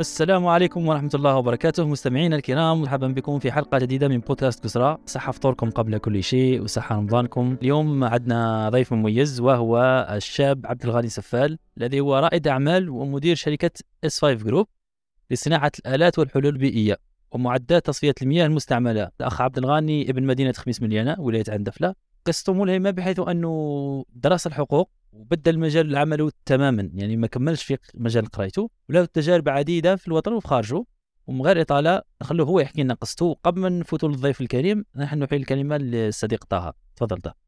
السلام عليكم ورحمة الله وبركاته. مستمعينا الكرام مرحبا بكم في حلقة جديدة من بودكاست كسرى. صحة فطوركم قبل كل شيء وصحة رمضانكم. اليوم عندنا ضيف مميز وهو الشاب عبد الغني سفال الذي هو رائد أعمال ومدير شركة S 5 Group لصناعة الآلات والحلول البيئية ومعدات تصفية المياه المستعملة. الأخ عبد الغني ابن مدينة خميس مليانة ولاية عندفلة. قصته ملهمة بحيث أنه درس الحقوق وبدل مجال عمله تماما. يعني ما كملش في مجال قرايته وله تجارب عديدة في الوطن وفي خارجه ومن غير إطالة نخلوه هو يحكي لنا قصته. قبل ما نفوتوا للضيف الكريم نحن نحيي الكلمة للصديق طه. تفضل طه.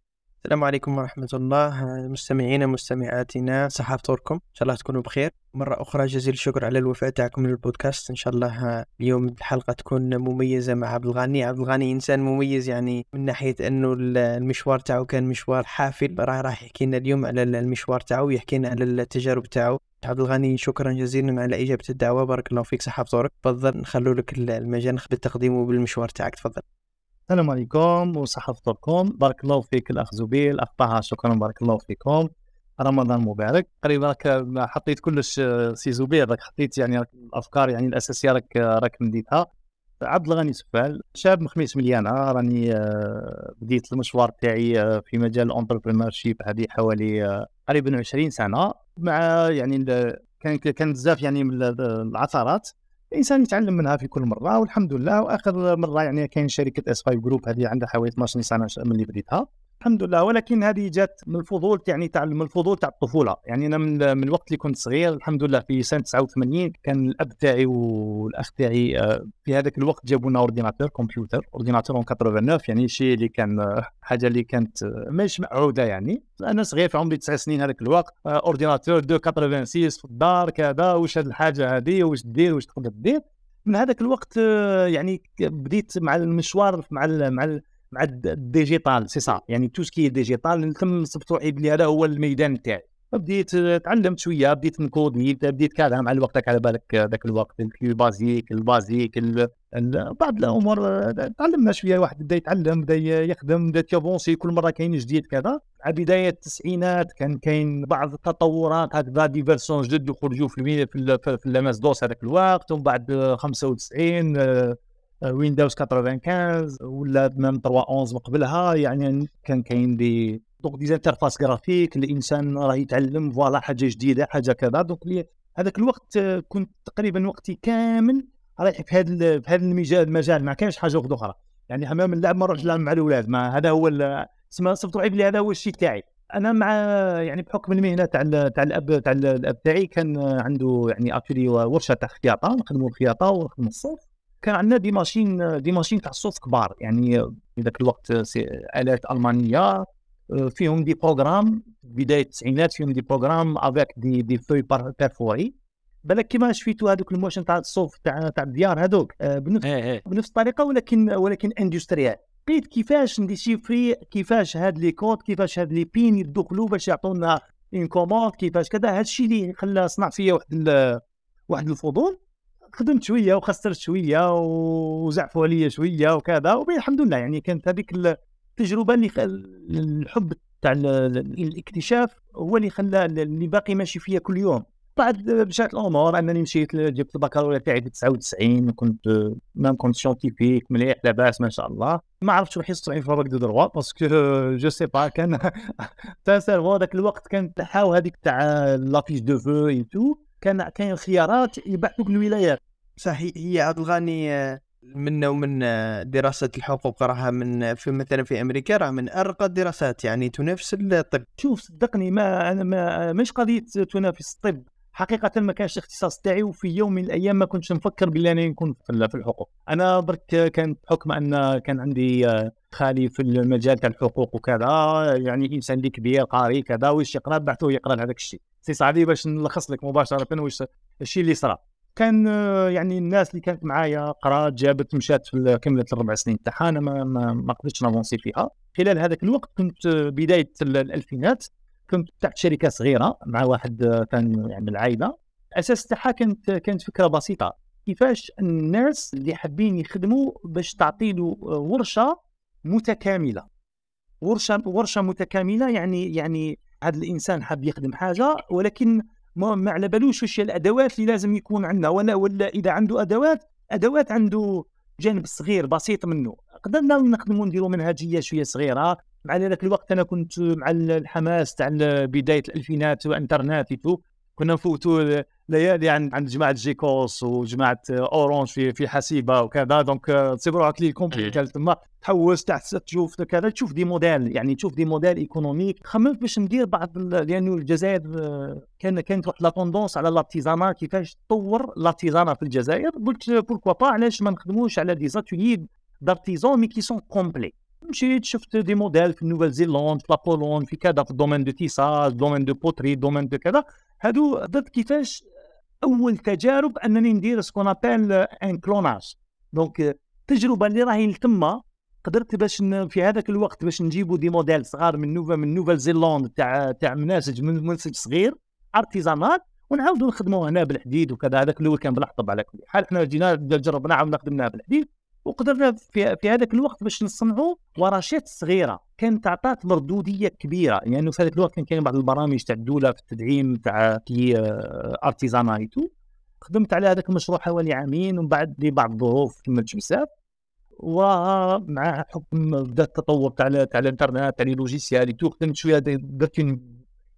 السلام عليكم ورحمة الله. مستمعينا مستمعاتنا صحة فطوركم؟ إن شاء الله تكونوا بخير. مرة أخرى جزيل الشكر على الوفاء تاعكم للبودكاست. إن شاء الله اليوم الحلقة تكون مميزة مع عبد الغني. عبد الغني إنسان مميز يعني من ناحية أنه المشوار تاعو كان مشوار حافل. راح راح يحكي لنا اليوم على المشوار تاعو يحكي لنا على التجارب تاعو. عبد الغني شكرا جزيلا على إجابة الدعوة. بارك الله فيك صحة فطورك. تفضل نخلو لك المجال بالتقديم وبالمشوار تاعك. تفضل. السلام عليكم وصحة فطوركم بارك الله فيك الأخ زبير الأخ طه شكرا بارك الله فيكم. رمضان مبارك. قريبا راك حطيت كلش سي الزبير راك حطيت يعني الأفكار يعني الأساسية راك راك مديتها. عبد الغني سفال شاب من خميس مليانه راني آه، بديت المشوار تاعي آه، في مجال ال entrepreneurship هذه حوالي آه، قريبا 20 سنة. مع يعني كان كان بزاف يعني من العثرات. الإنسان يتعلم منها في كل مرة والحمد لله وآخر مرة يعني كاين شركة S 5 Group هذه عندها حوالي 12 سنه من اللي بديتها الحمد لله. ولكن هذه جات من الفضول يعني تاع من الفضول تاع الطفولة. يعني أنا من, من الوقت اللي كنت صغير الحمد لله في سنة 89 كان الأب تاعي والأخ تاعي آه، في هذاك الوقت جابوا لنا ordinateur كمبيوتر ordinateur 89 يعني شيء اللي كان آه، حاجة اللي كانت آه، مش معودة يعني. أنا صغير في عمري تسع سنين هذاك الوقت ordinateur 286 في الدار كذا واش هذه الحاجة هذه واش دير واش تقدر دير. من هذاك الوقت يعني بديت مع المشوار مع ال مع ال مع ال digital c'est يعني tout ce qui digital تم صبتوا بلي هذا هو الميدان تاعي بديت تعلمت شوية بديت نcoder بديت كذا مع الوقت على بالك ذاك الوقت ال BASIC ال BASIC بعض الأمور تعلمنا شوية واحد بدأ يتعلم بدأ يخدم بدأ يavancer كل مرة كاين جديد كذا. على بداية التسعينات كان كاين بعض التطورات هكذا des versions جدد يخرجوا في في, في, في DOS هذاك الوقت ومن بعد 95 Windows 95 ولا même 311 من قبلها يعني كان كاين دي donc des interfaces graphiques الإنسان راه يتعلم voilà حاجة جديدة حاجة كذا. donc هذاك الوقت كنت تقريبا وقتي كامل رايح في هذا في هذا المجال ما كانش حاجة أخرى. يعني même اللعب ما نروحش نلعب مع الأولاد ما هذا هو سما صبت لي هذا هو الشيء تاعي أنا مع يعني بحكم المهنة تاع تاع الأب تاع الأب تاعي كان عنده يعني اكشلي ورشة تاع خياطة نخدموا الخياطه ونخدموا الصوف كان عندنا des machines des machines تاع الصوف كبار. يعني في ذاك الوقت آلات ألمانية فيهم des programmes. بداية التسعينات فيهم des programmes avec des des feuilles perforées بالك كيما شفيتوا هذوك ال machines تاع الصوف تاع تاع الديار هذوك آه، بنفس إيه، إيه. بنفس الطريقة ولكن ولكن industriel لقيت كيفاش نdéchiffrer كيفاش هاد les codes كيفاش هاد les pins يدخلوا باش يعطونا une commande كيفاش كذا. هاد الشيء اللي خلى صنع فيا واحد واحد الفضول. خدمت شوية وخسرت شوية وزعفوا عليا شوية وكذا والحمد لله يعني كانت هذيك التجربة اللي الحب تاع الاكتشاف هو اللي خلى اللي باقي ماشي فيا كل يوم. بعد مشات الأمور أنني مشيت جبت البكالوريا تاعي في 99 كنت même كنت scientifique مليح لاباس ما شاء الله. ما عرفتش روحي صحيح في du droit parce que je sais pas كان تاع ذاك الوقت كانت تحاو هذيك تاع la fiche de vœux et tout كان كاين خيارات يبعثوك للولايات صحيح هي عبد الغني آه، منا ومن آه، دراسة الحقوق راها من في مثلا في أمريكا راه من أرقى الدراسات يعني تنافس الطب. شوف صدقني ما أنا ما مش قضية تنافس الطب. حقيقة ما كانش الاختصاص تاعي وفي يوم من الأيام ما كنتش نفكر باللي أنا نكون في الحقوق. أنا برك كان بحكم أن كان عندي آه، خالي في المجال تاع الحقوق وكذا يعني إنسان اللي كبير قاري كذا واش يقرأ؟ بعثوه يقرأ هذاك الشيء. سي صعب باش نلخص لك مباشرة واش الشيء اللي صرا. كان يعني الناس اللي كانت معايا قرات جابت مشات في كملت الربع سنين تاعها أنا ما, ما, قدرتش نافونسي فيها. خلال هذاك الوقت كنت بداية الألفينات كنت تحت شركة صغيرة مع واحد كان يعني العائلة. الاساس تاعها كانت كانت فكرة بسيطة. كيفاش الناس اللي حابين يخدموا باش تعطي له ورشة متكاملة. ورشة ورشة متكاملة يعني يعني هذا الإنسان حاب يخدم حاجة ولكن ما ما على بالوش واش الأدوات اللي لازم يكون عندنا. ولا ولا إذا عنده أدوات أدوات عنده جانب صغير بسيط منه. قدرنا نخدموا نديروا منهجية شوية صغيرة. مع ذاك الوقت أنا كنت مع الحماس تاع بداية الألفينات وانترنت كنا نفوتوا ليالي عند عند جماعة جيكوس وجماعه اورانج في في حسيبه وكذا donc تصيبوا روحك لي كومبليكال تما تحوس تحت تشوف كذا تشوف des modèles يعني تشوف des modèles économiques خممت باش ندير بعض لأنه الجزائر كان كانت واحد la tendance على l'artisanat كيفاش تطور l'artisanat في الجزائر قلت pourquoi pas علاش ما نخدموش على des ateliers d'artisans mais qui sont complets مشيت شفت des modèles في Nouvelle-Zélande في la Pologne في كذا في ال domaine de tissage domaine de poterie domaine de كذا هادو درت كيفاش أول تجارب أنني ندير ce qu'on appelle un clonage donc التجربه اللي راهي تما قدرت باش في هذاك الوقت باش نجيبوا des modèles صغار من Nouvelle من Nouvelle-Zélande تاع تاع مناسج من منسج صغير artisanat ونعاودوا نخدموا هنا بالحديد وكذا. هذاك الأول كان بالحطب على كل حال. إحنا جينا جربنا عاود نخدمناها بالحديد. وقدرنا في, في هذاك الوقت باش نصنعوا ورشات صغيرة. كانت تعطات مردودية كبيرة. لأنه يعني في هذاك الوقت كان كاين بعض البرامج تاع الدولة في التدعيم تاع l'artisanat et tout خدمت على هذاك المشروع حوالي عامين ومن بعد لبعض الظروف كملت بزاف. ومع حكم بدا التطور تاع تاع الانترنت تاع logiciels tout خدمت شوية درت une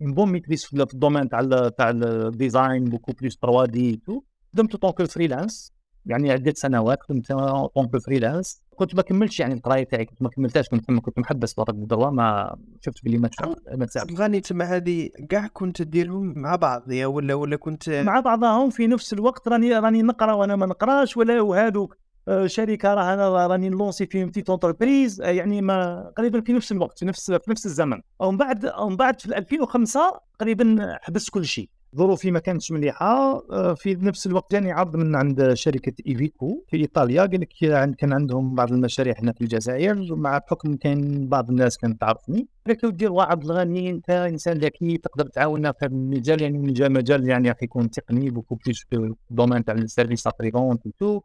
bonne maîtrise في ال domaine تاع تاع ال design beaucoup plus 3D tout خدمت tant que freelance يعني عده سنوات كنت tant que freelance كنت ما كملتش يعني القراية تاعي كنت ما كملتهاش كنت كنت محبس برك بال droit ما شفت بلي ما ما تساعد غاني تما هذه كاع كنت ديرهم مع بعض يا ولا ولا كنت مع بعضهم في نفس الوقت راني راني نقرا وأنا ما نقراش ولا وهذوك آه، شركة راه أنا راني نlancer في petite entreprise يعني ما قريبا في نفس الوقت في نفس في نفس الزمن. ومن بعد ومن بعد في 2005 قريبا حبست كل شيء. ظروفي ما كانتش مليحه آه، في نفس الوقت جاني عرض من عند شركة Iveco في إيطاليا قال لك كان عندهم بعض المشاريع هنا في الجزائر مع بحكم كان بعض الناس كانت تعرفني. قالت له دير وعبد الغني أنت إنسان ذكي تقدر تعاوننا في المجال يعني مجال يعني راح يكون تقني beaucoup plus في ال domaine تاع ال service après-vente tout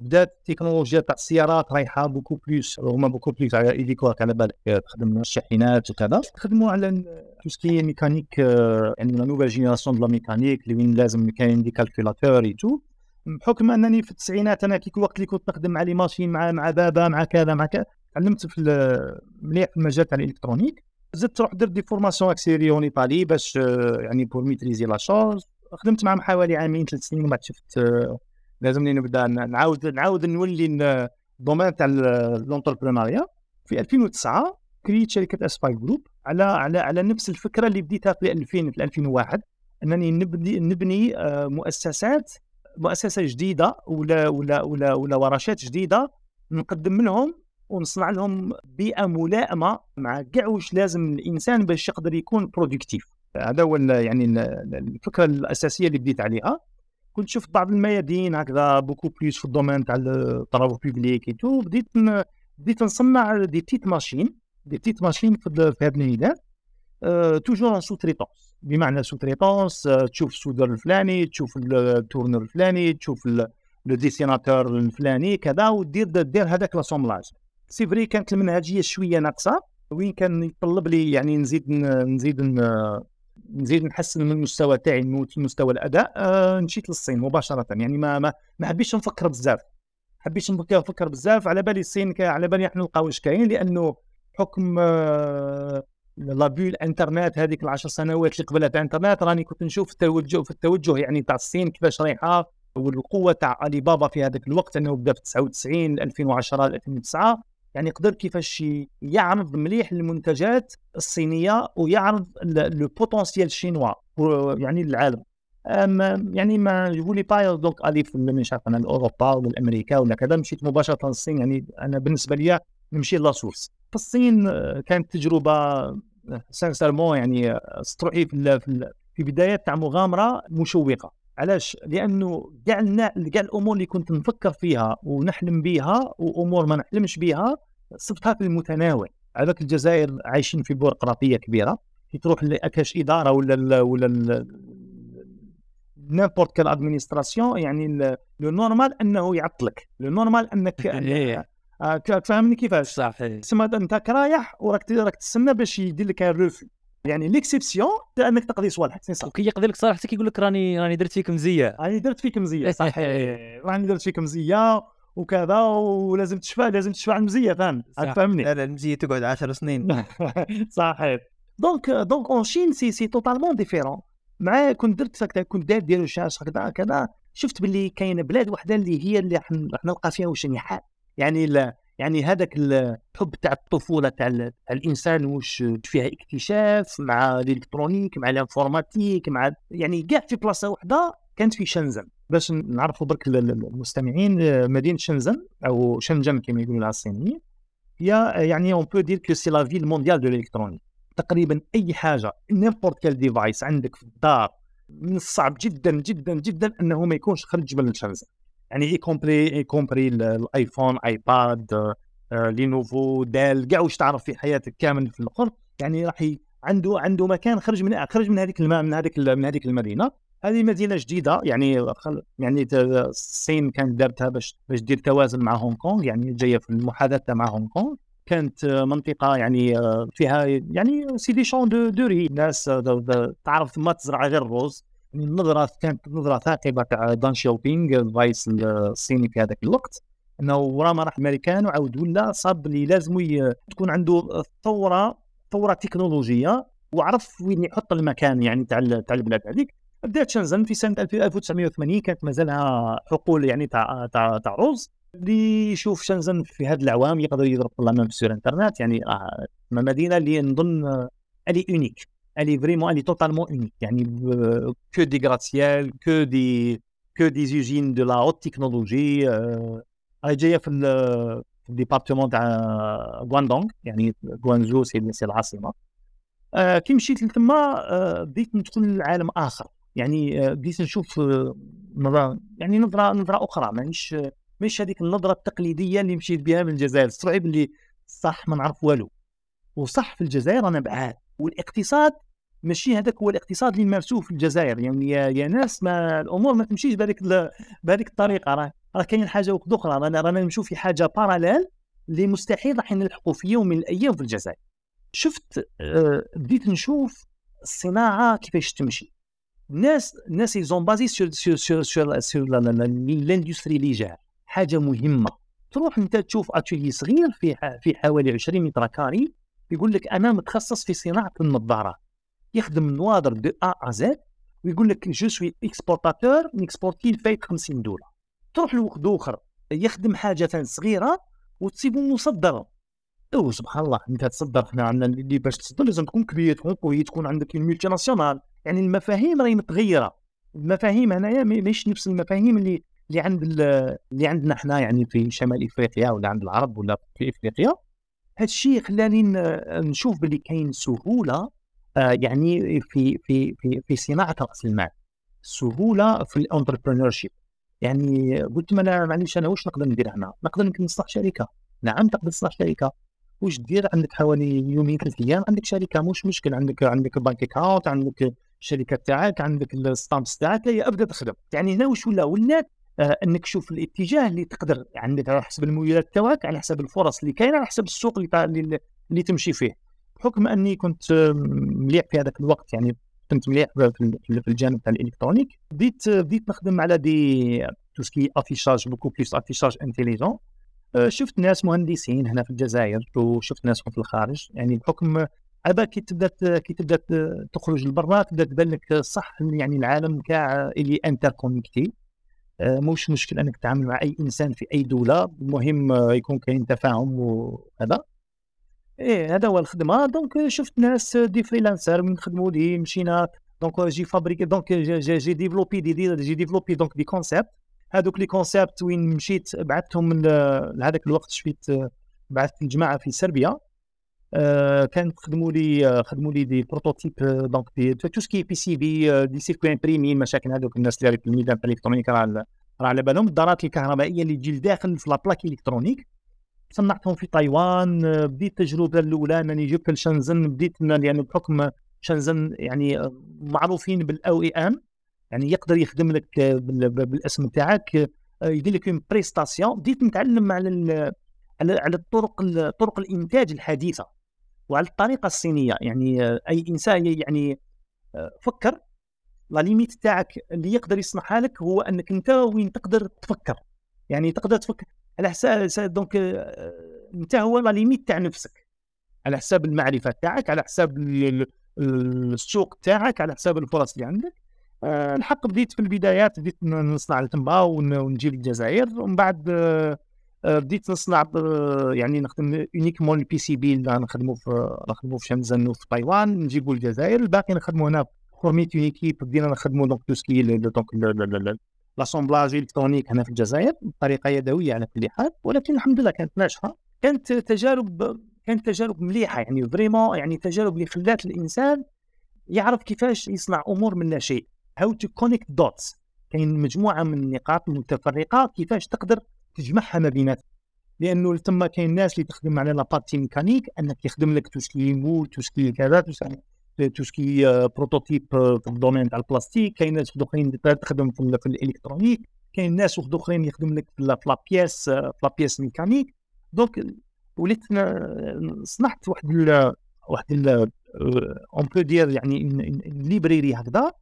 بدات التكنولوجيا تاع السيارات رايحه beaucoup plus هما beaucoup plus على ايديكوارك على بالك تخدم الشاحنات وكذا. تخدموا على tout ce qui mécanique يعني la nouvelle génération de la mécanique اللي وين لازم كاين des calculateurs et tout بحكم أنني في التسعينات أنا كيك الوقت اللي كنت نخدم مع les machines مع مع بابا مع كذا مع كذا علمت في مليح في المجال تاع ال électronique. زدت روح درت des formations accélérées en Italie باش يعني pour maîtriser la chose خدمت معهم حوالي عامين ثلاث سنين ومن بعد شفت لازمني نبدأ نعاود نعاود نولي ال domaine تاع ال entrepreneuriat في 2009 créer يت شركة إسباي Group على على على نفس الفكرة اللي بديتها في 2000 في 2001 أنني نبني نبني آه، مؤسسات مؤسسة جديدة ولا ولا ولا ولا ورشات جديدة نقدم منهم ونصنع لهم بيئة ملائمة مع كاع واش لازم الإنسان باش يقدر يكون productif هذا هو يعني الفكرة الأساسية اللي بديت عليها. كنت شفت بعض الميادين هكذا beaucoup plus في ال domaine تاع ال travaux publics tout بديت بديت نصنع des petites machines des petites machines في هذا الميدان أه toujours sous-traitance بمعنى sous-traitance أه تشوف ال soudeur الفلاني تشوف ال tourneur الفلاني تشوف le dessinateur الفلاني كذا ودير دير هذاك l'assemblage. c'est vrai كانت المنهجية شوية ناقصة وين كان يطلب لي يعني نزيد نزيد نزيد نحسن من المستوى تاعي مستوى الأداء آه مشيت للصين مباشرة. يعني ما ما, ما حبيتش نفكر بزاف. حبيتش نفكر بزاف على بالي الصين على بالي إحنا نلقاو واش كاين لأنه حكم آه la belle الانترنت هذيك العشر سنوات اللي قبلها تاع الانترنت راني كنت نشوف التوجه في التوجه يعني تاع الصين كيفاش رايحة والقوة تاع علي بابا في هذاك الوقت انه بدأ في 99 2010 2009 يعني قدر كيفاش يعرض مليح المنتجات الصينية ويعرض le potentiel chinois يعني للعالم. يعني ما يقولي pas donc aller في مش عارف أنا اوروبا ولا أمريكا ولا كذا مشيت مباشرة للصين يعني أنا بالنسبة لي نمشي la source في الصين آه، كانت تجربة sincèrement آه، يعني تروحي في, في بدايات تاع مغامرة مشوقة. علاش؟ لأنه كاع كاع الأمور اللي كنت نفكر فيها ونحلم بها وأمور ما نحلمش بها صفتها في المتناول. هذاك الجزائر عايشين في بيروقراطيه كبيرة. كي تروح لا كاش إدارة ولا ال ولا n'importe quelle administration يعني le normal أنه يعطلك. le normal أنك إيه. آه، فهمني كيفاش؟ صحيح. تسمى أنت رايح وراك راك تستنى باش يدير لك الروفي يعني l'exception أنك تقضي صوالحك c'est صح. وكي يقضي لك صالحتك يقول لك راني راني درت فيك مزية. راني درت فيك مزية صحيح راني درت فيك مزية وكذا ولازم تشفى لازم تشفى على المزية فاهم صح. فهمني. لا لا المزية تقعد 10 سنين. صحيح. donc donc en Chine c'est c'est totalement différent مع كنت درت كنت داير ديال الشاش هكذا كذا شفت باللي كاينة بلاد وحدة اللي هي اللي راح نلقى فيها واش يعني يعني هذاك الحب تاع الطفولة تاع ال- تاع الإنسان واش فيها اكتشاف مع ال électronique مع ال informatique مع يعني كاع في بلاصة وحدة كانت في شنزن. باش نعرفوا برك ال- ال- المستمعين مدينة شنزن أو شنجن كما يقولوا لها الصينيين هي يعني on peut dire que c'est la ville mondiale de l'électronique تقريبا أي حاجة n'importe quel device عندك في الدار من الصعب جدا جدا جدا أنه ما يكونش خرج من شنزن. يعني y compris y compris ال- الايفون ايباد لينوفو Dell كاع واش تعرف في حياتك كامل في الأخر. يعني راح عنده عنده مكان خرج من خرج من هذيك من هذيك من هذيك المدينة. هذه مدينة جديدة يعني خل- يعني الصين كانت دارتها باش باش دير توازن مع هونغ كونغ يعني جاية في المحاذاة مع هونغ كونغ. كانت منطقة يعني فيها يعني c'est des champs de de riz ناس تعرف ما تزرع غير الرز. النظره كانت نظرة ثاقبة تاع دنغ شياوبينغ الرئيس الصيني في هذاك الوقت إنه ورا ما راح الامريكان وعاود ولا صاب اللي لازم تكون عنده ثورة ثورة تكنولوجية وعرف وين يحط المكان يعني تاع تاع البلاد هذيك. بدات شنزن في سنة 1980 كانت مازالها حقول يعني تاع تاع تاع رز اللي يشوف شنزن في هذه الاعوام يقدر يضرب la même sur انترنت يعني آه، مدينة اللي نظن آه، elle est unique elle est vraiment elle est totalement unique يعني que des gratte-ciels que des que des usines de la haute technologie آه، راهي جاية في ال- في ال département تاع يعني غوانزو سي سي العاصمه كي مشيت لتما بديت ندخل لعالم آخر. يعني آه، بديت نشوف آه، نظرة يعني نظرة نظرة أخرى. مانيش مش هذيك النظرة التقليدية اللي مشيت بها من الجزائر. صعيب اللي صح ما نعرف والو. وصح في الجزائر أنا بعاد. والإقتصاد ماشي هذاك هو الاقتصاد اللي مارسوه في الجزائر. يعني يا, ناس ما الأمور ما تمشيش بهذيك بهذيك الطريقة. راه راه كاين حاجة وحده أخرى. رانا رانا نمشيو في حاجة parallèle اللي مستحيل راح نلحقوا في يوم من الأيام في الجزائر. شفت آه، بديت نشوف الصناعة كيفاش تمشي. الناس الناس ils sont basés sur sur sur sur sur l'industrie légère حاجة مهمة. تروح أنت تشوف اتولي صغير في في حوالي 20 mètres carrés يقول لك أنا متخصص في صناعة النظارات. يخدم نواظر de A à Z ويقول لك je suis exportateur ن exporter الفايت 50 دولار. تروح لوحد آخر يخدم حاجة صغيرة وتصيبه مصدر أو سبحان الله إنت تصدر إحنا عندنا اللي باش تصدر لازم تكون كبير تكون قوي تكون عندك ال multinationale يعني المفاهيم راهي متغيرة. المفاهيم هنايا ما- مش نفس المفاهيم اللي اللي عند ال- اللي عندنا إحنا يعني في شمال إفريقيا ولا عند العرب ولا في إفريقيا. هذا الشيء خلاني نشوف باللي كاين سهولة يعني في في في في صناعة رأس المال سهولة في ال entrepreneurship يعني قلت ما أنا معليش أنا واش نقدر ندير هنا؟ نقدر يمكن نفتح شركة. نعم تقدر تفتح شركة. واش دير؟ عندك حوالي يومين ثلاث أيام عندك شركة. مش مشكل عندك عندك bank account عندك الشركة تاعك عندك ال stamps تاعك هي أبدأ تخدم. يعني هنا واش ولا؟ ولات آه إنك تشوف الاتجاه اللي تقدر. عندك على حسب المؤهلات تاعك على حسب الفرص اللي كاينة على حسب السوق اللي اللي, اللي تمشي فيه. بحكم أني كنت مليح في هذاك الوقت يعني كنت مليح في الجانب تاع ال électronique. بديت بديت نخدم على des tout ce qui est affichage beaucoup plus affichage intelligent شفت ناس مهندسين هنا في الجزائر وشفت ناس في الخارج. يعني بحكم هذا كي تبدأ كي تبدأ تخرج لبرا تبدأ تبان لك صح يعني العالم كاع اللي interconnecté مش مشكل إنك تتعامل مع أي إنسان في أي دولة. المهم يكون كاين تفاهم وهذا إيه هذا هو الخدمة. donc شفت ناس des freelancers من خدموا لي مشينا. donc j'ai fabriqué donc j'ai, développé des, des j'ai développé donc des concepts هذوك les concepts وين مشيت بعثتهم لهذاك الوقت شفت آه، بعثت الجماعة في صربيا. آه، كانت خدموا لي خدموا لي des prototypes donc de tout ce qui PCB des circuits imprimés مشاكل هذوك الناس اللي في الميدان ال électronique راه على بالهم. الدارات الكهربائية اللي تجي لداخل في la plaque électronique صنعتهم في تايوان آه، بديت التجربة الأولى أنني جبت لشنزن بديت يعني بحكم شنزن يعني آه، معروفين بال OEM يعني يقدر يخدم لك آه، بال- بالاسم تاعك يدير لك une prestation بديت نتعلم على على على الطرق ال- طرق الإنتاج الحديثة وعلى الطريقة الصينية. يعني أي إنسان يعني فكر la limite تاعك اللي يقدر يصنعها لك هو أنك أنت وين تقدر تفكر. يعني تقدر تفكر على حساب donc انت هو la limite تاع نفسك. على حساب المعرفة تاعك على حساب السوق تاعك على حساب الفرص اللي عندك. أه الحق بديت في البدايات بديت نصنع لتما ونجيب الجزائر. ومن بعد أه بديت نصنع يعني نخدم uniquement ال PCB اللي نخدمه في نخدمه في شنزن وفي تايوان. نجيبوا الجزائر. الباقي نخدمه هنا. فورميت une équipe بدينا نخدموا donc tout ce qui donc l'assemblage électronique هنا في الجزائر بطريقة يدوية على كل حال ولكن الحمد لله كانت ناجحة. كانت تجارب كانت تجارب مليحة يعني vraiment يعني تجارب اللي خلات الإنسان يعرف كيفاش يصنع أمور من لا شيء. how to connect dots كاين مجموعة من النقاط المتفرقه كيفاش تقدر تجمعها ما بيناتها لأنه تما كاين ناس اللي تخدم على la partie mécanique أنك يخدم لك توسكي مول توسكي كذا توسكي بروتوتيب في الدومين تاع البلاستيك كاين ناس اخرين تخدم في, ال électronique كاين ناس اخرين يخدم لك في la pièce في la pièce mécanique donc وليت صنعت واحد ال واحد on peut dire يعني librairie هكذا.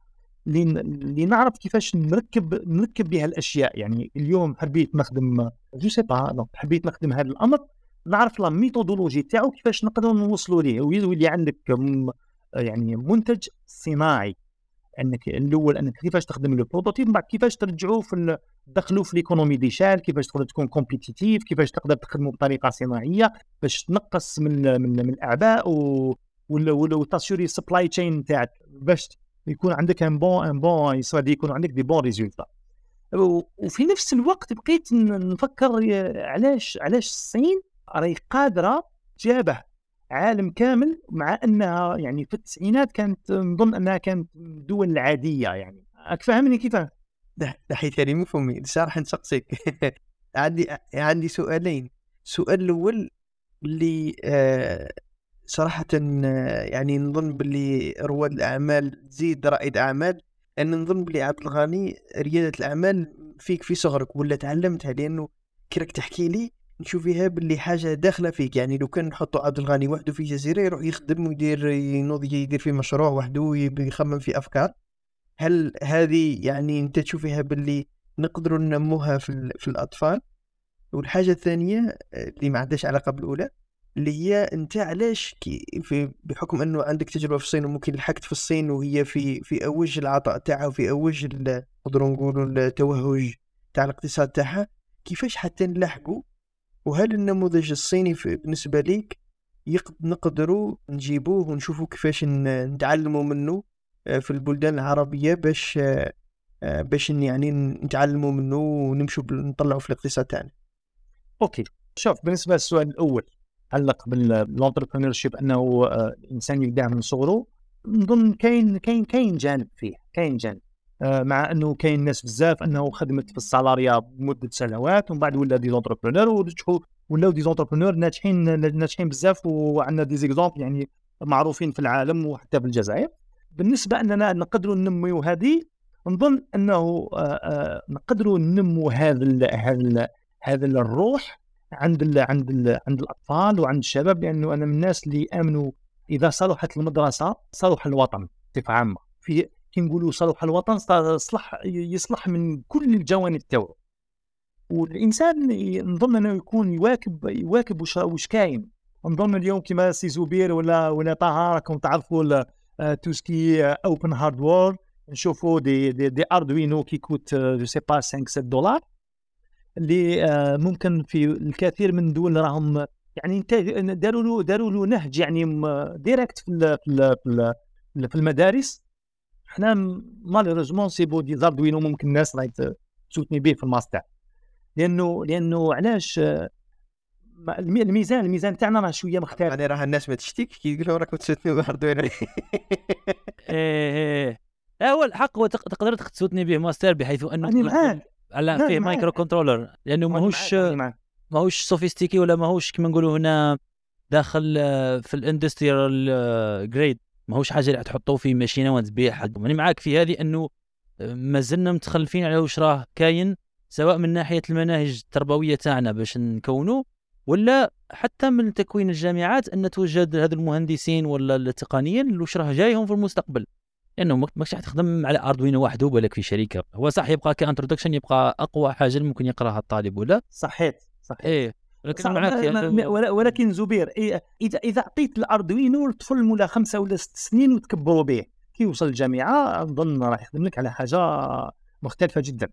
اللي نعرف كيفاش نركب نركب بها الأشياء. يعني اليوم حبيت نخدم je sais pas حبيت نخدم هذا الأمر. نعرف la méthodologie تاعو كيفاش نقدروا نوصلوا ليه. ويولي عندك يعني منتج صناعي. أنك الأول أنك كيفاش تخدم ال prototype بعد كيفاش ترجعوه في تدخلوا في l'économie d'échelle كيفاش تقدر تكون compétitif كيفاش تقدر تخدموا بطريقة صناعية باش تنقص من من, من الأعباء و وت assurer supply chain تاعك باش يكون عندك un bon un bon يكون عندك des bons résultats وفي نفس الوقت بقيت نفكر علاش علاش الصين راهي قادرة تجابه عالم كامل مع أنها يعني في التسعينات كانت نظن أنها كانت دول العاديه يعني. راك فاهمني كيف؟ حيث لي مفهومي راح نسقسيك عندي عندي سؤالين. السؤال الأول اللي آه صراحة آه، يعني نظن باللي رواد الأعمال تزيد رائد أعمال لأن نظن باللي عبد الغني ريادة الأعمال فيك في صغرك ولا تعلمتها؟ لأنه كيراك تحكي لي نشوف فيها باللي حاجة داخلة فيك. يعني لو كان نحطوا عبد الغني وحده في جزيرة يروح يخدم ويدير ينوض يدير في مشروع وحده ويخمم في أفكار. هل هذه يعني أنت تشوفها باللي نقدروا ننموها في, في الأطفال؟ والحاجة الثانية اللي ما عندهاش علاقة بالأولى اللي هي أنت علاش في بحكم انه عندك تجربة في الصين وممكن لحقت في الصين وهي في في أوج العطاء تاعها وفي أوج نقدروا نقولوا التوهج تاع الاقتصاد تاعها كيفاش حتى نلحقوا وهل النموذج الصيني بالنسبة ليك نقدروا نجيبوه ونشوفوا كيفاش نتعلموا منه آه، في البلدان العربية باش آه، آه، باش يعني نتعلموا منه ونمشوا نطلعوا في الاقتصاد تاعنا؟ OK. شوف بالنسبة للسؤال الأول علق بال entrepreneurship أنه الإنسان يبدع من صغره نظن كاين كاين كاين جانب فيه كاين جانب. آه، مع أنه كاين ناس بزاف أنه خدمت في ال salariat مدة سنوات ومن بعد ولا des entrepreneurs ونجحوا ولاو des entrepreneurs ناجحين ناجحين بزاف وعندنا des exemples يعني معروفين في العالم وحتى في الجزائر. بالنسبة أننا نقدروا ننميو هذه نظن أنه آه، آه، نقدروا ننمو هذا هذا هذا الروح عند ال عند ال عند الأطفال وعند الشباب لأنه أنا من الناس اللي آمنوا إذا صلحت المدرسة صلح الوطن بصفة عامة. في كي نقولوا صلح الوطن صلح يصلح من كل الجوانب تاعو. والإنسان نظن أنه يكون يواكب يواكب وش كاين. نظن اليوم كما سي زبير ولا ولا طه راكم تعرفوا tout ce qui open hardware نشوفوا des des, des Arduino qui coûtent je sais pas 5 6 دولار. اللي آه، ممكن في الكثير من الدول راهم يعني داروا له داروا له نهج يعني direct في في المدارس. حنا malheureusement ces bouts d'Arduino ممكن الناس راهي تسوتني به في الماستر لأنه لأنه علاش الميزان الميزان تاعنا راه شوية مختلف. يعني راه الناس ما تشتيك كي يقولوا راك تسوتني ب Arduino إيه إيه. هو الحق هو تقدر تسوتني به ماستر بحيث أنه أنا معاك. لا فيه microcontroller لأنه ماهوش ماهوش sophistiqué ولا ماهوش كما نقولوا هنا داخل آه، في ال industrial grade ماهوش حاجة اللي تحطوه في ماشينة وتبيع حق. ماني معاك في هذه انه آه، ما زلنا متخلفين على واش راه كاين سواء من ناحية المناهج التربوية تاعنا باش نكونوا ولا حتى من تكوين الجامعات أن توجد هذو المهندسين ولا التقنيين اللي واش راه جايهم في المستقبل. لأنه ما- ماكش راح تخدم على Arduino وحده بالك في شركة. هو صح يبقى ك introduction يبقى أقوى حاجة ممكن يقراها الطالب ولا؟ صحيت صحيت. إيه. ولكن ولا- ولكن زبير إيه، اذا إذا عطيت ال Arduino لطفل ولا خمسة ولا ست سنين وتكبروا به كي يوصل الجامعة أظن راح يخدم لك على حاجة مختلفة جدا.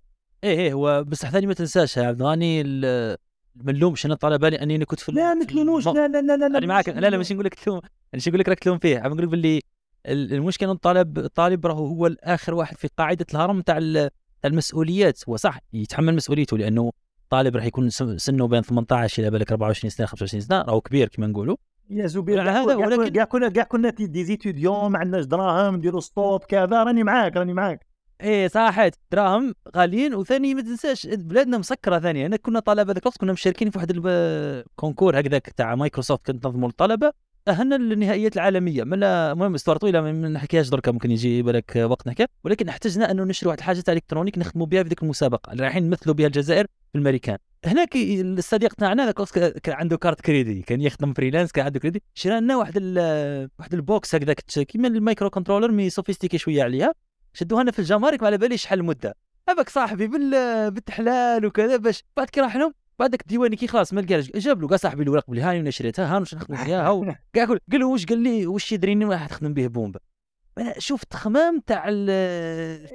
إيه إيه هو بس ثاني ما تنساش يا عبد الغني ال- ما نلومش أنا الطلبه لاني أنا كنت في لا ما تلوموش. لا لا لا لا أنا معاك. لا لا ماشي نقول لك تلوم أنا ماشي نقول لك راك تلوم فيه. عم نقول لك باللي ال- المشكلة الطالب الطالب راهو هو الآخر واحد في قاعدة الهرم تاع ال- تاع المسؤوليات. هو صح يتحمل مسؤوليته لأنه طالب راح يكون سن- سنه بين 18 إلى بالك 24 سنة 25 سنة راهو كبير كما نقولوا. يا زبير على هذا ولكن- كاع كنا كاع كنا في des étudiants ما عندناش دراهم نديروا stop كذا راني معاك راني معاك. إيه صحيت دراهم غاليين وثاني ما تنساش بلادنا مسكرة ثاني أنا كنا طلبه ذاك الوقت كنا مشاركين في واحد ال concours هكذاك تاع مايكروسوفت كنت ننظموا للطلبة. تأهلنا للنهائيات العالمية. من المهم histoire طويله ما نحكيهاش دركا ممكن يجي بالك وقت نحكي. ولكن احتجنا أنه نشري واحد الحاجة تاع électronique نخدموا بها في ذيك المسابقة. اللي رايحين نمثلوا بها الجزائر في الامريكان هناك الصديق تاعنا كان عنده carte crédit. كان يخدم freelance كان عنده كريدي. شرا لنا واحد واحد ال box هكذاك كيما ال microcontroller mais sophistiqué شوية عليها شدوها لنا في الجمارك ما على باليش شحال المدة. هذاك صاحبي بال بالتحلال وكذا باش بعد كي راح لهم بعدك الديواني كي خلاص ما لقاش جاب له قال صاحبي الورق بلي هاني أنا شريتها هاني نخدم فيها؟ هاو كاع قال له واش؟ قال لي واش يدريني راح تخدم به بومبا. شوف تخمام تاع ال-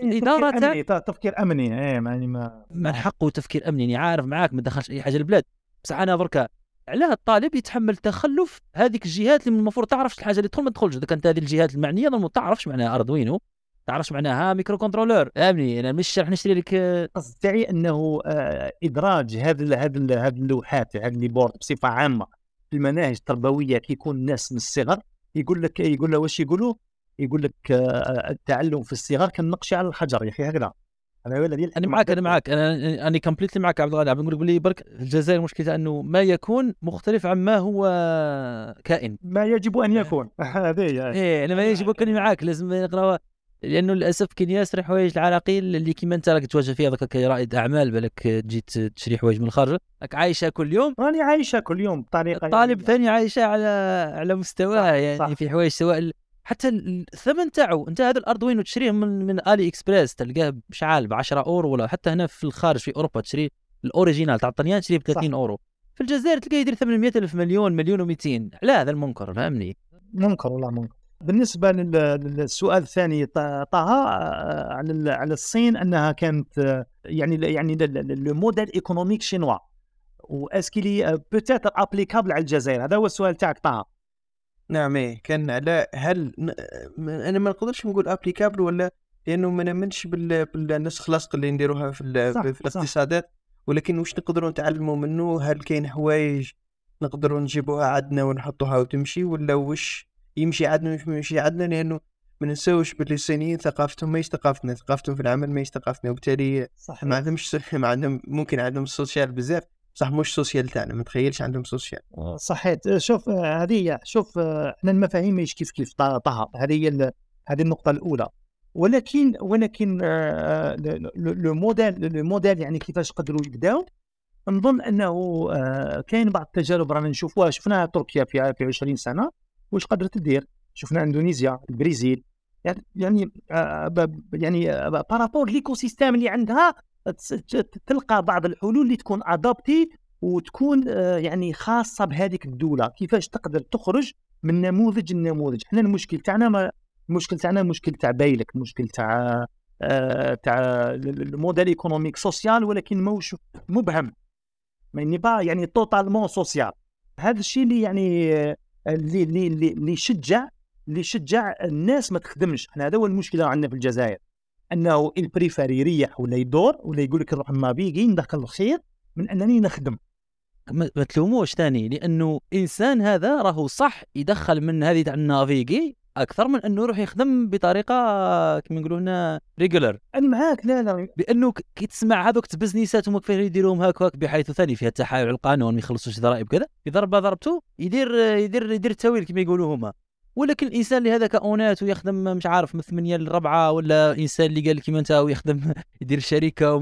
الإدارة تاع تفكير أمني إيه يعني ما من حقه تفكير أمني يعني عارف معاك ما دخلش أي حاجة البلاد. بصح أنا بركا علاه الطالب يتحمل تخلف هذيك الجهات اللي المفروض تعرفش الحاجة اللي تدخل ما تدخلش. اذا كانت هذه الجهات المعنية ما تعرفش معناها Arduino تعرفش معناها؟ microcontroller فهمني أنا مش راح نشتري لك آه، القصد تاعي إنه آه، إدراج هذه ال- هذه ال- هذه اللوحات هذه ال board بصفة عامة. في المناهج التربوية كي يكون الناس من الصغر يقول لك يقول له واش يقولوا؟ يقول لك آه، التعلم في الصغر كالنقش على الحجر يا أخي هكذا. هذا الذي أنا معاك أنا معاك. أنا أنا completely معاك عبد الغني. عم نقول لك باللي برك الجزائر مشكلتها إنه ما يكون مختلف عما هو كائن. ما يجب أن يكون. هذه. إيه أنا ما يجب كوني معاك. لازم نقراوها لأنه للأسف كاين ياسر حوايج العراقيل اللي كيما أنت راك تواجه فيها ذاك كرائد أعمال بالك تجي تشري حوايج من الخارج راك عايشه كل يوم. راني عايشه كل يوم بطريقة الطالب يعني- ثاني عايشه على على مستواه صح، يعني صح. في حوايج سواء حتى ال- الثمن تاعو أنت هذا ال Arduino تشريه؟ من من AliExpress تلقاه بشعال ب 10 أورو ولا حتى هنا في الخارج في أوروبا تشري ال original تاع الطليان تشريه ب 30 أورو. في الجزائر تلقاه يدير 800 ألف مليون مليون و200 على هذا المنكر فهمني؟ منكر والله منكر. بالنسبة لل- للسؤال الثاني طه آه، على على الصين أنها كانت آه، يعني يعني le modèle économique chinois. و est-ce qu'il est peut-être applicable على الجزائر. هذا هو السؤال تاعك طه. نعم إيه كان على هل أنا ما نقدرش نقول applicable ولا لأنه ما نأمنش بال... بالنسخ لصق اللي نديروها في. صح، في, صح. الاقتصادات. ولكن واش نقدروا نتعلموا منه؟ هل كاين حوايج نقدروا نجيبوها عندنا ونحطوها وتمشي؟ ولا واش يمشي عندنا مش يمشي عندنا لأنه ما ننساوش باللي الصينيين ثقافتهم ماهيش ثقافتنا ثقافتهم في العمل ماهيش ثقافتنا وبالتالي صح ما عندهمش ما عندهم ممكن عندهم ال social بزاف صح مش social تاعنا ما تخيلش عندهم social صحيت شوف آه، هذه شوف آه، إحنا المفاهيم ماهيش كيف كيف طه. هذه هي هذه النقطة الأولى. ولكن ولكن آه، لو- modèle le modèle يعني كيفاش قدروا يبداو نظن أنه آه، كاين بعض التجارب رانا نشوفوها. شفناها تركيا في في 20 سنة. واش قدرت تدير. شفنا اندونيسيا البرازيل يعني يعني يعني par rapport l'écosystème اللي عندها تلقى بعض الحلول اللي تكون adapté وتكون آه، يعني خاصة بهذيك الدولة. كيفاش تقدر تخرج من نموذج لنموذج. إحنا المشكل تاعنا ما المشكل تاعنا مشكل تاع بايلك مشكل تاع آه، تاع ال modèle économique social ولكن موش مبهم. mais n'est pas يعني totalement social هذا الشيء اللي يعني آه، اللي اللي اللي يشجع اللي يشجع الناس ما تخدمش. إحنا هذا هو المشكلة عندنا في الجزائر. أنه il préfère يريح ولا يدور ولا يقول لك نروح ما بيجي ندخل الخير من أنني نخدم. ما تلوموش ثاني لأنه إنسان هذا راهو صح يدخل من هذه تاع ال naviguer أكثر من أنه يروح يخدم بطريقة كما نقولوا هنا regular أنا معاك لا لا. بأنه كي تسمع هذوك البزنيسات هما كيفاش يديروهم هاك بحيث ثاني فيها التحايل على القانون ما يخلصوش ضرائب كذا في ضربه ضربته يدير يدير يدير التأويل كما يقولوا هما. ولكن الإنسان اللي هذاك honnête ويخدم مش عارف من 8 ل 4 ولا إنسان اللي قال كيما أنت ويخدم يدير شركة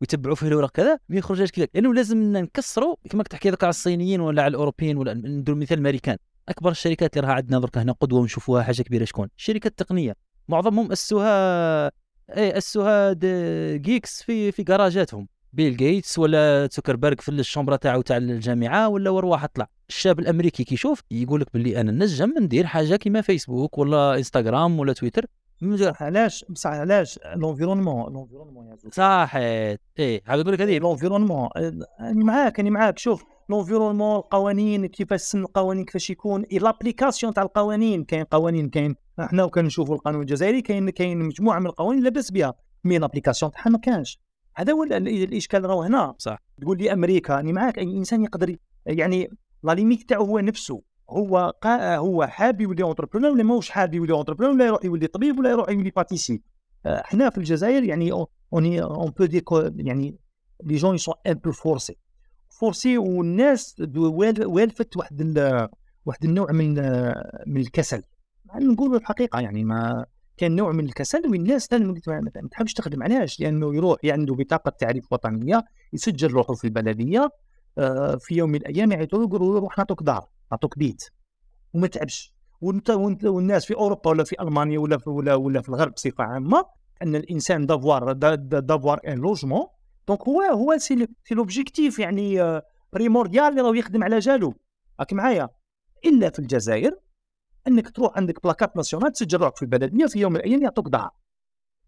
ويتبعوا فيه الاوراق كذا ما يخرجش كذا. لأنه لازم نكسروا كما كنت تحكي ذاك على الصينيين ولا على الأوروبيين ولا ندير مثال الأمريكان. أكبر الشركات اللي راها عندنا درك هنا قدوة ونشوفوها حاجة كبيرة شكون؟ الشركات التقنيه معظمهم أسسوها إي أسسوها د- geeks في في كراجاتهم بيل جيتس ولا زوكربيرغ في ال chambre تاعو تاع الجامعة ولا وروح طلع. الشاب الأمريكي كيشوف يقول لك باللي أنا نجم ندير حاجة كيما فيسبوك ولا إنستغرام ولا تويتر. علاش؟ بصح علاش؟ l'environnement l'environnement صحيح إيه عاد نقول لك هذه. l'environnement راني معاك راني معاك. شوف l'environnement القوانين كيفاش سن القوانين كيفاش يكون l'application تاع القوانين. كاين قوانين كاين إحنا وكنشوفوا القانون الجزائري كاين كاين مجموعة من القوانين لاباس بها. mais l'application تاعها ما كانش. هذا هو ال- ال- الإشكال راهو هنا. صح. تقول لي أمريكا راني معاك. أي إنسان يقدر يعني la limite تاعو هو نفسه. هو قا هو حاب يولي entrepreneur ولا ماهوش حاب يولي entrepreneur ولا يروح يولي طبيب ولا يروح يولي pâtissier آه، حنا في الجزائر يعني on est on peut dire يعني les jeunes ils sont un peu forcés forcés والناس والفت واحد ال- واحد النوع من من الكسل. نقولوا الحقيقة يعني ما كان نوع من الكسل والناس ما تحبش تخدم علاش؟ لأنه يروح عنده بطاقة تعريف وطنية يسجل روحه في البلدية آه، في يوم من الأيام يعيطوا له يقولوا له روح نعطوك دار. نعطوك بيت. وما تعبش. والناس في أوروبا ولا في ألمانيا ولا في ولا ولا في الغرب بصفة عامة أن الإنسان d'avoir d'a- d'a- d'avoir un logement donc هو هو c'est l'objectif يعني آه، primordial اللي راه يخدم على جالو. راك معايا. إلا في الجزائر أنك تروح عندك ب la carte nationale تسجل روحك في البلديه في يوم من الأيام يعطوك دار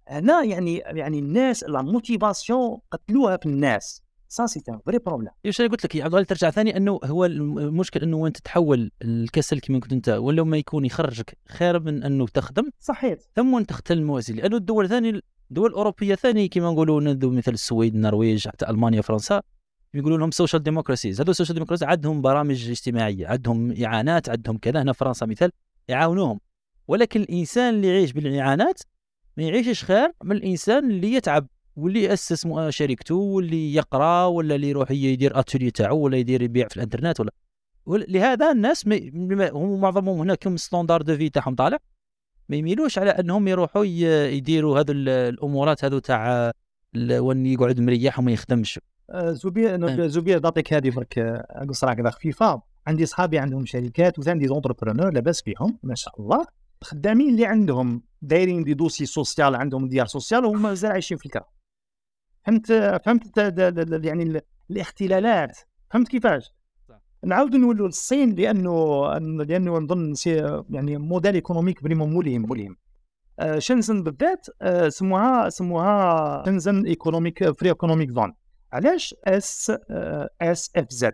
هنا يعني يعني الناس la motivation قتلوها في الناس. ça c'est un vrai problème أنا قلت لك يا عبد الله ترجع ثاني أنه هو الم- المشكل أنه وين تتحول الكسل كما كنت أنت ولا ما يكون يخرجك خير من أنه تخدم صحيت ثم تختل الموازين. لأنه الدول ثاني الدول الأوروبية ثاني كما نقولوا نوردو مثل السويد النرويج حتى ألمانيا فرنسا يقولوا لهم social democracies هذو ال social democracy عندهم برامج اجتماعية عندهم إعانات عندهم كذا. هنا فرنسا مثال يعاونوهم. ولكن الإنسان اللي يعيش بالإعانات ما يعيشش خير من الإنسان اللي يتعب. واللي ياسس مؤ- شركته واللي يقرأ ولا اللي يروح يدير l'atelier تاعو ولا يدير يبيع في الإنترنت ولا. ول- لهذا الناس هم معظمهم هنا comme standard de vie تاعهم طالع. ما يميلوش على أنهم يروحوا يديروا هذو ال- الأمورات هذو تاع وين يقعد مريح وما يخدمش. آه، زبير أه. زبير نعطيك هذه برك آه، كسرة كذا خفيفة. عندي صحابي عندهم شركات وعندي des entrepreneurs لاباس بهم ما شاء الله. خدامين اللي عندهم دايرين des dossiers sociaux عندهم ديار sociales وهم مازال عايشين في الكرا. فهمت فهمت يعني ال- الاختلالات فهمت كيفاش؟ صح. نعاودوا نولوا للصين لأنه لأنه نظن يعني modèle économique vraiment ملهم. ملهم. آه، شنزن بالذات آه، سموها سموها شنزن economic free economic zone. علاش SSFZ؟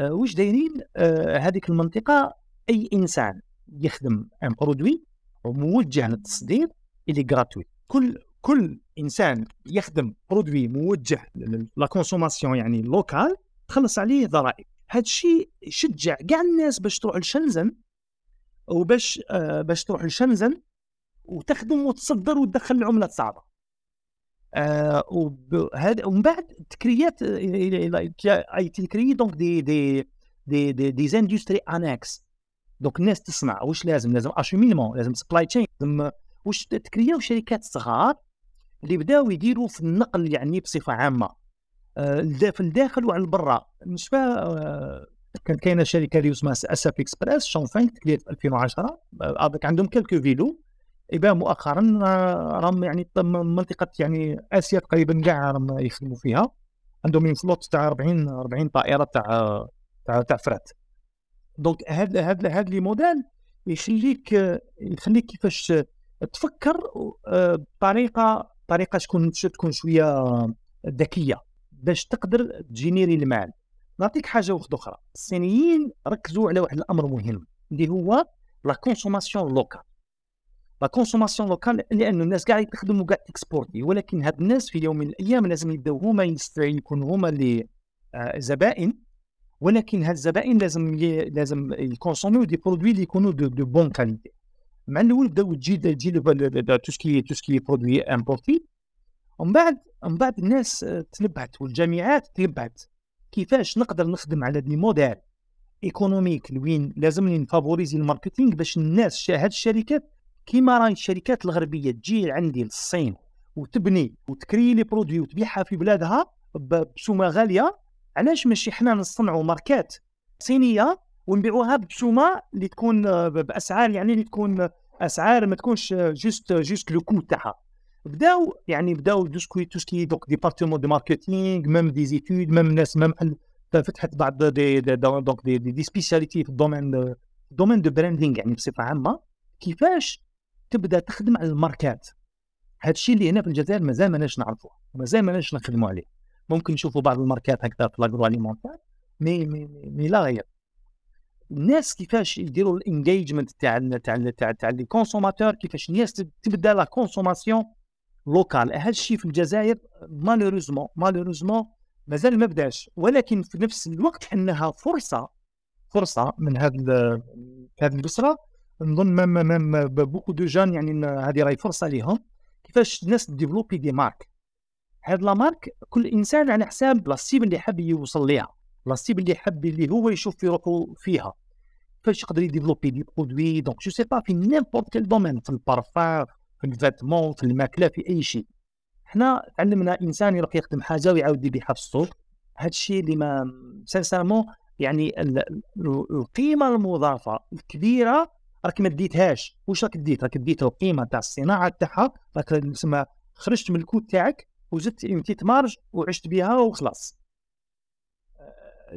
واش دايرين آه، هذيك المنطقة أي إنسان يخدم un produit وموجه للتصدير اللي gratuit كل كل إنسان يخدم produit موجه la consommation يعني locale تخلص عليه ضرائب. هذا الشيء يشجع كاع الناس باش تروح لشنزن وباش آه، باش تروح لشنزن وتخدم وتصدر وتدخل العملة صعبة. آه وهذا ومن بعد تcréات اي تcrée donc des des des des des industries annexes donc الناس تصنع واش لازم؟ لازم acheminement لازم supply chain لازم واش تcréاو شركات صغار اللي بداو يديروا في النقل يعني بصفة عامة. آه في الداخل وعلى برا نشفى آه كانت كاينة شركة اللي اسمها SF Express شونفانك تcréات في 2010 آه عندهم quelque مؤخرا آه، راهم يعني تم منطقة يعني آسيا تقريبا كاع راهم يخدموا فيها. عندهم من flotte تاع 40 40 طائرة تاع تاع تاع fret. donc هاد هاد هاد les modèles يخليك يخليك كيفاش تفكر آه، طريقة تكون تكون شوية ذكية باش تقدر تgénérer المال. نعطيك حاجة واحدة أخرى. الصينيين ركزوا على واحد الأمر مهم اللي هو la consommation locale la consommation locale لأنه الناس كاع يخدموا كاع exporter ولكن هاد الناس في يوم من الأيام لازم يبداو هما يكونوا هما اللي آه، زبائن. ولكن هاد الزبائن لازم. لازم يconsommيو des produits اللي يكونوا de bonne qualité. مع الأول بداو تجي تجي tout ce qui tout ce qui produit importé ومن بعد من بعد الناس آه، تنبهت والجامعات تنبهت كيفاش نقدر نخدم على des modèles économiques لوين لازم نfavoriser ال marketing باش الناس هاد الشركات كيما راهي الشركات الغربية تجي عندي للصين وتبني وتcrée les produits وتبيعها في بلادها بسومة غالية. علاش ماشي حنا نصنعوا ماركات صينية ونبيعوها بسومة اللي تكون بأسعار يعني اللي تكون أسعار ما تكونش juste juste le coût تاعها. بداو يعني بداو دوسكي توسكي دوك ديبارتمون دو ماركتينغ ميم دي زيتود ميم ناس même فتحت بعض des donc des, des, des spécialités في ال domaine domaine de branding يعني بصفة عامة كيفاش تبدأ تخدم على الماركات. هذا الشيء اللي هنا في الجزائر مازال ماناش نعرفوه مازال ماناش نخدموا عليه. ممكن نشوفوا بعض الماركات هكذا في l'agroalimentaire mais mais mais لا غير. الناس كيفاش يديروا ال engagement تاع تاع تاع تاع les consommateurs كيفاش الناس تبدا la consommation locale هذا الشيء في الجزائر malheureusement malheureusement مازال ما بداش. ولكن في نفس الوقت إنها فرصة فرصة من هذه هذه البصرة. نظن même même beaucoup de gens يعني هذه راهي فرصة ليهم. كيفاش الناس développer des marques. هاد la marque كل إنسان على حساب la cible اللي حاب يوصل ليها. la cible اللي حاب اللي هو يشوف في روحه فيها. كيفاش يقدر يdévelopper des produits donc je sais pas في n'importe quel domaine في البارفان في ال vêtement في الماكله في اي شيء حنا تعلمنا إنسان يروح يخدم حاجة ويعاود يبيعها في السوق. هذا الشيء اللي ما سانسامون يعني القيمة المضافة الكبيرة راك ما ديتهاش. واش راك ديت؟ راك ديت القيمة تاع الصناعة تاعها. راك تسمى خرجت من ال coût تاعك وزدت une petite marge وعشت بها وخلاص.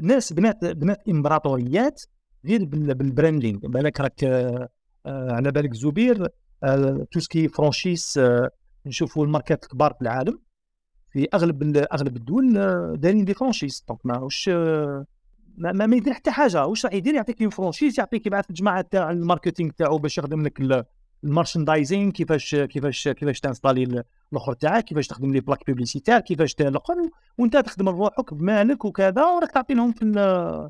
ناس بنات بنات إمبراطوريات غير بال branding بالك راك آه، على بالك زبير آه، tout ce qui franchise آه، نشوفوا الماركات الكبار في العالم. في أغلب أغلب الدول دايرين des franchises donc ماهوش ما, ما يدير حتى حاجة. واش راح يدير؟ يعطيك une franchise يعطيك يبعث الجماعة تاع ال marketing تاعو باش يخدم لك ال merchandising كيفاش كيفاش كيفاش تinstaller الأخر تاعك كيفاش تخدم les plaques publicitaires كيفاش تاخر وانت تخدم لروحك بمالك وكذا وراك تعطي لهم في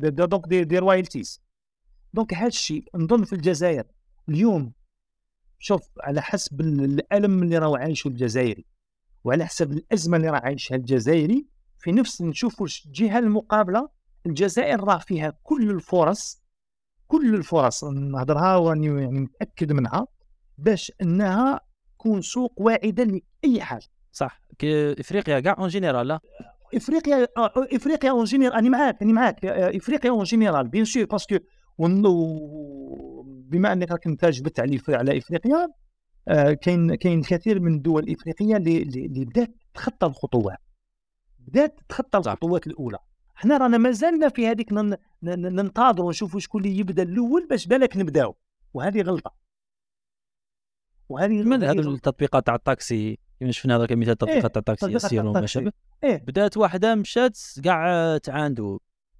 donc des, des royalties donc هذا الشيء نظن في الجزائر اليوم شوف على حسب الألم اللي راهو عايشه الجزائري وعلى حسب الأزمة اللي راه عايشها الجزائري في نفس نشوفوا الجهة المقابلة الجزائر راه فيها كل الفرص كل الفرص نهضرها وأني يعني متاكد منها باش إنها تكون سوق واعدة لأي حاجة صح. إفريقيا كاع en général لا. افريقيا افريقيا en général أنا معاك أنا معاك افريقيا en général bien sûr parce que بما أنك راك انت جبت على على افريقيا آه، كاين كاين كثير من الدول الافريقيه اللي اللي بدات تخطى الخطوات. بدات تخطى الخطوات الأولى. حنا رانا مازلنا في هذيك ننتظروا ونشوفوا شكون اللي يبدأ الأول باش بالك نبداو. وهذه غلطة. وهذه من هذه التطبيقات تاع الطاكسي؟ كما شفنا هذا مثال التطبيقات تاع الطاكسي يسير وما شابه إيه؟ بدات واحدة مشات كاع تعاندوا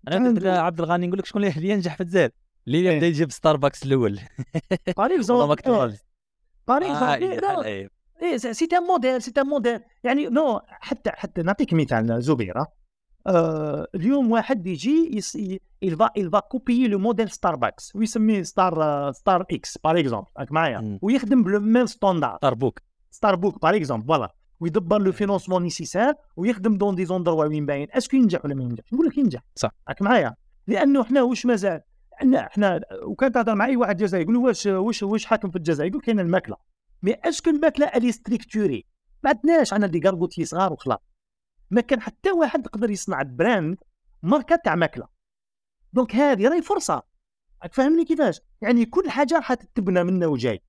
أنا عبد الغني نقول لك شكون اللي ينجح في الجزائر اللي يبدأ إيه؟ يجيب ستاربكس الأول. par exemple par exemple إيه. c'est un modèle c'est un modèle. يعني non حتى حتى نعطيك مثال زبيرة. آه اليوم واحد يجي يس... il va il va copier le modèle Starbucks ويسميه Star Star X par exemple راك معايا. ويخدم ب le même standard. Starbuck Starbuck par exemple voilà ويدبر le financement nécessaire ويخدم dans des endroits وين باين est-ce que ينجح ولا ما ينجح نقول لك ينجح صح راك معايا لأنه حنا واش مازال عندنا حنا وكان تهضر مع اي واحد جزائري يقول له واش واش واش حاكم في الجزائر يقول كاين الماكله mais est-ce que الماكله ال structurée ما عندناش عندنا des gargotiers صغار وخلاص ما كان حتى واحد يقدر يصنع brand ماركه تاع ماكله donc هذه راهي فرصه راك فاهمني كيفاش يعني كل حاجة حتتبنى منا وجاي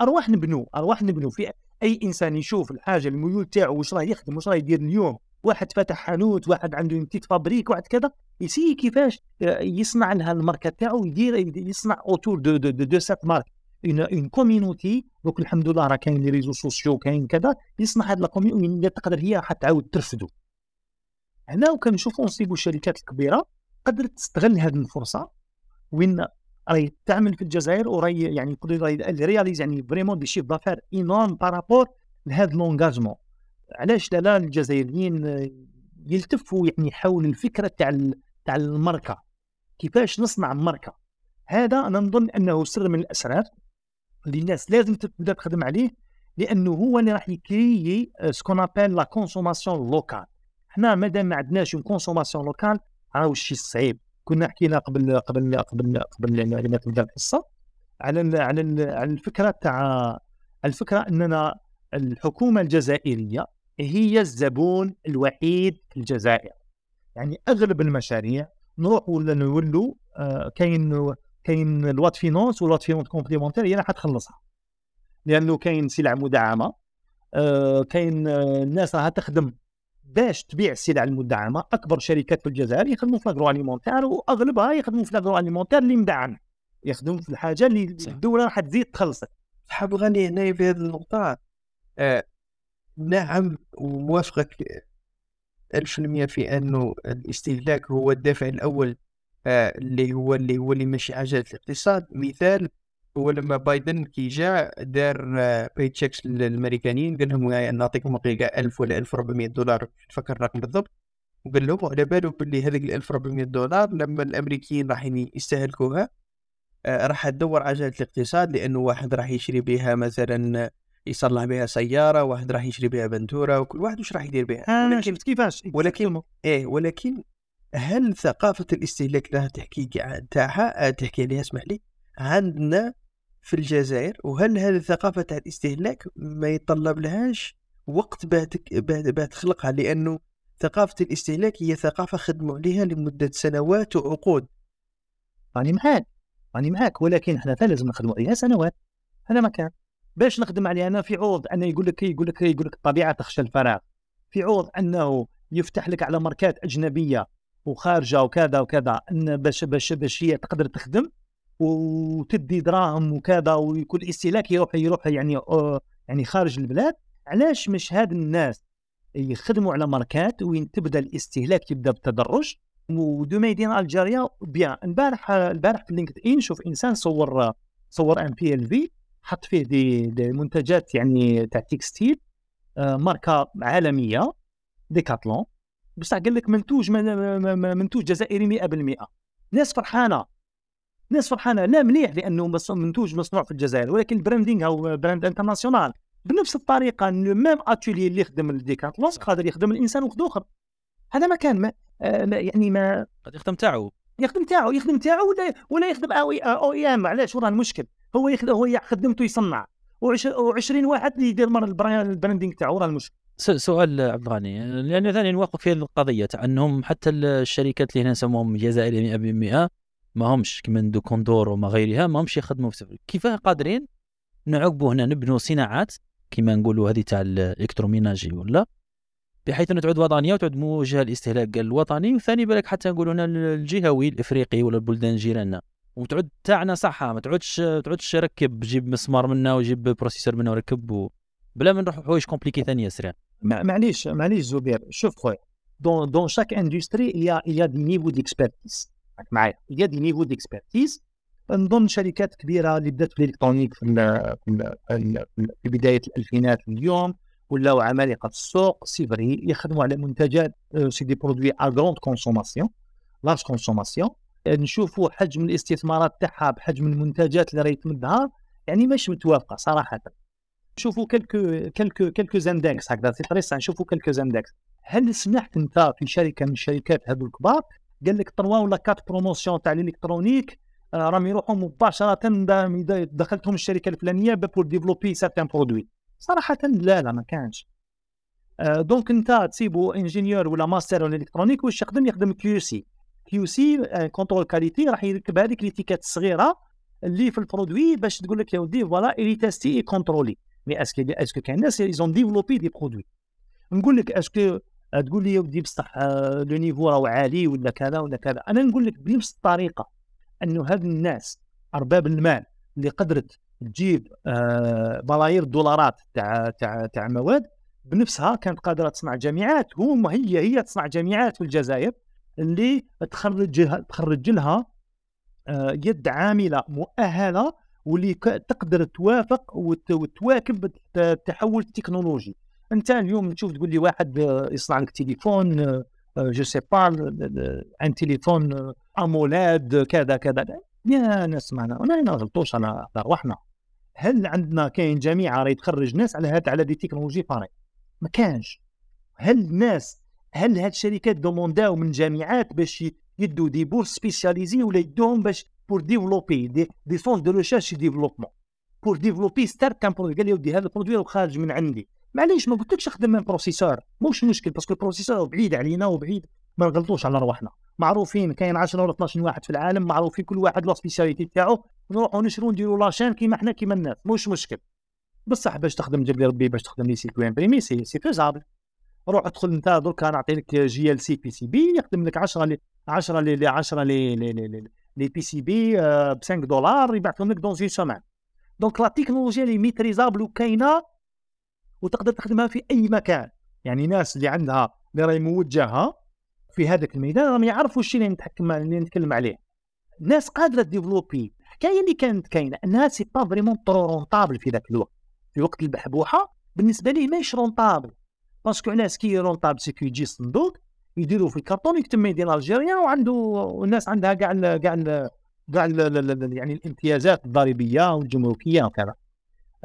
ارواح نبنو ارواح نبنو في أي إنسان يشوف الحاجة الميول تاعو واش راه يخدم واش راه يدير اليوم واحد فتح حانوت واحد عنده une petite fabrique واحد كذا يسي كيفاش يصنع لها الماركة تاعو يدير يصنع autour de de de, de cette marque une une communauté دوك الحمد لله راه كاين les réseaux sociaux كاين كذا يصنع هاد la communauté تقدر هي حتعاود ترفدو. هنا وكنشوفوا نصيبوا الشركات الكبيرة قدرت تستغل هذه الفرصة وين راهي تعمل في الجزائر وراهي يعني يقدر réaliser يعني vraiment des chiffres d'affaires énormes par rapport لهذا l'engagement علاش؟ لا الجزائريين يلتفوا يعني حول الفكرة تاع تاع الماركه كيفاش نصنع ماركه هذا أنا نظن أنه سر من الأسرار اللي الناس لازم تبدأ تخدم عليه لأنه هو اللي راح ي créer ce qu'on appelle la consommation locale حنا مادام ما عندناش consommation locale راهو الشيء صعيب. كنا حكينا قبل قبل قبل قبل ما تبدا الحصه على على على الفكرة تاع الفكرة أننا الحكومة الجزائرية هي الزبون الوحيد في الجزائر. يعني أغلب المشاريع نروح ولا نولوا آه كاين كاين الوات فينونس والوات فينونس كومبليمونتير هي راح تخلصها. لأنه كاين سلع مدعمة آه كاين آه الناس راها تخدم. باش تبيع السلع المدعمة أكبر شركات في الجزائر يخدموا في ال agroalimentaire وأغلبها يخدموا في ال agroalimentaire اللي مدعم يخدموا في الحاجة اللي. الدولة راح تزيد تخلصك حاب غني هنا في هذه النقطة؟ آه نعم وموافقك 1000% في انه الاستهلاك هو الدافع الأول آه اللي هو اللي هو اللي ماشي عجله الاقتصاد. مثال هو لما بايدن كي جاء دار paychecks للأمريكانيين قال لهم نعطيكم حقيقه 1000 ولا 1400 دولار. نفكر الرقم بالضبط. وقال لهم على باله باللي هذيك ال 1400 دولار لما الأمريكيين راح يستهلكوها آه راح تدور عجله الاقتصاد لأنه واحد راح يشري بها مثلا يصلح بها سيارة واحد راح يشري بها بنتورة وكل واحد وش راح يدير بها ولكن شفت كيفاش؟ ولكن إيه ولكن هل ثقافة الاستهلاك لها تحكي تاعها تحكي عليها؟ اسمح لي. عندنا في الجزائر وهل هذه الثقافة تاع الاستهلاك ما يتطلب لهاش وقت بعد تخلقها؟ لأنه ثقافة الاستهلاك هي ثقافة خدموا عليها لمدة سنوات وعقود. راني معاك راني معاك ولكن إحنا لازم نخدموا عليها سنوات. هذا ما كان باش نخدم عليها أنا في عوض أنه يقول لك يقول لك يقول لك الطبيعه تخشى الفراغ. في عوض أنه يفتح لك على ماركات أجنبية وخارجة وكذا وكذا أن باش باش باش هي تقدر تخدم وتدي دراهم وكذا ويكون الاستهلاك يروح يروح يعني يعني خارج البلاد. علاش مش هاد الناس يخدموا على ماركات وين تبدأ الاستهلاك يبدأ بالتدرج؟ و du made in Algeria bien البارح البارح في LinkedIn شوف إنسان صور صور ان بي ال في حط فيه دي, دي منتجات يعني تاع textile آه، ماركة عالمية Decathlon. بصح قال لك منتوج منتوج جزائري 100% ناس فرحانة. الناس فرحانة. لا مليح لأنه منتوج مصنوع في الجزائر ولكن ال branding أو brand international بنفس الطريقة même atelier اللي يخدم ال Decathlon قادر يخدم الإنسان واحد آخر. هذا ما كان ما آه يعني ما قد يخدم تاعو. يخدم تاعو يخدم تاعو ولا ولا يخدم أو OEM. علاش؟ وراه المشكل. هو يخدم هو خدمته يصنع. وين واحد اللي يدير مره ال branding تاعو راه المشكل. سؤال عبد الغني. لأنه ثاني نوقف في القضية تاع أنهم حتى الشركات اللي هنا نسموهم جزائرية 100% ما همش كما دو كوندور وما غيرها ما همش يخدموا في سفر. كيف قادرين نعقبوا هنا نبنوا صناعات كما نقولوا هذه تاع ال électroménager ولا؟ بحيث انها تعود وطنية وتعود موجهة للاستهلاك الوطني وثاني بالك حتى نقولوا هنا الجهوي الإفريقي ولا البلدان جيراننا. وتعود تاعنا صح ما تعودش تعودش ركب جيب مسمار منا وجيب processeur منا وركب و... بلا ما نروح حوايج compliquées ثانية سريع. معليش معليش زبير شوف خويا dans dans chaque industrie y a des niveaux d'expertise. معايا. هي des niveaux d'expertise نظن شركات كبيره اللي بدات في ال électronique في, في, بداية الألفينات اليوم. ولاو عمالقة في السوق c'est vrai يخدموا على منتجات c'est des produits à grande consommation large consommation نشوفوا حجم الاستثمارات تاعها بحجم المنتجات اللي راهي تمدها يعني مش متوافقة صراحة. نشوفوا quelques quelques quelques index هكذا في طريقه نشوفوا quelques index هل سمحت أنت في شركة من الشركات هذو الكبار؟ قال لك 3 ولا 4 promotions تاع ال électronique؟ راهم يروحوا مباشرة دخلتهم الشركة الفلانية pour développer certains produits صراحة لا لا ما كانش. آه، donc انت تسيبو ingénieur ولا ماستر ولا électronique واش يخدم؟ يخدم QC QC contrôle qualité راح يركب هذيك ليتيكات الصغيرة اللي في ال produit باش تقول لك يا ودي voilà est testé et contrôlé mais est-ce que est-ce que كاين ناس ils ont développé des produits نقول لك est-ce que تقول لي يا ودي بصح آه، le niveau راهو عالي ولا كذا ولا كذا. أنا نقول لك بنفس الطريقة أنه هاد الناس أرباب المال اللي قدرت تجيب آه ملايير الدولارات تاع تاع تاع مواد بنفسها كانت قادرة تصنع جامعات. هما هي هي تصنع جامعات في الجزائر اللي تخرج تخرج لها آه يد عاملة مؤهلة واللي تقدر توافق وتواكب التحول التكنولوجي. انت اليوم تشوف تقول لي واحد يصنع لك تليفون je sais pas un téléphone AMOLED كذا كذا. يا ناس معنا أنا ما غلطوش أنا ارواحنا هل عندنا كاين جامعه راهي تخرج ناس على هاد على des technologies pareilles ما كانش. هل الناس هل هاد الشركات demand او من جامعات باش يدوا des bourses spécialisées ولا يدوهم باش pour développer des, des centres de recherche développement pour développer certains produits قال لي ودي هذا ال produit خارج من عندي. معليش ما قلتلكش خدم من processeur. مش مشكل parce que ال processeur بعيد علينا وبعيد. ما نغلطوش على رواحنا معروفين كاين 10 ولا 12 واحد في العالم معروفين كل واحد له spécialité تاعو. نروحوا نشرو نديروا la chaîne كيما حنا كيما الناس. مش مشكل. بصح باش تخدم جاب لي ربي باش تخدم لي circuit imprimé c'est c'est faisable. روح ادخل انت دركا نعطي لك جي ال سي بي سي بي يخدم لك 10 لي 10 لي 10 لي لي لي لي بي سي بي ب 5 دولار يبعثهم لك dans une semaine donc la technologie elle est maîtrisable وكاينة وتقدر تخدمها في أي مكان. يعني ناس اللي عندها اللي راهي موجهه في هذاك الميدان راهم يعرفوا الشيء اللي نتحكم اللي نتكلم عليه. ناس قادرة développer الحكاية اللي كانت كاينة أنها c'est pas vraiment trop rentable في ذاك الوقت. في وقت البحبوحة بالنسبة ليه ماهيش rentable. parce que علاش qui rentable c'est que يجي الصندوق يديروا في الكرتون يكتب made in Algeria وعنده الناس عندها كاع كاع كاع يعني الامتيازات الضريبية والجمركية وكذا.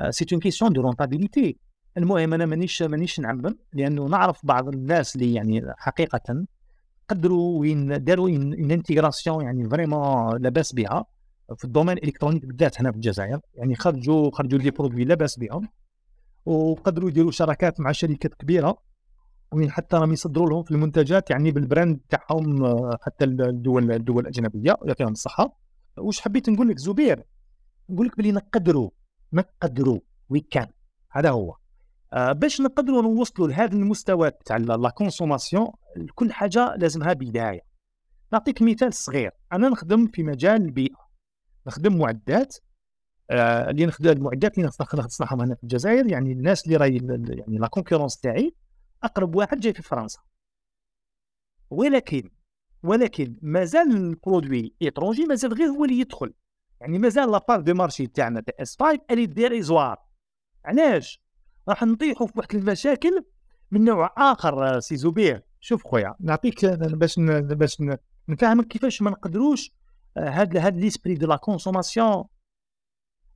c'est une question de rentabilité المهم أنا مانيش مانيش نعمم لأنه نعرف بعض الناس اللي يعني حقيقه قدروا وين داروا une intégration يعني vraiment لاباس بها في ال domaine ال électronique بالذات هنا في الجزائر. يعني خرجوا خرجوا des produits لاباس بهم وقدروا يديروا شراكات مع شركات كبيرة وين حتى راهم يصدروا لهم في المنتجات يعني بال brand تاعهم حتى الدول الدول الأجنبية يعطيهم الصحة. واش حبيت نقول لك زبير؟ نقول لك بلي نقدروا نقدروا we can. هذا هو. باش نقدروا نوصلوا لهذا المستوى تاع la consommation كل حاجة لازمها بداية. نعطيك مثال صغير. أنا نخدم في مجال البيئة. نخدم معدات. آه اللي نخدم المعدات اللي نصنعهم هنا في الجزائر يعني الناس اللي راهي يعني la concurrence تاعي أقرب واحد جاي في فرنسا. ولكن ولكن مازال ال produit étranger مازال غير هو اللي يدخل. يعني مازال la part de marché تاعنا تاع اس 5 elle est dérisoire علاش؟ راح نطيحوا في واحد المشاكل من نوع آخر سي زبير. شوف خويا. نعطيك باش باش نفهمك كيفاش ما نقدروش هاد هاد l'esprit de la consommation.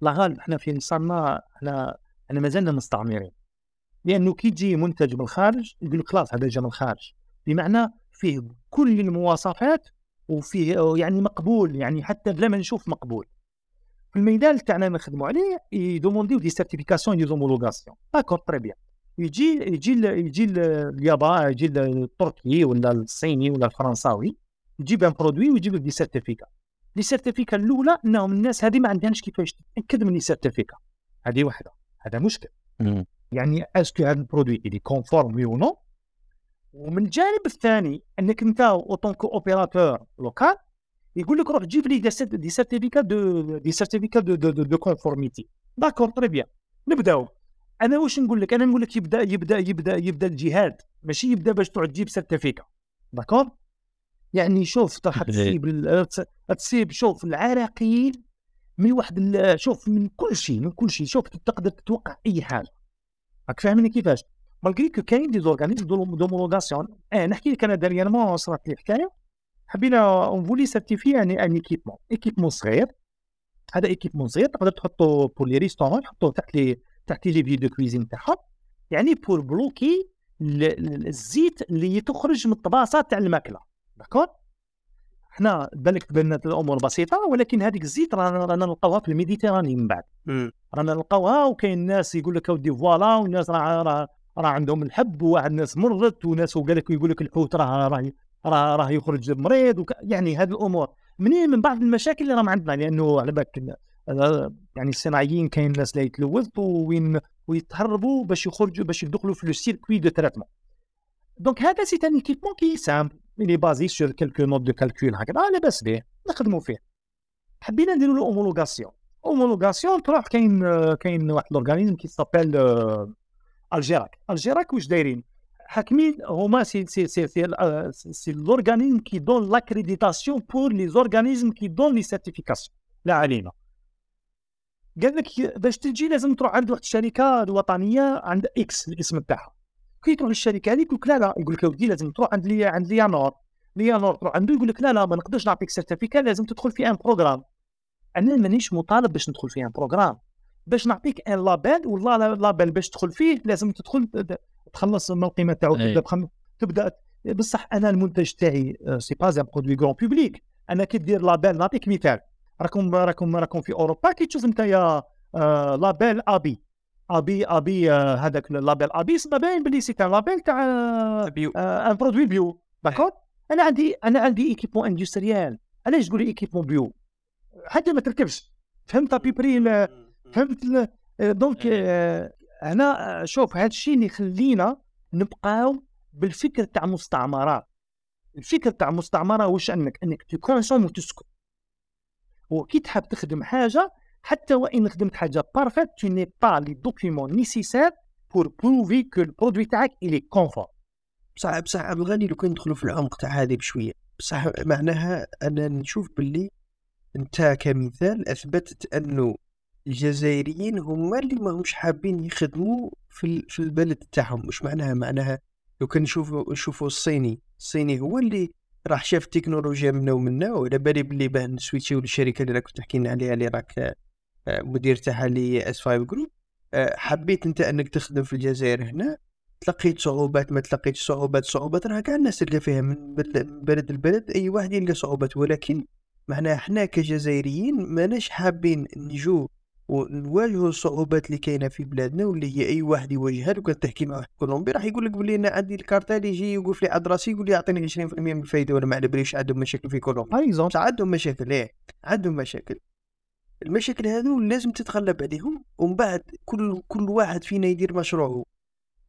لا غالب حنا في صارنا حنا حنا مازلنا مستعمرين. لأنه كي تجي منتج من الخارج يقول لك خلاص هذا جا من الخارج. بمعنى فيه كل المواصفات وفيه يعني مقبول يعني حتى بلا ما نشوف مقبول. في الميدان تاعنا نخدموا عليه ي demand يو des certifications des homologations d'accord très bien يجي يجي يجي اليابان يجي التركي ولا الصيني ولا الفرنساوي يجيب un produit ويجيب لك des certificats. les certificats الأولى انهم الناس هذه ما عندهاش كيفاش تتأكد من les certificats. هذه واحدة هذا مشكل. يعني est-ce que هذا ال produit il est conforme oui non ومن الجانب الثاني أنك أنت en tant qu'opérateur local يقول لك روح جيب لي des certificats de des certificats de de, de, de conformité d'accord très bien نبدأو. أنا واش نقول لك؟ أنا نقول لك يبدأ يبدأ يبدأ يبدأ الجهاد. ماشي يبدأ باش تعود تجيب certificat d'accord يعني شوف راح تسيب تسيب شوف العراقيين من واحد شوف من كل شيء من كل شيء. شوف تقدر تتوقع أي حاجة. راك فاهمني كيفاش؟ malgré que كاين des organismes d'homologation آه نحكي لك أنا dernièrement صرات لي حكاية. حبينا on voulait certifier يعني un équipement. équipement صغير. هذا équipement صغير تقدر تحطو pour les restaurants تحطو تحت les تحت les éviers de cuisine تاعهم. يعني pour bloquer الزيت اللي تخرج من الطباسة تاع الماكلة. d'accord حنا بالك تبان الأمور بسيطة ولكن هذيك الزيت رانا نلقاوها في ال Méditerranée من بعد. رانا نلقاوها وكاين الناس يقول لك أودي voilà والناس راه راه راه عندهم الحب وواحد الناس مرضت وناس وقال لك يقول لك الحوت راه راه راه راه يخرج مريض وك... يعني هذه الأمور. منين؟ من بعض المشاكل اللي راهم عندنا لأنه على بالك يعني الصناعيين كاين الناس اللي يتلوثوا وين ويتهربوا باش يخرجوا باش يدخلوا في le circuit de traitement donc هذا c'est un équipement qui est simple il est basé sur quelques notes de calcul هكذا لاباس به نخدموا فيه. حبينا نديروا له homologation homologation تروح كاين كاين واحد l'organisme qui s'appelle الجيراك الجيراك واش دايرين؟ حاكمين هما سي سي سي سي, c'est l'organisme qui donne l'accréditation pour les organismes qui donnent les certifications لا علينا قال لك باش تجي لازم تروح عند واحد الشركة الوطنية عند إكس الاسم تاعها كي تروح للشركة هذيك يقول لك لا لا يقول لك ودي لازم تروح عند لي عند l'IANOR. l'IANOR تروح عنده يقول لك لا لا ما نقدرش نعطيك certificat لازم تدخل في un programme أنا مانيش مطالب باش ندخل في un programme باش نعطيك un label والله label باش تدخل فيه لازم تدخل تخلص من القيمة تاعو تبدأ بخم... تبدأ بصح أنا المنتج تاعي c'est pas un produit grand public أنا كي دير label نعطيك مثال. راكم راكم راكم في أوروبا كي تشوف أنت يا آه، label AB AB AB آه، هذاك label AB سما باين بلي c'est label تاع bio un produit bio d'accord أنا عندي أنا عندي équipement industriel علاش تقول لي équipement bio حتى ما تركبش. فهمت à peu près فهمت ال- donc أنا آه، شوف هذا الشيء اللي يخلينا نبقاو بالفكر تاع مستعمرات. الفكر تاع مستعمرة واش أنك؟ أنك ت consomme وتسكت وكي تحب تخدم حاجة حتى وإن خدمت حاجة parfaite n'as pas les documents nécessaires pour prouver que le produit تاعك est conforme. بصح بصح عبد الغني لو كان ندخلوا في العمق تاع هذه بشوية. بصح معناها أنا نشوف باللي أنت كمثال أثبتت أنه الجزائريين هما اللي ما همش حابين يخدموا في في البلد تاعهم. مش معناها؟ معناها لو كان نشوفوا نشوفوا الصيني الصيني هو اللي راح شاف التكنولوجيا منا ومنا وعلى بالي باللي باه ن switch يو للشركه اللي راك تحكي لنا عليها اللي راك آه، مدير تاعها اللي S 5 Group حبيت انت انك تخدم في الجزائر هنا. تلقيت صعوبات ما تلقيتش صعوبات. صعوبات راه كاع الناس تلقى فيها من بل- من بلد لبلد أي واحد يلقى صعوبات. ولكن معناها إحنا كجزائريين ماناش حابين نجو ونواجهوا الصعوبات اللي كاينة في بلادنا واللي هي أي واحد يواجهها لو كان تحكي مع واحد كولومبي راح يقول لك بلي أنا عندي الكارتال يجي يوقف لي عند راسي يقول لي أعطيني 20% من الفايدة ولا ما على باليش عندهم مشاكل في كولومبي. باغ عندهم مشاكل إيه عندهم مشاكل. المشاكل هذو لازم تتغلب عليهم ومن بعد كل كل واحد فينا يدير مشروعه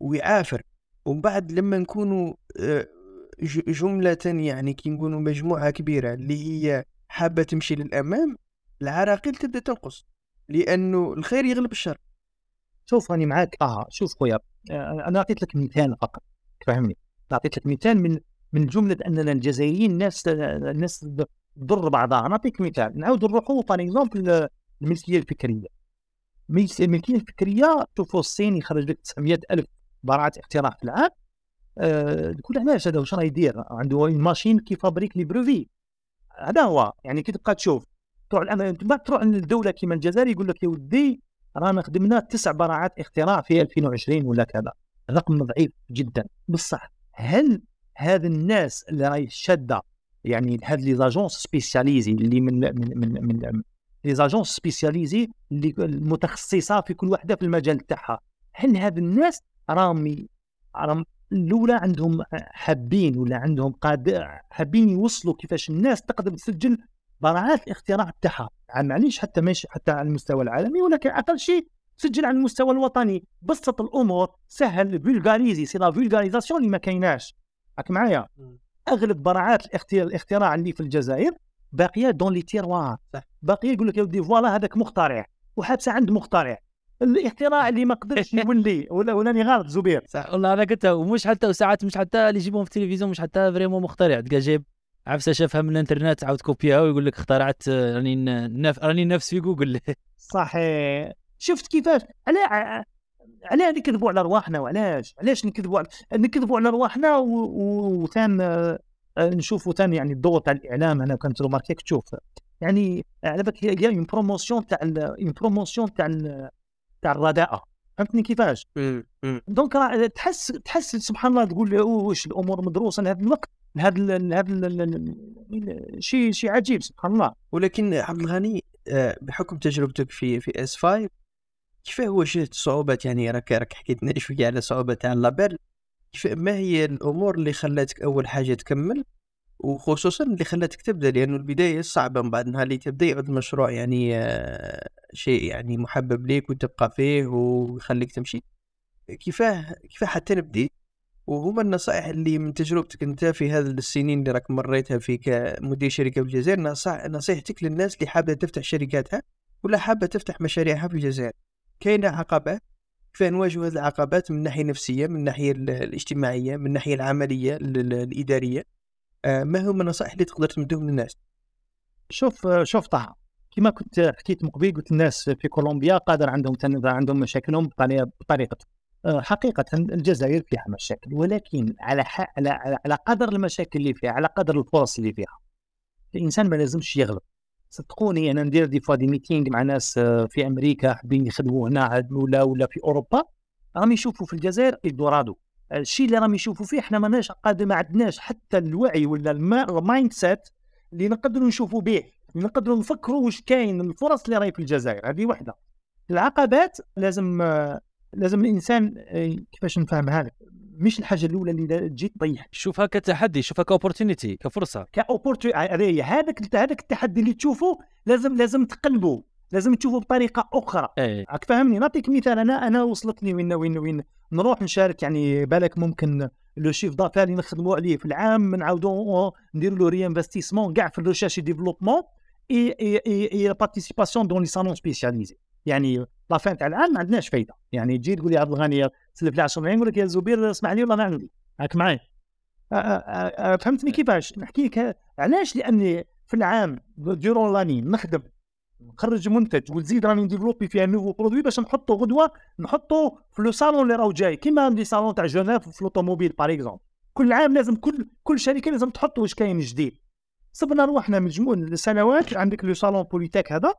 ويعافر. ومن بعد لما نكونوا آه، جملة يعني كي نكونوا مجموعة كبيرة اللي هي حابة تمشي للأمام العراقيل تبدأ تنقص. لأنه الخير يغلب الشر. شوف راني معاك. آه شوف خويا آه، أنا أعطيت لك مثال فقط فهمني أعطيت لك مثال من من جملة أننا الجزائريين الناس الناس تضر بعضها. نعطيك مثال نعاود نروحوا par exemple الملكيه الفكرية. ملك- الملكية الفكرية شوفوا الصين يخرج لك 900 ألف براعة اختراع في العام. آه تقول علاش هذا؟ واش راه يدير؟ عنده machine qui fabrique les brevets. هذا هو يعني كي تبقى تشوف. الأم- من بعد تروح للدوله كيما الجزائر يقول لك يا ودي رانا خدمنا تسع براعات اختراع في 2020 ولا كذا. رقم ضعيف جدا. بصح هل هذا الناس اللي راهي شادة يعني هاد les agences spécialisées اللي من من من, من les agences spécialisées اللي المتخصصة في كل واحدة في المجال تاعها هل هاد الناس راهم راهم الأولى عندهم حابين ولا عندهم قادر حابين يوصلوا كيفاش الناس تقدر تسجل براعات الاختراع تاعها معليش حتى ماشي حتى على المستوى العالمي ولكن أقل شيء سجل على المستوى الوطني. بسط الأمور سهل vulgariser c'est la vulgarisation اللي ما كايناش. راك معايا. أغلب براعات الاختراع اللي في الجزائر باقية dans les tiroirs. باقية يقول لك يا ودي voilà هذاك مخترع وحابسه عند مخترع الاختراع اللي ما قدرش يولي. ولا ولاني غلط زبير. صح. والله أنا قلت ومش حتى وساعات مش حتى اللي يجيبهم في التلفزيون مش حتى vraiment مخترع تلقى جايب عفسه شافها من الانترنت عاود copie ها ويقول لك اخترعت آه، راني نف... راني نفس في جوجل. صحيح. شفت كيفاش؟ على علاه نكذبوا على ارواحنا وعلاش؟ علاش نكذبوا على نكذبوا على ارواحنا و- و- آه، آه، نشوفوا ثاني يعني الدور تاع الإعلام أنا كنت remarqué تشوف. يعني على بالك هي une promotion تاع une promotion تاع تاع الرداءة. فهمتني كيفاش مم. مم. donc راه تحس تحس سبحان الله تقول "أوه، واش الأمور مدروسة لهذا الوقت لهذا لهذا شيء شيء عجيب سبحان الله ولكن عبد الغني آه، بحكم تجربتك في في S 5 كيف هو شفت الصعوبات يعني راك راك حكيت لنا شوية على صعوبة تاع ال label كيف ما هي الأمور اللي خلاتك أول حاجة تكمل وخصوصا اللي خلاتك تبدأ لأنه البداية صعبة من بعد نهار اللي تبدأ يعود المشروع يعني آه، شيء يعني محبب ليك وتبقى فيه ويخليك تمشي؟ كيفاه كيفاه حتى نبدي وهما النصائح اللي من تجربتك أنت في هذه السنين اللي راك مريتها في كمدير شركة في الجزائر نصيحتك للناس اللي حابة تفتح شركاتها ولا حابة تفتح مشاريعها في الجزائر؟ كاينة عقبات كيف نواجه هذه العقبات من الناحيه النفسيه من الناحيه ال- الاجتماعية من الناحيه العملية ال- ال- الإدارية. آه، ما هم النصائح اللي تقدر تمدهم للناس؟ شوف شوف طه كما كنت حكيت من قبل قلت الناس في كولومبيا قادر عندهم تن- عندهم مشاكلهم بطريقة. آه، حقيقة الجزائر فيها مشاكل ولكن على. على على قدر المشاكل اللي فيها على قدر الفرص اللي فيها الإنسان ما لازمش يغلب صدقوني أنا ندير دي فوا دي ميتينغ مع ناس آه، في أمريكا حابين يخدموا هنا ولا ولا في أوروبا راهم يشوفوا في الجزائر إلدورادو. الشيء اللي راهم يشوفوا فيه إحنا ماناش قادر ما عندناش حتى الوعي ولا الما- ال mindset اللي نقدروا نشوفوا به نقدروا نفكروا واش كاين الفرص اللي راهي في الجزائر. هذه وحده. العقبات لازم لازم الإنسان آه، كيفاش نفهمها لك؟ مش الحاجة الأولى اللي تجي تطيح. شوفها كتحدي شوفها ك opportunité كفرصة. ك opportu هذاك هذاك التحدي اللي تشوفه لازم لازم تقلبه. لازم تشوفه بطريقة أخرى. إيه. راك فاهمني؟ نعطيك مثال. أنا أنا وصلتني وين وين وين نروح نشارك يعني بالك ممكن le chiffre d'affaires اللي نخدموا عليه في العام نعاودوا نديروا له réinvestissement كاع في ال recherche développement. et et et et participation dans les salons spécialisés يعني la fin تاع العام ما عندناش فايدة. يعني تجي تقول لي عبد الغني سلف لي 10 ملايين يقول لك يا زبير اسمح لي والله ما عندي. راك معايا. فهمتني كيفاش؟ نحكي لك علاش؟ لاني في العام durant لاني نخدم نخرج منتج وتزيد راني ن développer فيها nouveaux produits باش نحطو غدوة نحطو في le salon اللي راهو جاي. كيما les salons تاع جنيف في ال automobile par exemple كل عام لازم كل كل شركة لازم تحط واش كاين جديد. صبنا روحنا مجموع السنوات عندك le salon politique هذا؟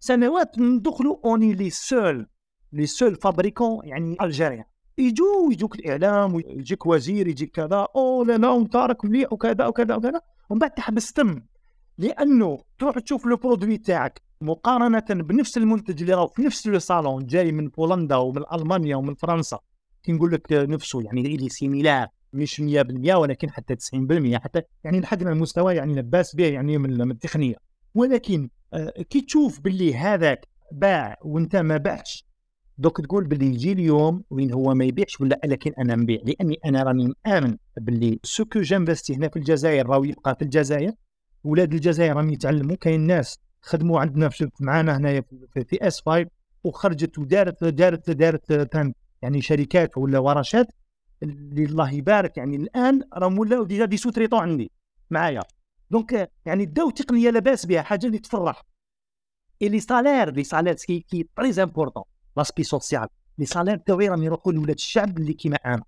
سنوات ندخلوا on est les seuls les seuls fabricants يعني algériens يجوا يجوك الإعلام ويجيك وزير يجيك كذا أو لا لا راك مليح وكذا وكذا وكذا. ومن بعد تحبس تم لأنه تروح تشوف le produit تاعك مقارنة بنفس المنتج اللي راهو في نفس le salon جاي من بولندا ومن ألمانيا ومن فرنسا. كي نقول لك نفسه يعني اللي similaire. مش 100% ولكن حتى 90% حتى يعني لحقنا المستوى يعني لباس به يعني من التقنية. ولكن آه، كي تشوف باللي هذاك باع وانت ما بعتش دوك تقول باللي يجي اليوم وين هو ما يبيعش ولا لكن أنا نبيع لأني أنا راني مآمن باللي ce que j'investis هنا في الجزائر راهو يبقى في الجزائر ولاد الجزائر راهم يتعلموا كاين ناس خدموا عندنا معنا هنايا في SE 5 وخرجت ودارت دارت دارت دارت يعني شركات ولا ورشات اللي الله يبارك يعني الآن راهم ولاو déjà des sous-traitants عندي معايا. donc يعني داو تقنية لاباس بها حاجة اللي تفرح. et les salaires les salaires qui qui très important l'aspect social les salaires تاوعي راهم يروحوا لولاد الشعب اللي كيما أنا.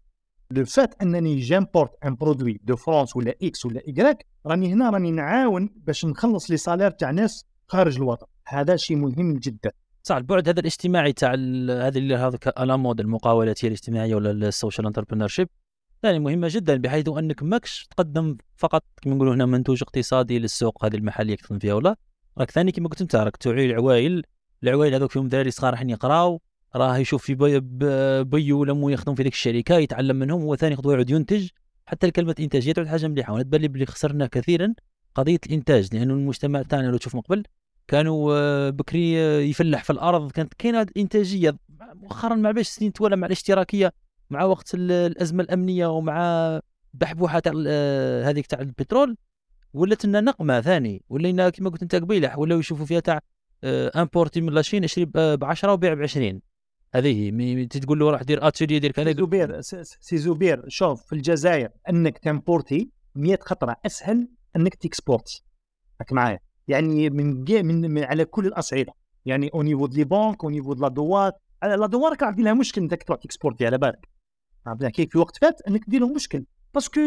le fait أنني j'importe un produit de France ولا X ولا Y راني هنا راني نعاون باش نخلص les salaires تاع ناس خارج الوطن. هذا شيء مهم جدا. صح البعد هذا الاجتماعي تاع هذه هذا على مود المقاولات الاجتماعية ولا ال social entrepreneurship ثاني مهمة جدا بحيث أنك ماكش تقدم فقط كما نقولوا هنا منتوج اقتصادي للسوق هذه المحلية اللي تخدم فيها ولا. راك ثاني كما قلت أنت راك توعي العوائل العوائل هذوك فيهم دراري صغار رايحين يقراو راه يشوف في بي باباه ولا مو يخدم في ديك الشركة يتعلم منهم هو ثاني خطوه يعود ينتج. حتى الكلمة إنتاجية تعود حاجة مليحة وأنا تبان لي بلي خسرنا كثيرا قضية الإنتاج لأنه المجتمع تاعنا لو تشوف من قبل كانوا آه، بكري آه، يفلح في الأرض. كانت كاينة الإنتاجية مؤخرا مع باش سنين تولى مع الاشتراكية مع وقت ال- الأزمة الأمنية ومع بحبوحه تاع آه، هذيك تاع البترول. ولات لنا نقمة ثاني ولينا كما قلت أنت قبيلة ولاو يشوفوا فيها تاع امبورتي من لاشين اشري ب 10 وبيع ب 20 هذه هي تقول له راح دير اتشيلي دير كذا زبير س- سي زبير شوف في الجزائر إنك ت importer 100 خطره أسهل إنك t exporter راك معايا. يعني من, من, من على كل الاصعده يعني au niveau des banques au niveau la douane la douane كان لها مشكل إنك تروح t exporter على بالك. عرفت كيف في وقت فات إنك دير لهم مشكل. parce que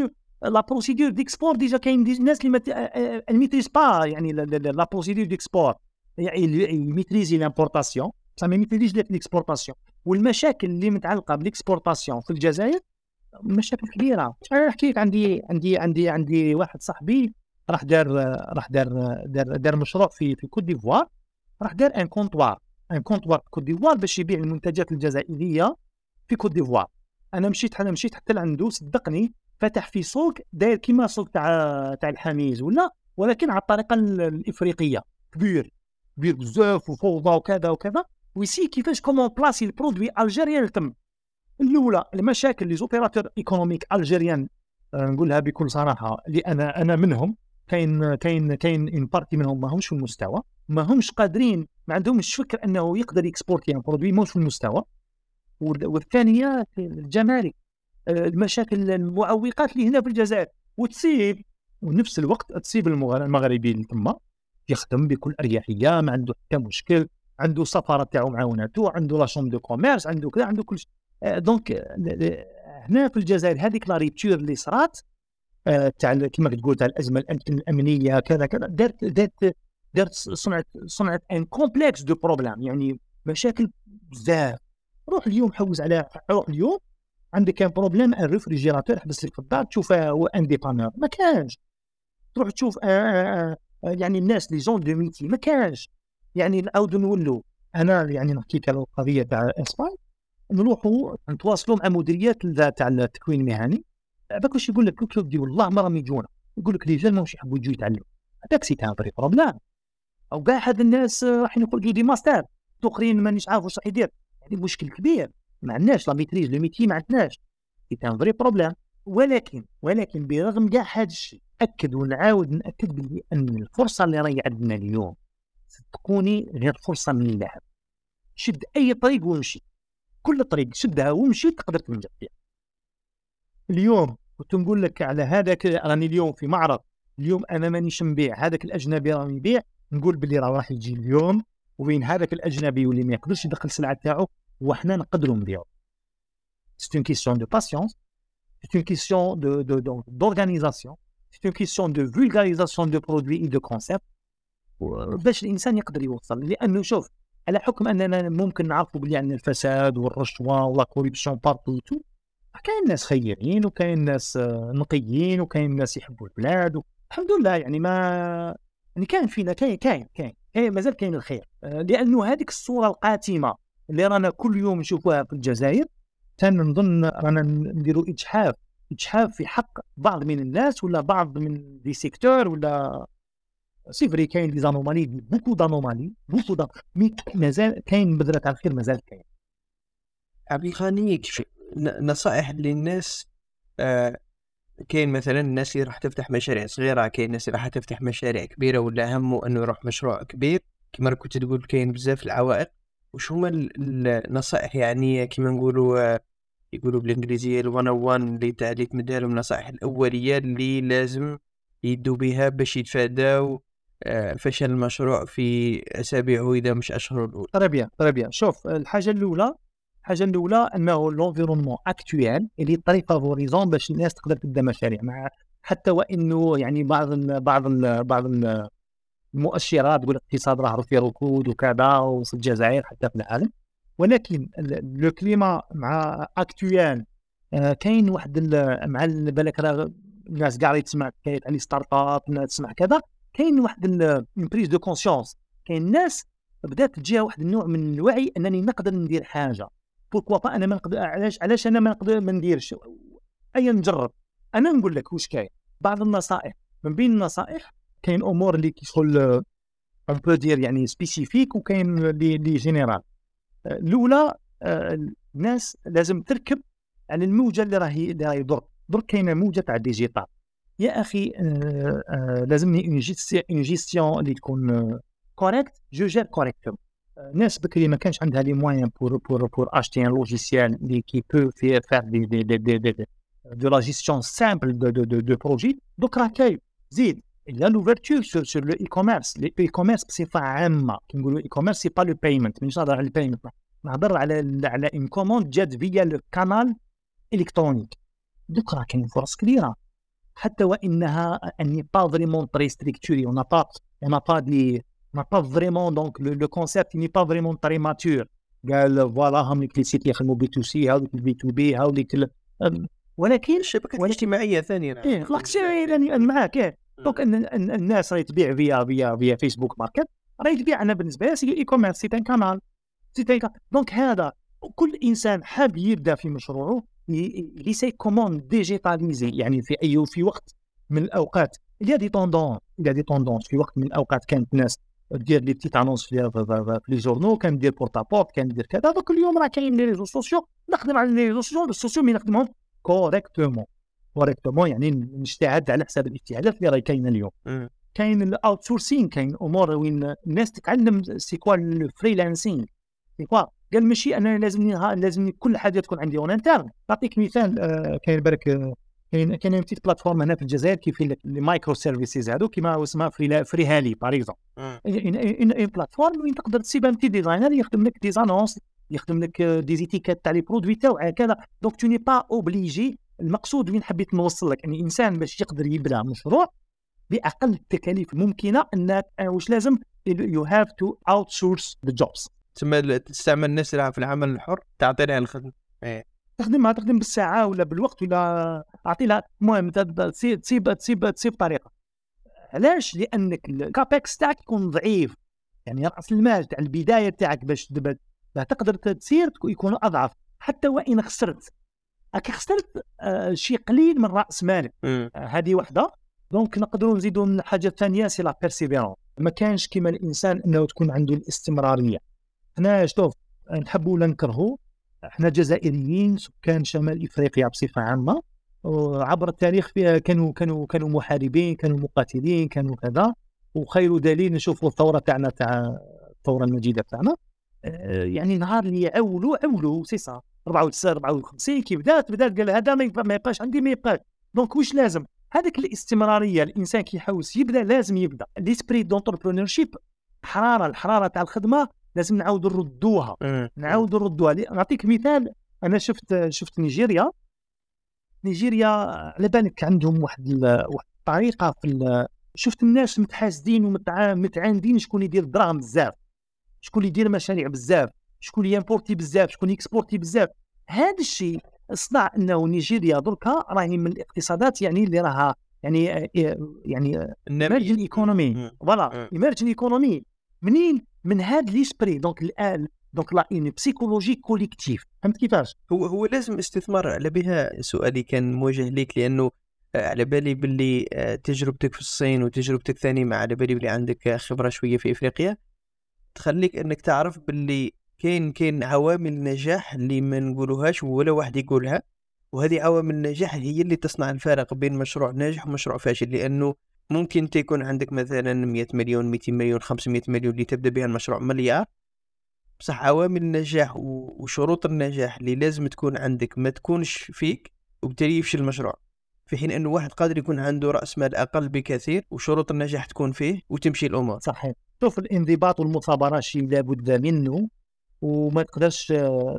la procédure d'export déjà كاين des ناس اللي ils maîtrisent pas يعني la- procédure d'export يعني ي maîtriser l'importation بصح ما ي maîtriser ش l'exportation والمشاكل اللي متعلقة بال exportation في الجزائر مشاكل كبيرة. أنا نحكي عندي عندي عندي عندي واحد صاحبي راح دار راح دار دار, دار مشروع في في كوت ديفوار راح دار un comptoir un comptoir في كوت ديفوار باش يبيع المنتجات الجزائرية في كوت ديفوار أنا مشيت أنا مشيت حتى لعنده صدقني فتح في سوق داير كيما سوق تاع تاع الحميز ولا ولكن على الطريقة ال- الإفريقية. كبير كبير بزاف وفوضى وكذا وكذا. و essayer كيفاش comment placer les produits algériens تم الأولى المشاكل les opérateurs économiques algériens نقولها بكل صراحة أنا أنا منهم. كاين كاين كاين une partie منهم ما همش في المستوى ما همش قادرين ما عندهمش فكر أنه يقدر ي exporter un produit مش في المستوى. وال- والثانية الجمارك آه، المشاكل المعوقات اللي هنا في الجزائر وتصيب ونفس الوقت تصيب المغ- المغربي اللي تما يخدم بكل أريحية ما عنده حتى مشكل عنده سفارة تاعو معاوناته عنده la chambre de commerce عنده كذا عنده كل شيء donc هنا في الجزائر هذيك la rupture اللي صرات تاع ال- كما تقول تاع الأزمة الأمنية كذا كذا. دارت دارت دارت صنعت صنعت un complexe de problèmes يعني مشاكل بزاف. روح اليوم حوز على روح اليوم عندك quand problème un réfrigérateur حبس لك في الدار تشوفه هو un dépanneur ما كانش. تروح تشوف آه آه آه يعني الناس les gens de métier ما كانش. يعني نعاودو نولوا أنا يعني نحكيك على القضية تاع إسبان. نروحوا نتواصلوا مع مديريات تاع التكوين المهني. باك واش يقول لك لك والله ما راهم يجونا يقول لك les jeunes ماهمش يحبوا يجوا يتعلموا. هذاك c'est un vrai problème أو كاع هاد الناس راح يخرجوا des masters. اخرين مانيش عارف واش راح يدير. يعني مشكل كبير. ما عندناش la maîtrise le métier ما عندناش. c'est un vrai problème ولكن ولكن برغم كاع هذا الشيء أكد ونعاود نأكد بلي أن الفرصة اللي راهي عندنا اليوم صدقوني غير فرصة من اللعب. شد أي طريق وامشي. كل طريق شدها وامشي تقدر تنجح فيها. اليوم كنت نقول لك على هذاك راني اليوم في معرض اليوم أنا مانيش نبيع هذاك الأجنبي راه يبيع نقول باللي راه راح يجي اليوم وين هذاك الأجنبي واللي ما يقدرش يدخل السلعة تاعو وحنا نقدروا نبيعوا c'est une question de patience c'est une question de de d'organisation c'est une question de vulgarisation de produit et de concept باش الإنسان يقدر يوصل لأنه شوف على حكم أننا ممكن نعرفوا بلي عندنا الفساد والرشوة و la corruption partout tout كاين ناس خيرين وكاين ناس نقيين وكاين ناس يحبوا البلاد الحمد لله يعني ما يعني كان فينا كاين كاين كاين كاين مازال كاين الخير. لأنه هذيك الصورة القاتمة اللي رانا كل يوم نشوفوها في الجزائر نظن رانا نديروا إجحاف إجحاف في حق بعض من الناس ولا بعض من des secteurs ولا c'est vrai كاين des anomalies beaucoup d'anomalies beaucoup d'a- mais مازال كاين بذره تاع الخير مازال كاين. عبد الخاني نصائح للناس آه كاين مثلا الناس اللي راح تفتح مشاريع صغيرة كاين الناس اللي راح تفتح مشاريع كبيرة ولا همه إنه يروح مشروع كبير. كما كنت تقول كاين بزاف العوائق. وش هما النصائح يعني؟ كما نقولوا يقولوا بالإنجليزية ال 101 اللي تعليق مدارهم النصائح الأولية اللي لازم يدوا بها باش يتفاداو آه، فشل المشروع في أسابيعه إذا مش أشهر الأولى. طيب طيب شوف الحاجة الأولى الحاجة الأولى أنه لونفيرونمون اكتويل اللي طري فافوريزون باش الناس تقدر تبدأ مشاريع مع حتى وإنه يعني بعض ال بعض ال بعض ال المؤشرات تقول الاقتصاد راه في ركود وكذا وفي الجزائر حتى في العالم. ولكن le climat مع actuel آه كاين واحد مع بالك راه الناس كاع تسمع حكايات على start-up تسمع كذا كاين واحد prise de conscience كاين ناس بدات تجيها واحد النوع من الوعي أنني نقدر ندير حاجة. pourquoi pas أنا ما نقدر علاش علاش أنا ما نقدر ما نديرش؟ أيا نجرب. أنا نقول لك واش كاين. بعض النصائح من بين النصائح كاين أمور اللي كيدخل on peut dire يعني spécifique وكاين اللي لي général الأولى الناس لازم تركب على الموجة اللي راهي اللي راهي درك. درك كاينة موجة تاع digital يا أخي آه آه لازمني اون جيستيون اللي تكون correcte je gère correctement ناس بكري ما كانش عندها les moyens pour pour pour acheter un logiciel اللي كي بو في فار دي دي دي دي دي de la gestion simple de de de de projet donc راه كاين زيد il y a l'ouverture sur, sur le e-commerce. Le e-commerce بصفه عامه كي نقولوا e-commerce c'est pas le paiement مانيش نهضر على ال paiement نهضر على على une commande جات via le canal électronique donc راه كاين فرص كبيره حتى وانها n'est pas vraiment très structurée on n'a pas on n'a pas des n'a pas vraiment donc le, le concept n'est pas vraiment très mature. قال voilà هم les sites يخدموا B to C هاوليك ال B to B هاوليك ولكن الشبكه الاجتماعيه ثانية. إيه الاجتماعيه معاك إيه. donc الناس راهي تبيع via via via Facebook Market راهي تبيع أنا بالنسبة لي c'est e-commerce c'est un canal c'est un donc هذا كل إنسان حاب يبدأ في مشروعه il sait comment digitaliser يعني في اي في وقت من الأوقات. Il y a des tendances il y a des tendances. في وقت من الأوقات كانت ناس دير les petites annonces في, في, les journaux كان دير porte-à-porte كان دير كذا donc اليوم راه كاين les réseaux sociaux نخدم على les réseaux sociaux mais نخدمهم correctement correctement يعني نجتهد على حساب الاجتهادات اللي راهي كاينة اليوم. كاين ال outsourcing كاين أمور وين الناس تتعلم c'est quoi ال freelancing c'est quoi؟ قال ماشي أنا لازمني لازمني كل حاجة تكون عندي en interne نعطيك مثال آه كاين بالك كاين كاين petites plateformes هنا في الجزائر كيف les micro services هادو كيما اسمها فري Freehali par exemple une plateforme وين تقدر تسيب un petit designer يخدم لك des annonces يخدم لك des étiquettes تاع les produits تاعو كذا donc tu n'es pas obligé المقصود وين حبيت نوصل لك؟ ان يعني إنسان باش يقدر يبدأ مشروع بأقل التكاليف الممكنه إنك واش لازم؟ you have to out source the jobs تسمى تستعمل الناس اللي في العمل الحر تعطي لها الخدمة. إيه. تخدمها تخدم بالساعة ولا بالوقت ولا اعطي لها المهم تصيب تصيب تصيب طريقة. علاش؟ لأنك ال CAPEX تاعك يكون ضعيف. يعني رأس المال تاع البداية تاعك باش تقدر تسير يكون أضعف. حتى وإن خسرت. راك خسرت آه شيء قليل من رأس مالك. آه هذه وحدة. donc نقدروا نزيدوا الحاجة الثانية c'est la persévérance ما كانش كيما الإنسان إنه تكون عنده الاستمرارية. حنا شوف نحبوا ولا نكرهوا إحنا جزائريين سكان شمال إفريقيا بصفة عامة وعبر التاريخ فيها كانوا كانوا كانوا محاربين كانوا مقاتلين كانوا كذا. وخير دليل نشوفوا الثورة تاعنا تاع الثورة المجيدة تاعنا آه، يعني نهار اللي عولوا عولوا سي سا 94 54 كي بدات بدات قال هذا ما يبقاش عندي ما يبقاش. donc واش لازم؟ هذيك الاستمرارية الإنسان كيحوس يبدأ لازم يبدأ. l'esprit d'entrepreneurship الحراره الحرارة تاع الخدمة لازم نعاودوا نردوها. نعاودوا نردوها. نعطيك مثال. أنا شفت شفت نيجيريا. نيجيريا على بالك عندهم واحد واحد الطريقة في شفت الناس متحاسدين ومتعاندين شكون يدير الدراهم بزاف شكون يدير مشاريع بزاف شكون ي importer بزاف شكون ي exporter بزاف. هذا الشيء صنع أنه نيجيريا دركا راهي من الاقتصادات يعني اللي راها يعني يعني emerging economy voilà emerging economy منين؟ من هذا l'esprit donc الآن donc là une psychologie collective فهمت كيفاش؟ هو هو لازم استثمار على بها سؤالي كان موجه ليك لأنه آه، على بالي باللي آه، تجربتك في الصين وتجربتك ثاني مع على بالي باللي عندك خبرة شوية في إفريقيا. تخليك إنك تعرف باللي كاين كاين عوامل نجاح اللي ما نقولوهاش ولا واحد يقولها. وهذه عوامل النجاح هي اللي تصنع الفارق بين مشروع ناجح ومشروع فاشل لأنه ممكن تكون عندك مثلا 100 مليون 200 مليون 500 مليون اللي تبدأ بها المشروع مليار. بصح عوامل النجاح وشروط النجاح اللي لازم تكون عندك ما تكونش فيك وبالتالي يفشل المشروع. في حين أنه واحد قادر يكون عنده رأس مال أقل بكثير وشروط النجاح تكون فيه وتمشي الأمور. صحيح. شوف الانضباط والمثابرة شيء لابد منه وما تقدرش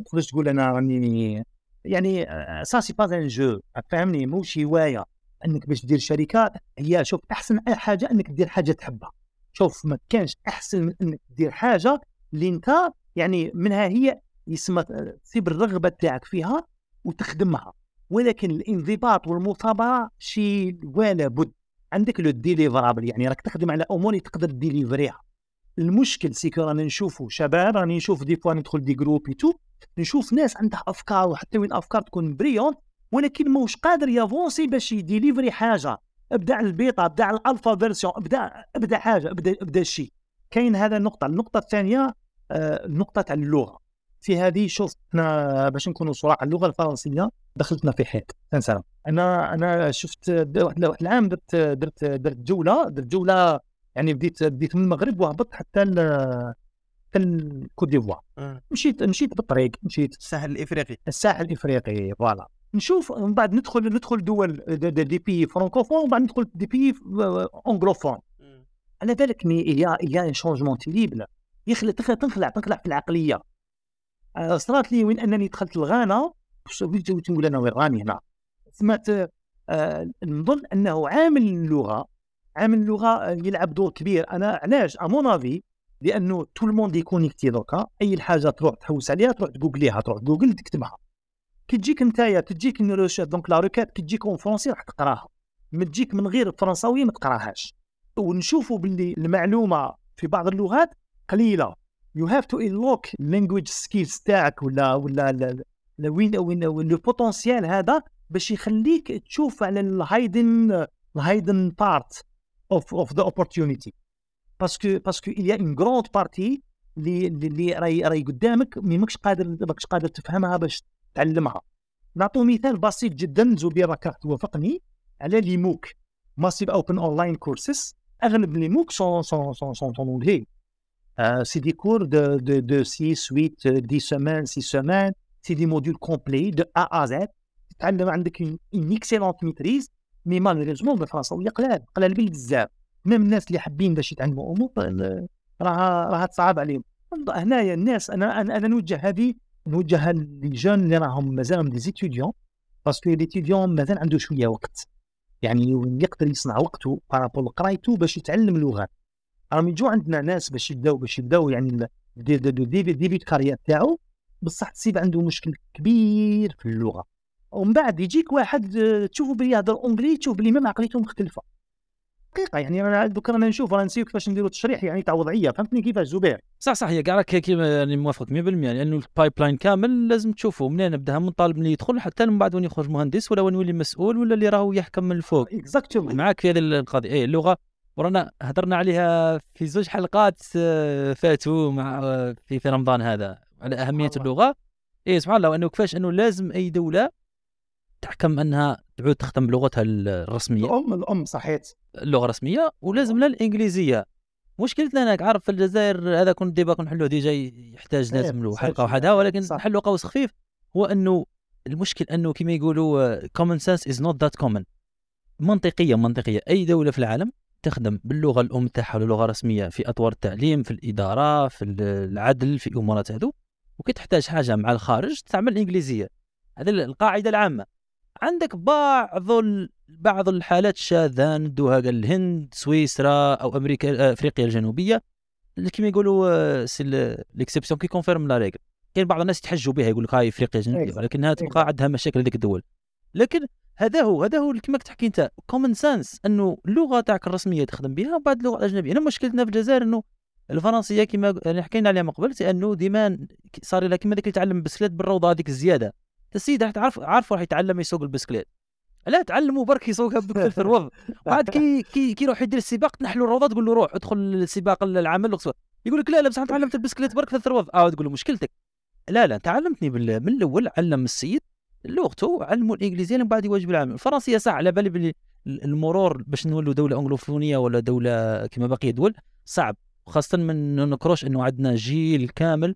تقدرش تقول أنا راني يعني ça c'est pas un jeu فهمني؟ موش هوايه انك باش دير شركة هي شوف أحسن حاجة إنك دير حاجة تحبها. شوف ما كانش أحسن من إنك دير حاجة اللي أنت يعني منها هي يسمى تصيب الرغبة تاعك فيها وتخدمها. ولكن الانضباط والمثابرة شيء ولا بد عندك le délivrable يعني راك تخدم على أمور تقدر délivrer ها المشكل c'est que راني نشوفوا شباب راني نشوف des fois ندخل des groupes tout نشوف ناس عندها أفكار وحتى وين افكار تكون brillantes ولكن موش قادر ي avancer باش ي délivrer حاجة. ابدأ البيتا ابدأ ال alpha version ابدأ ابدأ حاجة ابدأ ابدأ شيء كاين هذا النقطة. النقطة الثانية آه النقطة تاع اللغة. في هذه شوف أنا باش نكونوا صراحة اللغة الفرنسية دخلتنا في حيط. أنا أنا شفت واحد العام درت درت درت جولة درت جولة يعني بديت بديت من المغرب وهبطت حتى حتى الكوت ديفوار مشيت مشيت بالطريق مشيت. الساحل الإفريقي. الساحل الإفريقي voilà. نشوف من بعد ندخل ندخل دول des pays francophones ومن بعد ندخل des pays anglophones على بالك مي y a y a un changement terrible يخلع تنخلع تنخلع في العقلية. آه، صرات لي وين أنني دخلت الغانا تقول أنا وين راني هنا؟ سمعت آه نظن أنه عامل اللغة عامل اللغة يلعب دور كبير. أنا علاش؟ à mon avis لأنه tout le monde يكونيكتي donc. أي حاجة تروح تحوس عليها تروح تجوجليها تروح جوجل تكتبها. كي تجيك نتايا تجيك donc la requête كي تجيك en français راح تقراها. ما تجيك من غير الفرنساويه ما تقراهاش. ونشوفوا باللي المعلومة في بعض اللغات قليلة. you have to unlock language skills تاعك ولا ولا وين وين le potentiel هذا باش يخليك تشوف على ال hidden ال hidden part of of the opportunity parce que parce que il y a une partie اللي اللي راهي راهي قدامك ماكش قادر ماكش قادر تفهمها باش تعلمها. نعطو مثال بسيط جدا زبير راك توافقني على les MOOC massive open online courses أغلب les MOOC sont sont sont sont sont en anglais c'est des cours de de de 6 8 10 semaines 6 semaines c'est des modules complets de A à Z تتعلم عندك une excellente maîtrise mais malheureusement بالفرنساويه قلال قلال بزاف. même الناس اللي حابين باش يتعلموا امور راها راها تصعب عليهم. هنايا الناس أنا أنا, أنا نوجه هذه نوجه les jeunes اللي راهم مازالهم des étudiants parce que l'étudiant مازال عنده شوية وقت. يعني يقدر يصنع وقته par rapport ل قرايته باش يتعلم لغات راهم يجوا عندنا ناس باش يبداو باش يبداو يعني دي دي دي دي, دي, دي كارير تاعو بصح تصيب عنده مشكل كبير في اللغة. ومن بعد يجيك واحد تشوفه بلي يهضر anglais تشوف بلي même عقليته مختلفة. حقيقه يعني أنا دوك رانا نشوف رانا نسييو كيفاش نديروا تشريح يعني تاع وضعية فهمتني كيفاش زبير؟ صح صح هي كاع راك يعني موافق 100% لأنه ال pipeline كامل لازم تشوفه منين نبدأها؟ من طالب اللي يدخل حتى من بعد وين يخرج مهندس ولا وين يولي مسؤول ولا اللي راهو يحكم من الفوق. exactement معاك في هذه القضية. اي اللغة ورانا هضرنا عليها في زوج حلقات آه، فاتوا مع آه، في في رمضان هذا على أهمية. اللغة. اي سبحان الله وأنه كيفاش أنه لازم أي دولة تحكم أنها تعود تخدم بلغتها الرسمية. الأم الأم صحيت. اللغة الرسمية ولازم لها الإنجليزية. مشكلتنا هناك عارف في الجزائر هذا كنت ديبا نحلوه déjà يحتاج لازم له حلقه. وحدها ولكن صح. نحلوا قوس خفيف هو إنه المشكل إنه كما يقولوا common sense is not that common منطقيا منطقيا أي دولة في العالم تخدم باللغة الأم تاعها ولا لغه رسميه في أطوار التعليم في الإدارة في العدل في امورات هذو وكي تحتاج حاجة مع الخارج تستعمل الانجليزيه هذه القاعدة العامة. عندك بعض ال- بعض الحالات الشاذه ندوها قال الهند سويسرا أو أمريكا آه، أفريقيا الجنوبية اللي كما يقولوا آه، c'est l'exception qui confirme la règle كاين بعض الناس يتحجوا بها يقول لك هاي أفريقيا الجنوبية Exact. ولكنها تبقى Exact. عندها مشاكل هذيك الدول لكن هذا هو هذا هو كما تحكي أنت common sense أنه اللغة تاعك الرسمية تخدم بها وبعد اللغة الأجنبية أنا مشكلتنا في الجزائر أنه الفرنسية كما يعني حكينا عليها من قبل أنه ديما صار لها كما ذاك اللي يتعلم بسكليت بالروضة هذيك الزيادة السيد راح تعرف عارف راح يتعلم يسوق البسكليت. لا تعلموا برك يسوقها في الروض بعد كي كي كي يروح يدير السباق تنحلوا الروضة تقول له روح ادخل السباق العمل يقول لك لا لا أنا تعلمت البسكليت برك في الروض آه تقول له مشكلتك. لا لا انت علمتني بال- من الأول علم السيد لغته علموا الإنجليزية من بعد يواجب العمل. الفرنسية صح على بالي بلي المرور باش نولوا دولة انجلوفونيه ولا دولة كما بقيه دول صعب. خاصة من نكروش إنه عندنا جيل كامل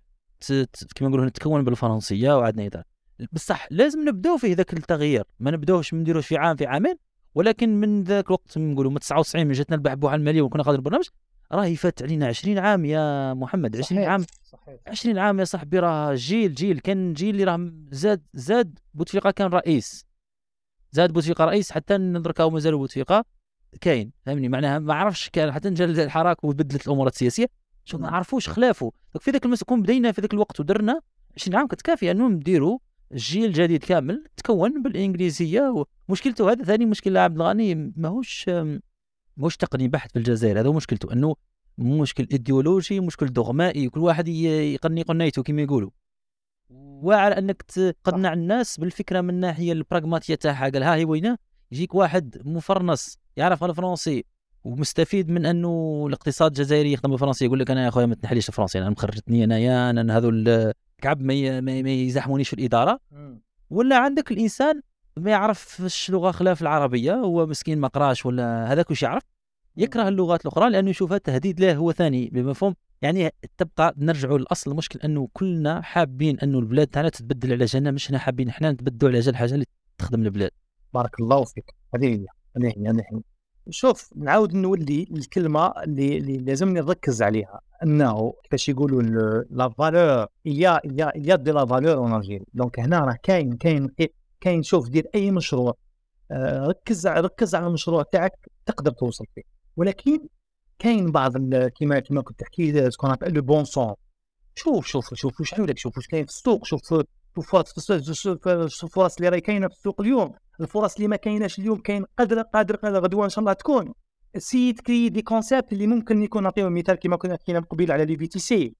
كما نقولوا نتكون بالفرنسية وعندنا بصح لازم نبداو فيه ذاك التغيير ما نبداوش ما نديروش في عام في عامين ولكن من ذاك الوقت نقولوا من 99 من جاتنا البحبوحه الماليه وكنا قادر البرنامج راه فات علينا 20 عام يا محمد 20 صحيح، عام صحيح. 20 عام يا صاحبي راه جيل جيل كان جيل اللي راه زاد زاد بوتفليقه كان رئيس زاد بوتفليقه رئيس حتى ندركه مازال بوتفليقه كاين فهمني؟ معناها ما عرفش كان حتى نجا الحراك وبدلت الأمور السياسية شوف ما عرفوش خلافوا في ذاك المس كون بدينا في ذاك الوقت ودرنا 20 عام كانت كافيه انه نديروا جيل جديد كامل تكون بالإنجليزية ومشكلته هذا ثاني مشكلة عبد الغني ماهوش ماهوش تقني بحت في الجزائر هذا هو مشكلته إنه مشكل إيديولوجي مشكل دغمائي وكل واحد يقني قنيته كما يقولوا. وعلى أنك تقنع الناس بالفكرة من الناحيه البراغماتية تاعها قال ها هي وينه؟ يجيك واحد مفرنس يعرف الفرنسي ومستفيد من أنه الاقتصاد الجزائري يخدم بالفرنسي يقول لك أنا يا خويا ما تنحليش الفرنسي أنا مخرجتني أنايا أنا هذو الكعب ما يزاحمونيش في الإدارة. ولا عندك الإنسان ما يعرفش لغة خلاف العربية هو مسكين ما قراش ولا هذاك واش يعرف يكره اللغات الأخرى لأنه يشوفها تهديد له هو ثاني بمفهوم يعني تبقى نرجعوا للأصل المشكل أنه كلنا حابين أنه البلاد تاعنا تتبدل على جالنا مش حنا حابين حنا نتبدلوا على جال الحاجة اللي تخدم البلاد. بارك الله فيك. هذه هي هذه هي. شوف نعاود نولي الكلمة اللي, اللي لازم نركز عليها. أنه كيفاش يقولوا la valeur y a y a y a de la valeur en Algérie donc هنا راه كاين كاين كاين شوف دير أي مشروع. آه، ركز ركز على المشروع تاعك تقدر توصل فيه. ولكن كاين بعض كيما كيما كنت تحكي ce qu'on le bon sens شوف شوف شوف واش عندك شوف واش كاين في السوق شوف الفرص اللي راهي كاينة في السوق اليوم. الفرص اللي ما كايناش اليوم كاين قادر قادر غدوة إن شاء الله تكون. سيت créer des concepts اللي ممكن يكون نعطيهم مثال كما كنا حكينا من قبيل على لي في تي سي.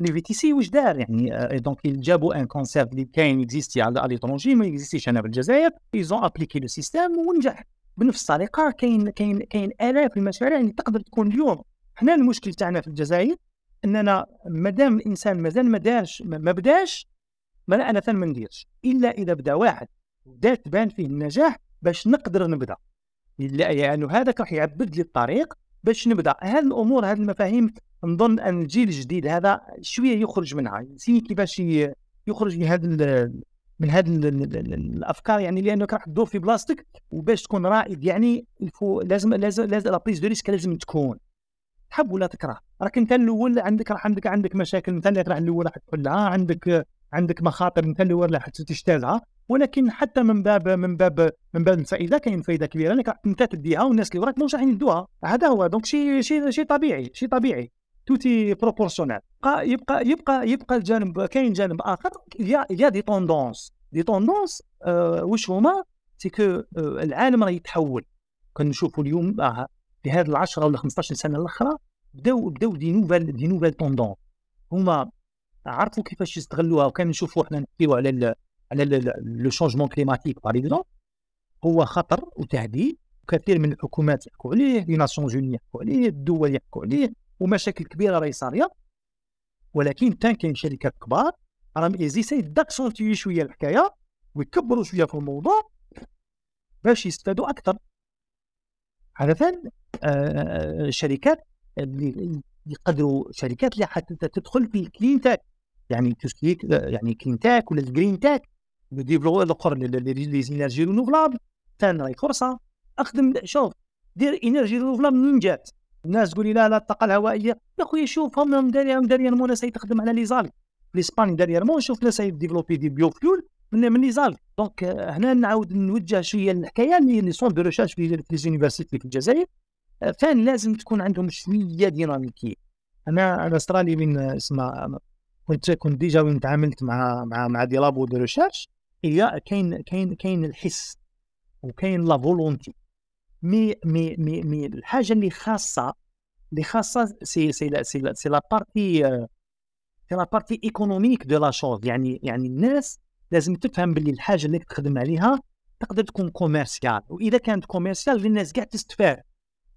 لي في تي سي واش دار يعني؟ آه، donc جابوا un concept اللي كاين اكزيستي à l'étranger ما اكزيستيش هنا في الجزائر. ils ont appliqué le système ونجح. بنفس الطريقة كاين كاين كاين الاف المشاريع اللي تقدر تكون اليوم. حنا المشكل تاعنا في الجزائر إننا مادام الانسان مازال ما دارش ما بداش ما أنا ثاني ما نديرش إلا إذا بدا واحد بدا تبان فيه النجاح باش نقدر نبدأ. لا يعني هذاك راح يعبد لي الطريق باش نبدأ. هذه الأمور هذه المفاهيم نظن أن الجيل الجديد هذا شوية يخرج منها. نسي كيفاش يخرج من هذا من هذه ال- ال- ال- الأفكار يعني لأنك راح تدور في بلاصتك وباش تكون رائد يعني لازم لازم لازم la prise de risque لازم تكون. تحب ولا تكره؟ راك أنت الأول عندك راح عندك عندك مشاكل مثلا راح الأول راح تحلها عندك عندك مخاطر انت الأول راح تجتازها ولكن حتى من باب من باب من باب الفائدة كاين فائده كبيرة. انك راح أنت تديها والناس اللي وراك مش راح يدوها. هذا هو. donc شيء شيء شيء طبيعي شيء طبيعي. tout est proportionnel يبقى يبقى يبقى يبقى الجانب كاين جانب آخر. y a y a des tendances des tendances آه واش هما؟ c'est que آه العالم راه يتحول. كنشوفوا اليوم آه في هذه ال 10 ولا 15 سنة الأخرى بداو بداو des nouvelles des nouvelles tendances هما عرفوا كيفاش يستغلوها؟ وكان نشوفوا حنا نحكيو على ال على le changement climatique par exemple هو خطر وتهديد وكثير من الحكومات يحكوا عليه les Nations Unies يحكوا عليه الدول يحكوا عليه ومشاكل كبيرة راهي صارية. ولكن تان كاين شركات كبار راهم ils essayent d'accentuer شوية الحكاية ويكبروا شوية في الموضوع باش يستفادوا أكثر. عادة آه شركات اللي يقدروا شركات اللي حتى تدخل في يعني تسليك يعني cleantech ولا ال green tech développer الآخر les énergies renouvelables ثاني راهي فرصه أخدم شوف دير énergie renouvelable منين جات الناس تقول لي لا لا الطاقة الهوائية. يا خويا شوف هم داريهم داريهم ناس تخدم على les algues في Espagne داريهم شوف ناس développer des biofuels من من les algues donc هنا نعاود نوجه شوية الحكاية les centres de recherche في les universités في الجزائر. فان لازم تكون عندهم شوية ديناميكية. أنا أنا personnellement اسمها كنت كنت déjà وين تعاملت مع مع مع des labos de recherche هي كاين كاين كاين الحس وكاين la volonté. مي مي مي مي الحاجة اللي خاصة اللي خاصة c'est c'est la c'est la c'est la partie c'est la partie économique de la chose. يعني يعني الناس لازم تفهم باللي الحاجة اللي تخدم عليها تقدر تكون commerciale وإذا كانت commerciale الناس كاع تستفاد.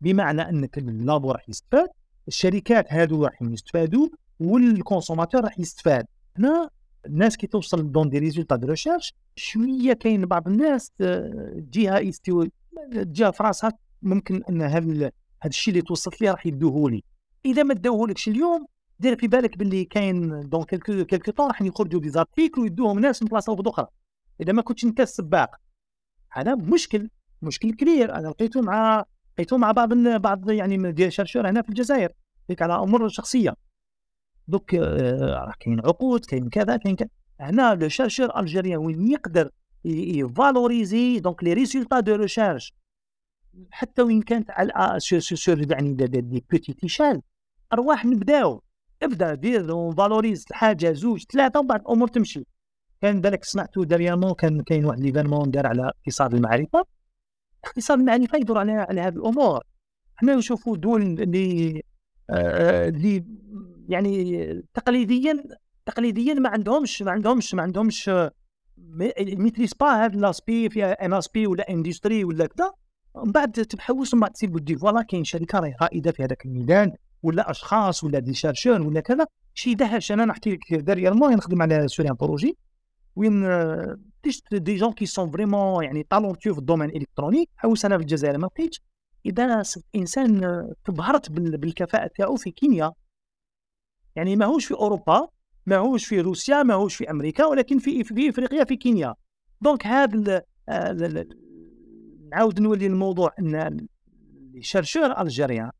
بمعنى أنك ال labo راح يستفاد الشركات هادو راح يستفادوا وال consommateur راح يستفاد. هنا الناس كي توصل dans des résultats de recherche شوية كاين بعض الناس تجيها يستوي تجيها في راسها ممكن أن هذا الشيء اللي توصلت ليه راح يدوه لي إذا ما داوهولكش اليوم دير في بالك باللي كاين dans quelques quelques temps راح يخرجوا des articles ويدوهم ناس من بلاصة أخرى إذا ما كنتش أنت السباق. هذا مشكل مشكل كبير. أنا لقيته مع لقيته مع بعض بعض يعني des chercheurs هنا في الجزائر. هيك على أمور شخصية. دوك راه كاين عقود كاين كذا كاين كذا. هنا le chercheur algérien وين يقدر ي valoriser donc les résultats de recherche حتى وين كانت على sur يعني des petites échelles أرواح نبداو. ابدأ دير valorise حاجة زوج ثلاثة ومن بعد الأمور تمشي. كان بالك سمعتو dernièrement كان كاين واحد l'événement دار على اقتصاد المعرفة. اقتصاد المعرفة يدور على على هذه الأمور. حنا نشوفوا دول اللي آه اللي يعني تقليديا تقليديا ما عندهمش ما عندهمش ما عندهمش ميتريس با هذا لاسبي فيها ان اس بي ولا اندستري ولا كذا من بعد تبحوس من بعد تصير بدي فوالا كاين شركه راهي رائده في هذاك الميدان ولا أشخاص ولا دي شارشون ولا كذا شي دهش. أنا نحكي لك داريالمون نخدم على سوريان بروجي وين دي جون كي سون فريمون يعني تالونتيو في الدومين إلكترونيك. حوس أنا في الجزائر ما لقيتش. إذا إنسان تبهرت بالكفاءة تاعو في كيمياء. يعني ماهوش في أوروبا ماهوش في روسيا ماهوش في أمريكا ولكن في في إفريقيا في كينيا. donc هذا نعاود نولي الموضوع إن ال chercheur algérien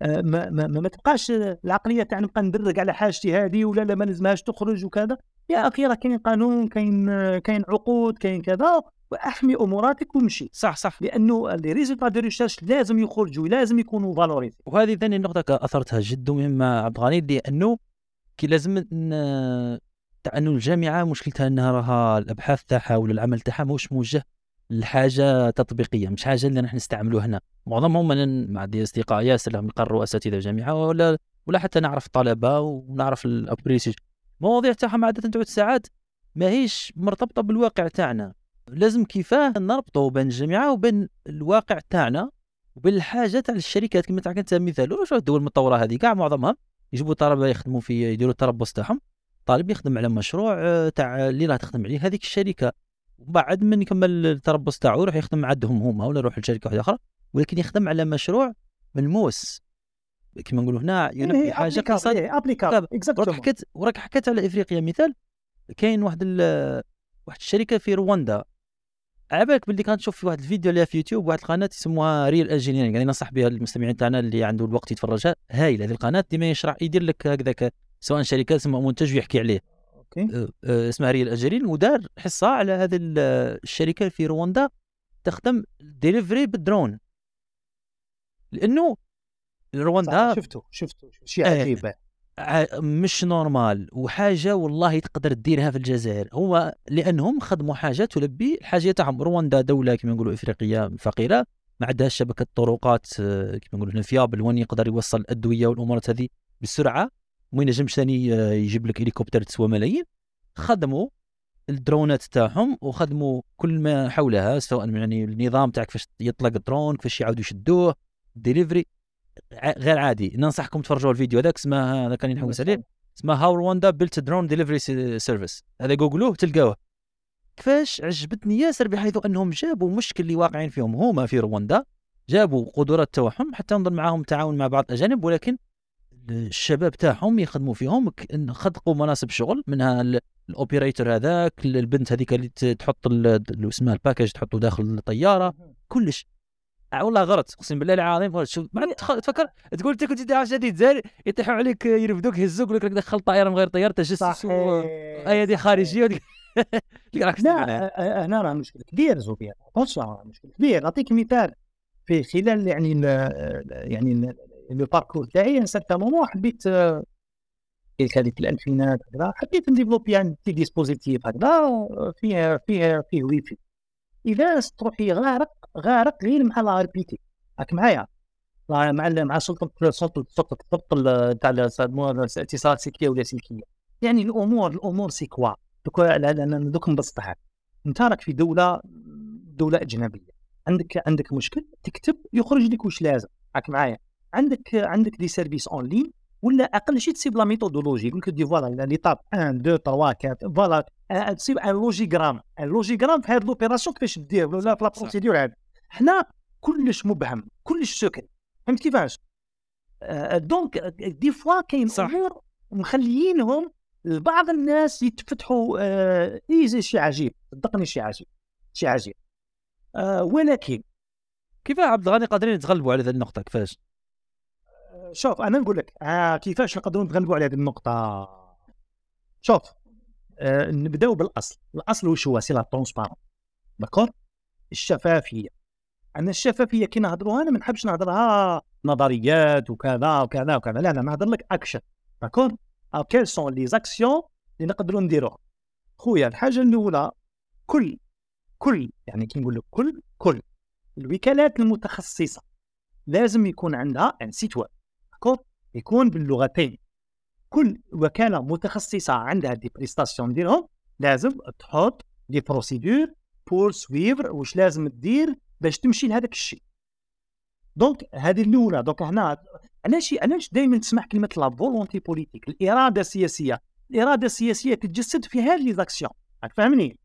ما, ما, ما, ما تبقاش العقلية تاع نبقى ندرك على حاجتي هذه ولا لا ما لازمهاش تخرج وكذا. يا أخي راه كاين قانون كاين كاين عقود كاين كذا. وأحمي أموراتك ومشي. صح صح. لأنه les résultats de recherche لازم يخرجوا لازم يكونوا valorisés وهذه ثاني نقطة أثرتها جد مهمة عبد الغني لأنه كي لازم تاع انه الجامعة مشكلتها إنها راها الأبحاث تاعها ولا العمل تاعها مش موجه لحاجة تطبيقية مش حاجة اللي نحن نستعملوها هنا. معظمهم من مع دي أصدقاء ياسر لهم يقروا أساتذة جامعه ولا ولا حتى نعرف طلبه ونعرف الابريسيج المواضيع تاعهم عادة تعود ساعات ماهيش مرتبطة بالواقع تاعنا. لازم كيفاه نربطوا بين الجامعة وبين الواقع تاعنا وبين الحاجة تاع الشركات. كما تاع كنت مثال ولا الدول المتطوره هذه؟ كاع معظمها يجيبوا طلبه يخدموا في يديروا التربص تاعهم طالب يخدم على مشروع آه، تاع اللي راه تخدم عليه هذيك الشركة. وبعد من يكمل التربص تاعو يروح يخدم عندهم هما ولا يروح لشركة واحدة أخرى ولكن يخدم على مشروع ملموس. كما نقولوا هنا ينفذ إيه، حاجة اقتصاديه أبليكابل وراك حكيت وراك حكيت على إفريقيا مثال. كاين واحد واحد الشركة في رواندا. على بالك باللي كانت تشوف في واحد الفيديو اللي في يوتيوب واحد القناة يسموها Real Engineering يعني ننصح بها المستمعين تاعنا اللي عنده الوقت يتفرجها. هايلة هذه القناة ديما يشرح يدير لك هكذاك سواء شركات سواء منتج ويحكي عليه. okay. أه، أه، اسمها Real Engineering ودار حصة على هذه الشركة في رواندا تخدم delivery بال drone. لأنه رواندا شفته شفته شيء إيه. عجيب. مش normal. وحاجة والله تقدر تديرها في الجزائر. هو لأنهم خدموا حاجة تلبي الحاجة تاعهم رواندا دولة كما نقولوا إفريقية فقيرة. ما عندهاش شبكة طرقات آه، كما نقولوا fiable وين يقدر يوصل الأدوية والامورات هذه بسرعة. وما ينجمش ثاني آه، يجيب لك هليكوبتر تسوى ملايين. خدموا الدرونات تاعهم وخدموا كل ما حولها سواء يعني النظام تاع كيفاش يطلق الدرون كيفاش يعاودوا يشدوه ديليفري غير عادي. ننصحكم تفرجوا الفيديو هذاك اسمه هذا كان ينحوس عليه اسمه How Rwanda Built drone delivery service هذا جوجلوه تلقاوه كيفاش عجبتني ياسر بحيث انهم جابوا مشكل اللي واقعين فيهم هما في رواندا جابوا قدرات تاعهم حتى نظن معاهم تعاون مع بعض الاجانب ولكن الشباب تاعهم يخدموا فيهم خلقوا مناصب شغل منها ال- ال opérateur هذاك البنت هذيك اللي تحط اسمها ال package تحطه داخل الطيارة. كلش. والله غلط اقسم بالله العظيم غلط. شوف بعد تفكر تقول انت كنت تعرف شديد زين يطيحوا عليك يرفدوك يهزوك يقول لك دخل طائرة من غير طيار تجسس و- ايادي خارجية. لا هنا راه مشكل كبير زوبير بص راه مشكل كبير. نعطيك مثال في خلال يعني ال- يعني le parcours تاعي un certain moment حبيت آه، في هذيك الألفينات هكذا حبيت ن développer يعني des dispositifs هكذا آه، فيه فيه فيه ويفي إذا تروحي غارق غارق غير مع l'ARPT. راك معايا؟ مع مع سلطة سلطة سلطة الضبط ال- تاع ال- الاتصالات السلكيه ولا سلكيه يعني الأمور الأمور c'est quoi دوك دوك نبسطها أنت راك في دولة دولة أجنبية. عندك عندك مشكل؟ تكتب يخرج لك واش لازم. راك معايا؟ عندك عندك des services en ligne ولا أقل شيء تسيب la méthodologie يقول لك des voilà les étapes 1 2 3 4 voilà آه، تسيب un logigramme un logigramme في هذه l'opération كيفاش دير؟ ولا في la. procédure هذه حنا كلش مبهم كلش سكري فهمت كيفاش؟ donc des fois كاين. أمور مخليينهم لبعض الناس يتفتحوا آه easy شي عجيب صدقني شي عجيب شي عجيب. آه ولكن كيف عبد الغني؟ قادرين يتغلبوا على هذه النقطة كيفاش؟ شوف أنا نقول لك آه كيفاش نقدروا نتغلبوا على هذه النقطة؟ شوف آه نبدأو بالأصل. الأصل وش هو؟ c'est la transparence d'accord الشفافية. أنا الشفافية كي نهضروها أنا ما نحبش نهضرها نظريات وكذا وكذا وكذا. لا لا نهضر لك اكشن داكور كيل سون لي زاكسيون اللي نقدروا نديروها خويا الحاجة الأولى كل كل يعني كي نقول لك كل كل. الوكالات المتخصصة لازم يكون عندها un site web d'accord يكون باللغتين. كل وكالة متخصصة عندها des prestations ديالهم لازم تحط des procédures pour suivre واش لازم دير باش تمشي لهذاك الشيء. donc هذه الأولى donc هنا علاش علاش دائما تسمع كلمة la volonté politique الإرادة السياسية. الإرادة السياسية تتجسد في هذه les actions راك فاهمني؟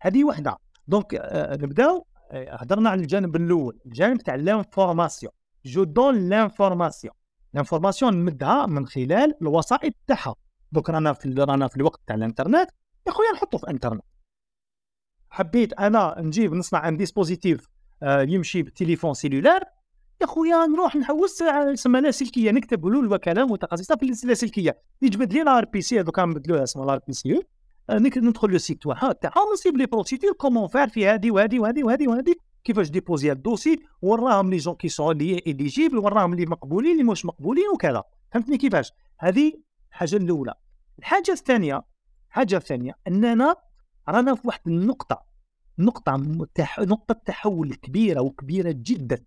هذه وحدة. donc آه نبداو آه، هضرنا على الجانب الأول الجانب تاع l'information je donne l'information l'information نمدها من خلال الوسائط تاعها. donc رانا في رانا في الوقت تاع الانترنت. يا خويا نحطه في انترنت حبيت أنا نجيب نصنع un dispositif آه، يمشي بال téléphone cellulaire. يا خويا نروح نحوس يسمى لاسلكيه نكتب له الوكاله متخصصة في اللاسلكيه يجبد لي ال RPC هذوك نبدلوها اسمها ال RPC ندخل le site تاعها نصيب les procédures comment faire في هذه وهذه وهذه وهذه وهذه كيفاش déposer ال dossier وراهم les gens qui sont les éligibles وراهم اللي مقبولين اللي مش مقبولين وكذا. فهمتني كيفاش؟ هذه الحاجة الأولى. الحاجة الثانية الحاجة الثانية أننا رانا في واحد النقطة نقطة متح... نقطة تحول كبيرة وكبيرة جدا.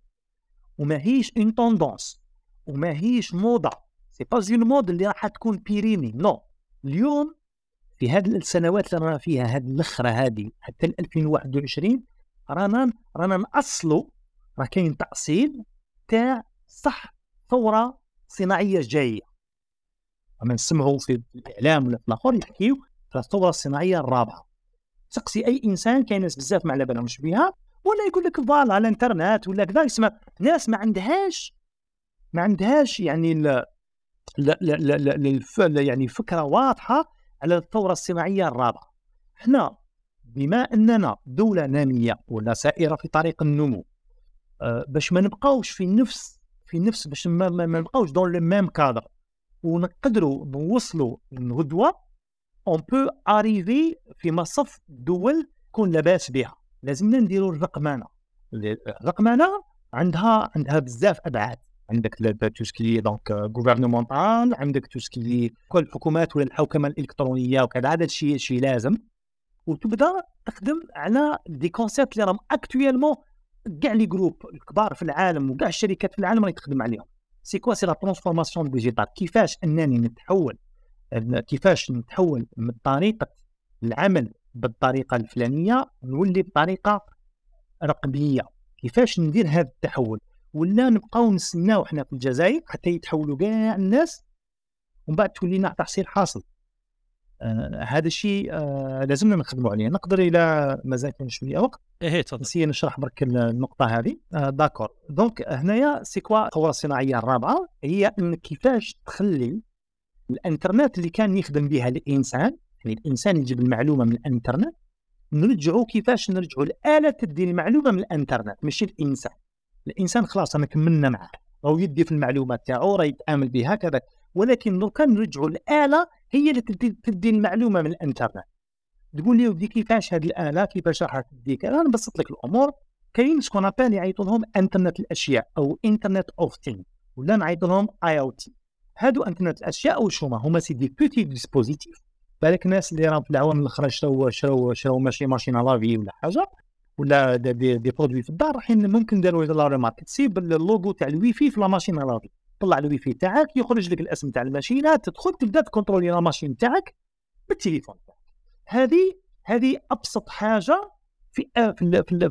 وما هيش une tendance وما هيش موضة. c'est pas une mode اللي راح تكون périmée. non اليوم في هذه السنوات اللي رانا فيها هذه الاخرى هذه حتى ل 2021 رانا رانا نأصلوا راه كاين تأصيل تاع صح ثورة صناعية جاية. أما نسمعوا في الإعلام ولا في الآخر يحكيو في الثورة الصناعية الرابعة. سقسي أي إنسان كاين ناس بزاف ما على بالهمش بها ولا يقول لك فوالا على الإنترنت ولا كذا يسمع ناس ما عندهاش ما عندهاش يعني لا لا لا لا يعني فكرة واضحة على الثورة الصناعية الرابعة. إحنا بما أننا دولة نامية ولا سائرة في طريق النمو أه باش ما نبقاوش في نفس في نفس باش ما, ما, ما نبقاوش dans le même cadre ونقدروا نوصلوا الغدوه on peut arriver في مصف دول تكون لاباس بها. لازمنا نديروا الرقمنه الرقمنه عندها عندها بزاف أبعاد. عندك tout ce qui donc gouvernemental عندك tout ce qui كل الحكومات ولا الحوكمه الإلكترونية وكذا هذا الشيء شيء لازم. وتبدا تخدم على des concepts اللي راهم actuellement كاع les groupes الكبار في العالم وكاع الشركات في العالم راهي تخدم عليهم. c'est quoi c'est la transformation digitale كيفاش أنني نتحول كيفاش نتحول من طريقة العمل بالطريقة الفلانية نولي بطريقة رقمية. كيفاش ندير هذا التحول؟ ولا نبقاو نستناو حنا في الجزائر حتى يتحولوا كاع الناس ومن بعد تولينا تحصيل حاصل. هذا الشيء آه لازمنا نخدموا عليه. نقدر إلى مازال كاين شوية وقت. إيه تفضل. نسي نشرح برك النقطة هذه. آه d'accord. donc هنايا c'est quoi الثوره الصناعيه الرابعة هي إن كيفاش تخلي الإنترنت اللي كان يخدم بها الإنسان يعني الإنسان يجيب المعلومة من الإنترنت نرجعوا كيفاش نرجعوا الاله تدي المعلومة من الإنترنت ماشي الإنسان. الإنسان خلاص أنا كملنا معاه. راهو يدي في المعلومات تاعو راه يتعامل بها كذا. ولكن لو كان نرجعوا الاله هي اللي تدي, المعلومة من الإنترنت. تقول لي ودي كيفاش هذه الاله كيفاش راح تدي كذا نبسط لك الأمور. كاين ce qu'on appelle يعيطوا لهم إنترنت الأشياء أو internet of things ولا نعيطوا لهم IoT هادو إنترنت الأشياء واش هما هما c'est des petits dispositifs بالك الناس اللي راهم في العوام الأخرى شراو شراو شراو ماشي machine à laver ولا حاجة ولا des, des, produits في الدار رايحين ممكن داروا la remarque تسيب اللوغو تاع الويفي في la machine à laver طلع الويفي تاعك يخرج لك الاسم تاع الماشينه تدخل تبدا تكونترولي la machine تاعك بالتليفون. تاعك هذه هذه أبسط حاجة في في في, في,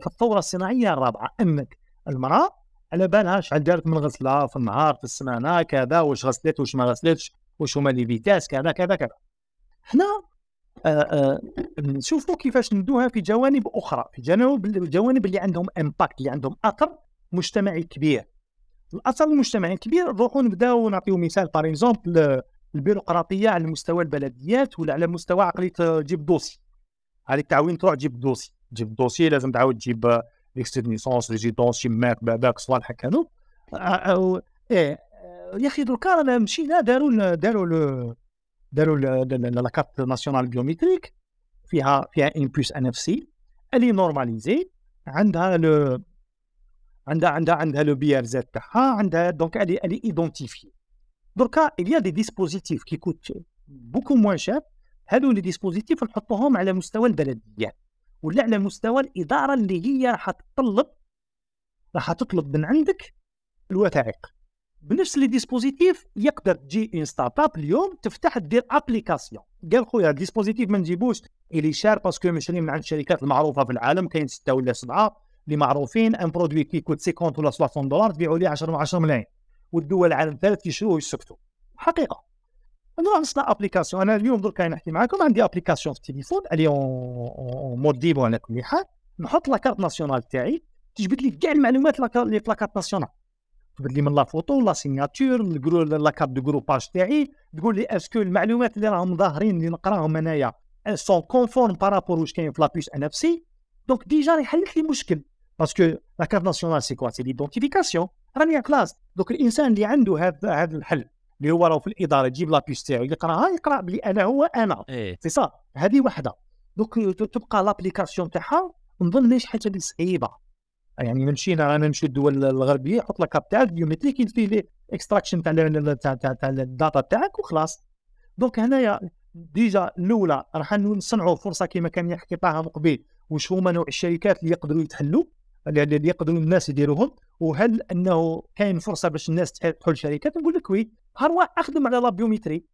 في, الثورة الصناعية الرابعة. أنك المرأة على بالها شحال دارت من غسلة في النهار في السمانة كذا واش غسلت واش ما غسلتش واش هما les vitesses كذا كذا كذا. حنا آه، آه، نشوفوا كيفاش ندوها في جوانب أخرى في جوانب اللي عندهم impact اللي عندهم أثر مجتمعي كبير. الاثر المجتمعي الكبير نروحوا نبداو نعطيو مثال. par exemple البيروقراطية على مستوى البلديات ولا على مستوى عقلية جيب dossier. هذه التعوين تروح تجيب dossier. تجيب dossier لازم تعاود تجيب l'extrait naissance résidence شماك باباك صوالح هكا إيه يا أخي دركا مشينا داروا داروا داروا la carte nationale biométrique فيها فيها une puce NFC اللي normalisée عندها لو عندها عندها عندها le بي ار زد تاعها عندها donc اللي اللي identifie دركا il des dispositifs qui coûtent beaucoup moins cher هادو les dispositifs نحطوهم على مستوى البلديات ولا على مستوى الإدارة اللي هي راح تطلب راح تطلب من عندك الوثائق. بنفس les dispositifs يقدر تجي une start-up اليوم تفتح دير application قال خويا ال dispositif ما نجيبوش. اللي cher parce que مشري من عند الشركات المعروفة في العالم كاين ستة ولا سبعة. اللي معروفين أن produit qui coûte 50 ولا 60 دولار تبيعوا ليه 10 10 ملايين. والدول العالم الثالث يشروه ويسكتوا. حقيقة. نروح نصنع application أنا اليوم درك نحكي معكم عندي application في التليفون. اللي مود ديبو على كل حال. نحط la carte nationale تاعي. تجبد لي كاع المعلومات اللي في la carte nationale تجبد لي من la photo la signature la carte de groupage تاعي. تقول لي est-ce que المعلومات اللي راهم ظاهرين اللي نقراهم أنايا sont conformes par rapport واش كاين في la puce NFC donc déjà يحل لك لي مشكل. parce que la carte nationale c'est quoi c'est l'identification راني كلاس donc الانسان اللي عنده هذا هذا الحل اللي هو راه في الإدارة يجيب la puce تاعو يقراها يقرا بلي أنا هو أنا. إيه. سي صا هذه وحدة. دوك تبقى l'application تاعها. نظن ليش حاجة اللي صعيبة. يعني مشينا أنا نمشي الدول الغربية يحط لك تاعك biométrique يدير لي extraction تاع تاع تاع ال data تاعك وخلاص. donc هنايا déjà الأولى راح نصنعوا فرصة كما كان يحكي طه من قبيل. وش هما نوع الشركات اللي يقدروا يتحلوا؟ اللي يقدروا الناس يديروهم وهل أنه كاين فرصة باش الناس تدخل شركات نقول لك oui. هروح أخدم على la biométrie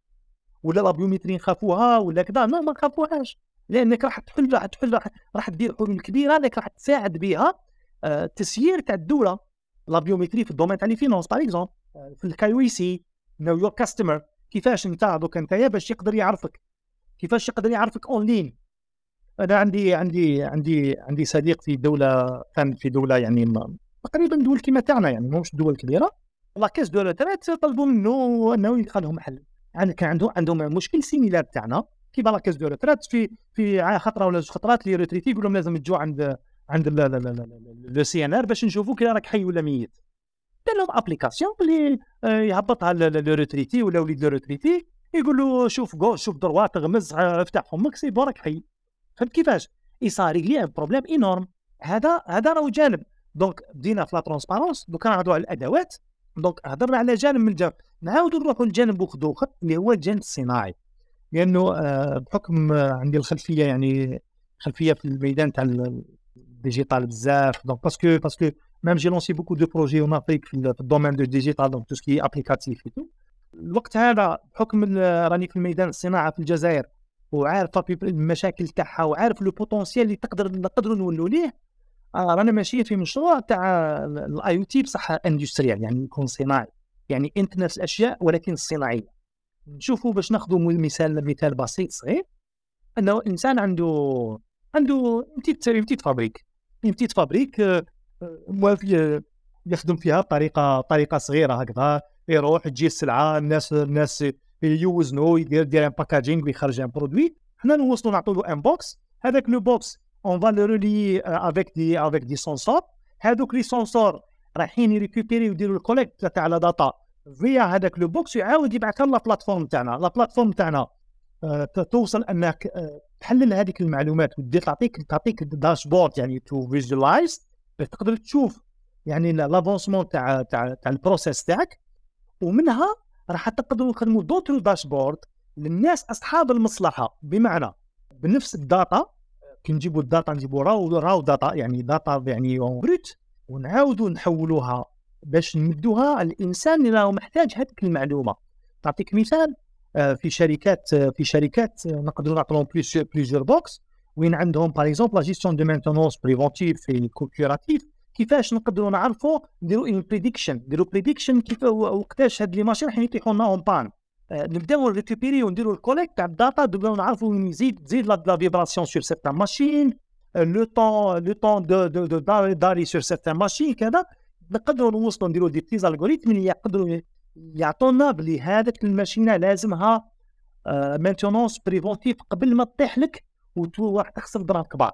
ولا la biométrie نخافوها ولا كذا ما نخافوهاش. لأنك راح تحل راح تحل راح دير حلول كبيرة لأنك راح تساعد بها آه تسيير تاع الدولة. la biométrie في ال domaine تاع les finances par exemple في ال KYC know your customer. كيفاش انت دوك انت باش يقدر يعرفك. كيفاش يقدر يعرفك en ligne أنا عندي عندي عندي عندي صديق في دولة كان في دولة يعني تقريبا دول كيما تاعنا يعني ماهوش دول كبيرة. la caisse de retraite طلبوا منه إنه يلقى لهم حل. يعني كان عندهم عندهم مشكل similaire تاعنا. كيما la caisse de retraite في في خطرة ولا زوج خطرات les retraités يقول لهم لازم تجوا عند عند le CNR باش نشوفوا كي راك حي ولا ميت. دار لهم application اللي يهبطها le retraité ولا وليد le retraité يقول له شوف جو شوف دروا تغمز افتح فمك c'est bon راك حي. فهمت كيفاش؟ يصاري les problèmes énormes هذا هذا راهو جانب. donc بدينا في la transparence دوكا نعرضوا على الأدوات. donc هضرنا على جانب من الجانب. نعاودوا نروحوا لجانب أخر اللي هو الجانب الصناعي. لأنه آه، بحكم آه، عندي الخلفية يعني خلفية في الميدان تاع ال digital بزاف. donc parce que parce que même j'ai lancé beaucoup de projets en Afrique في ال domaine du digital donc tout ce qui applicatif الوقت هذا بحكم راني في الميدان الصناعه في الجزائر. وعارف المشاكل تاعها وعارف le potentiel اللي تقدر نقدروا نولوا ليه. آه رانا ماشيين في مشروع تاع ال IoT بصح industrial يعني يكون صناعي. يعني أنت نفس الأشياء ولكن صناعية. نشوفوا باش ناخذوا مثال مثال بسيط صغير إنه إنسان عنده عنده petite petite fabrique petite fabrique يخدم فيها بطريقة بطريقه صغيرة هكذا. يروح تجي السلعة الناس الناس يوزنوا يدير يدير un packaging ويخرج un produit حنا نوصلوا نعطوا له un box هذاك le box on va le avec des avec des senseurs هذوك les senseurs رايحين ي récupérer ويديروا ال collecte تاع la data via هذاك le box يعاود يبعثها la plateforme تاعنا. la plateforme تاعنا آه، توصل إنك آه، تحلل هذيك المعلومات ودير تعطيك تعطيك dashboard يعني to visualize تقدر تشوف يعني le fonctionnement تاع تاع تاع ال process تاعك. ومنها راح تقدروا نخدموا d'autres dashboards للناس أصحاب المصلحة. بمعنى بنفس ال data كي نجيبوا ال data نجيبوا raw raw data يعني data يعني brute ونعاودوا نحولوها باش نمدوها الإنسان اللي راهو محتاج هذيك المعلومة. نعطيك مثال آه، في شركات آه، في شركات آه، نقدروا نعطيهم plusieurs box وين عندهم par exemple la gestion de maintenance préventive في curative كيفاش نقدروا نعرفوا نديروا prediction نديروا prediction كيف وقتاش هاد les machines راح يطيحوا لنا en panne نبداو récupérer ونديروا ال collecte تاع ال data نبداو نعرفوا وين يزيد. تزيد la vibration sur certaines machines le temps le temps de de d'arrêt sur certaines machines كذا. نقدروا نوصلوا نديروا des petits algorithmes اللي يقدروا يعطونا بلي هذاك الماشينه لازمها maintenance préventive قبل ما تطيح لك وراح تخسر دراهم كبار.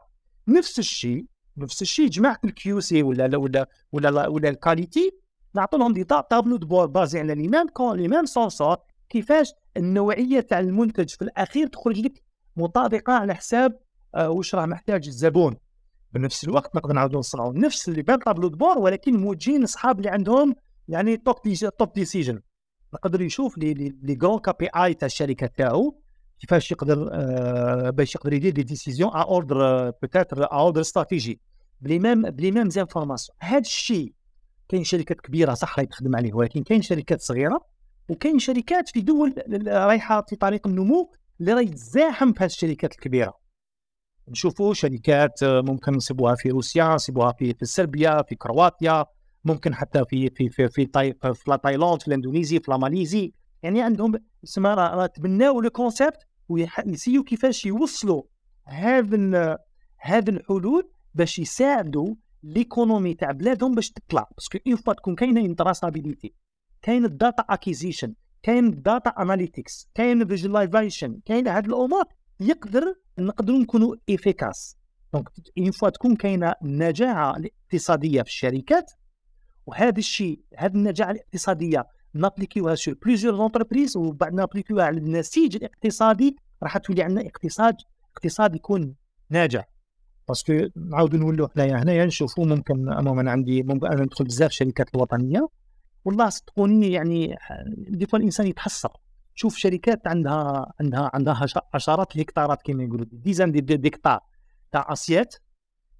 نفس الشيء نفس الشيء جماعة الكيو سي ولا ولا ولا ولا الكاليتي نعطوا لهم دي تابلو دو بازي على لي ميم كون لي ميم سونسور. كيفاش النوعية تاع المنتج في الأخير تخرج لك مطابقة على حساب آه واش راه محتاج الزبون. بنفس الوقت نقدر نعاودوا نصنعوا نفس اللي بين طابلو دو ولكن موجهين اصحاب اللي عندهم يعني توب توب ديسيجن نقدر يشوف لي لي كرون كابي اي تاع الشركة تاعو. كيفاش يقدر آه باش يقدر يدير des décisions à ordre peut-être à ordre stratégique ب les mêmes ب les mêmes informations هذا الشيء كاين شركات كبيرة صح راهي تخدم عليه ولكن كاين شركات صغيرة وكاين شركات في دول رايحة في طريق النمو اللي راهي تزاحم في الشركات الكبيرة. نشوفوا شركات آه، ممكن نصيبوها في روسيا نصيبوها في في صربيا في كرواتيا ممكن حتى في في في في, طي... في تايلاند في الاندونيسي في ماليزي. يعني عندهم سما راه تبناو le concept ويسيو كيفاش يوصلوا هذا هذه الحلول باش يساعدوا l'économie تاع بلادهم باش تطلع. parce que une fois تكون كاينة interopérabilité كاين ال data acquisition كاين ال data analytics كاين ال visualisation كاين هاد الأمور يقدر نقدروا نكونوا efficaces donc une fois تكون كاينة النجاعه الاقتصادية في الشركات وهذا الشيء هذه النجاعة الاقتصادية نابليكيوها sur plusieurs entreprises وبعد نابليكيوها على النسيج الاقتصادي راح تولي عندنا اقتصاد اقتصاد يكون ناجح. parce que نعاودوا نولوا حنايا هنايا نشوفوا ممكن أنا عندي ممكن أنا ندخل بزاف الشركات الوطنية. والله صدقوني يعني des fois الإنسان يتحسر. شوف شركات عندها عندها عندها عشرات الهكتارات كما يقولوا des dizaines d'hectares تاع اسيات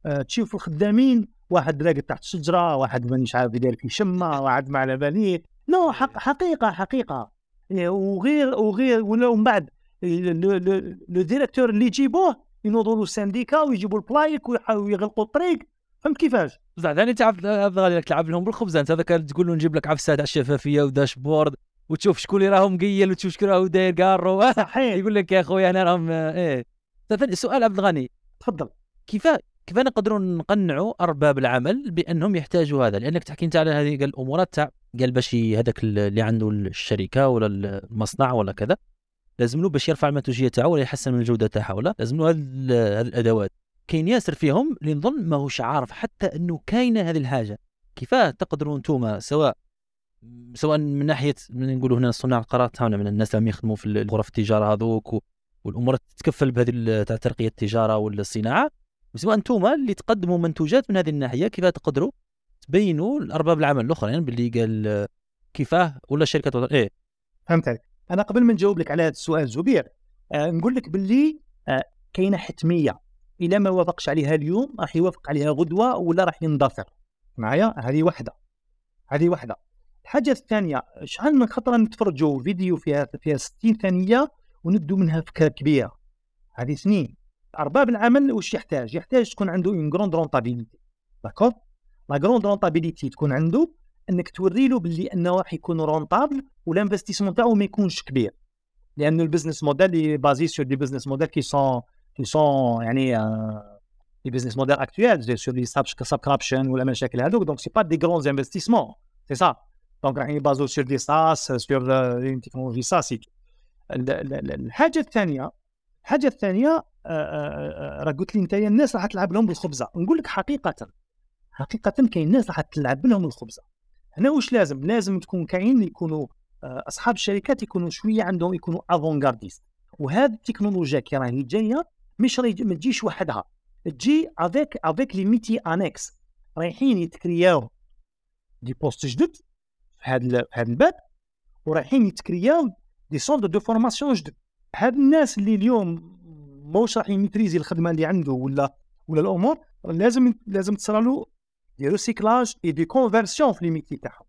أه تشوف الخدامين واحد راقد تحت شجره واحد مانيش عارف يدير في شمة واحد ما على باليه. non حق حقيقة حقيقة. إيه، وغير وغير ولا ومن بعد le directeur اللي يجيبوه ينوضوا له السانديكا ويجيبوا ال plaques ويغلقوا الطريق. فهمت كيفاش؟ بصح ثاني تعرف غادي تلعب لهم بالخبز. انت هذاك تقول له نجيب لك عفسة تاع الشفافية و dashboard وتشوف شكون اللي راهم مقيل وتشوف شكون راهو داير كارو صحيح. يقول لك يا خويا هنا راهم إيه. سؤال عبد الغني. تفضل. كيف كيف نقدروا نقنعوا أرباب العمل بأنهم يحتاجوا هذا؟ لأنك تحكي أنت على هذه الامورات تاع قال باش هذاك اللي عنده الشركة ولا المصنع ولا كذا لازم له باش يرفع المنتوجيه تاعو ولا يحسن من الجودة تاعها ولا لازم له هذه الأدوات. كاين ياسر فيهم اللي نظن ماهوش عارف حتى أنه كاينة هذه الحاجة. كيفاه تقدروا أنتم سواء سواء من ناحية نقولوا هنا صناع القرار تاعنا من الناس اللي يخدموا في غرف التجارة هذوك والأمور تتكفل بهذه تاع ترقية التجارة والصناعة وسواء أنتم اللي تقدموا منتوجات من هذه الناحية كيف تقدروا تبينوا لارباب العمل الاخرين باللي قال كيفاه ولا الشركات الوطنيه إيه. فهمت عليك. أنا قبل ما نجاوب لك على هذا السؤال زبير آه نقول لك باللي آه كاينة حتمية. إلا ما وافقش عليها اليوم راح يوافق عليها غدوة ولا راح ينضفر معايا؟ هذه واحدة هذه واحدة الحاجة الثانية شحال من خطرة نتفرجوا فيديو فيها فيها 60 ثانية وندوا منها فكره كبيرة. هذه سنين. أرباب العمل واش يحتاج؟ يحتاج تكون عنده اون غروند رونتابيليتي داكور لا غروند رونتابيليتي تكون عنده إنك توري له باللي إنه راح يكون رونتابل والانفستيسمون تاعو ما يكونش كبير. لأن البزنس موديل بازي سور دي بزنس موديل كي سون كي سون يعني لي بزنس موديل اكتويل سور لي سابسكريبشن ولا مشاكل هذوك دونك سي با دي غرون انفستيسمون سي سا donc راح يبازو sur des SaaS sur une technologie SaaS الحاجة الثانية الحاجة الثانية راه قلت لي انت الناس راح تلعب لهم بالخبزه نقول لك حقيقة حقيقة كاين ناس راح تلعب لهم الخبزة. هنا واش لازم؟ لازم تكون كاين يكونوا أصحاب الشركات يكونوا شوية عندهم يكونوا avant-gardistes وهذه التكنولوجيا كي راهي جاية مش ما تجيش وحدها. تجي avec avec les métiers annexes رايحين يتكرياو des postes جدد في هذا هذا الباب ورايحين يتكرياو des centres de formation جدد. هاد الناس اللي اليوم موش راح يميتريزي الخدمة اللي عنده ولا ولا الأمور لازم لازم تصرى des recyclages et des conversions في les métiers تاعهم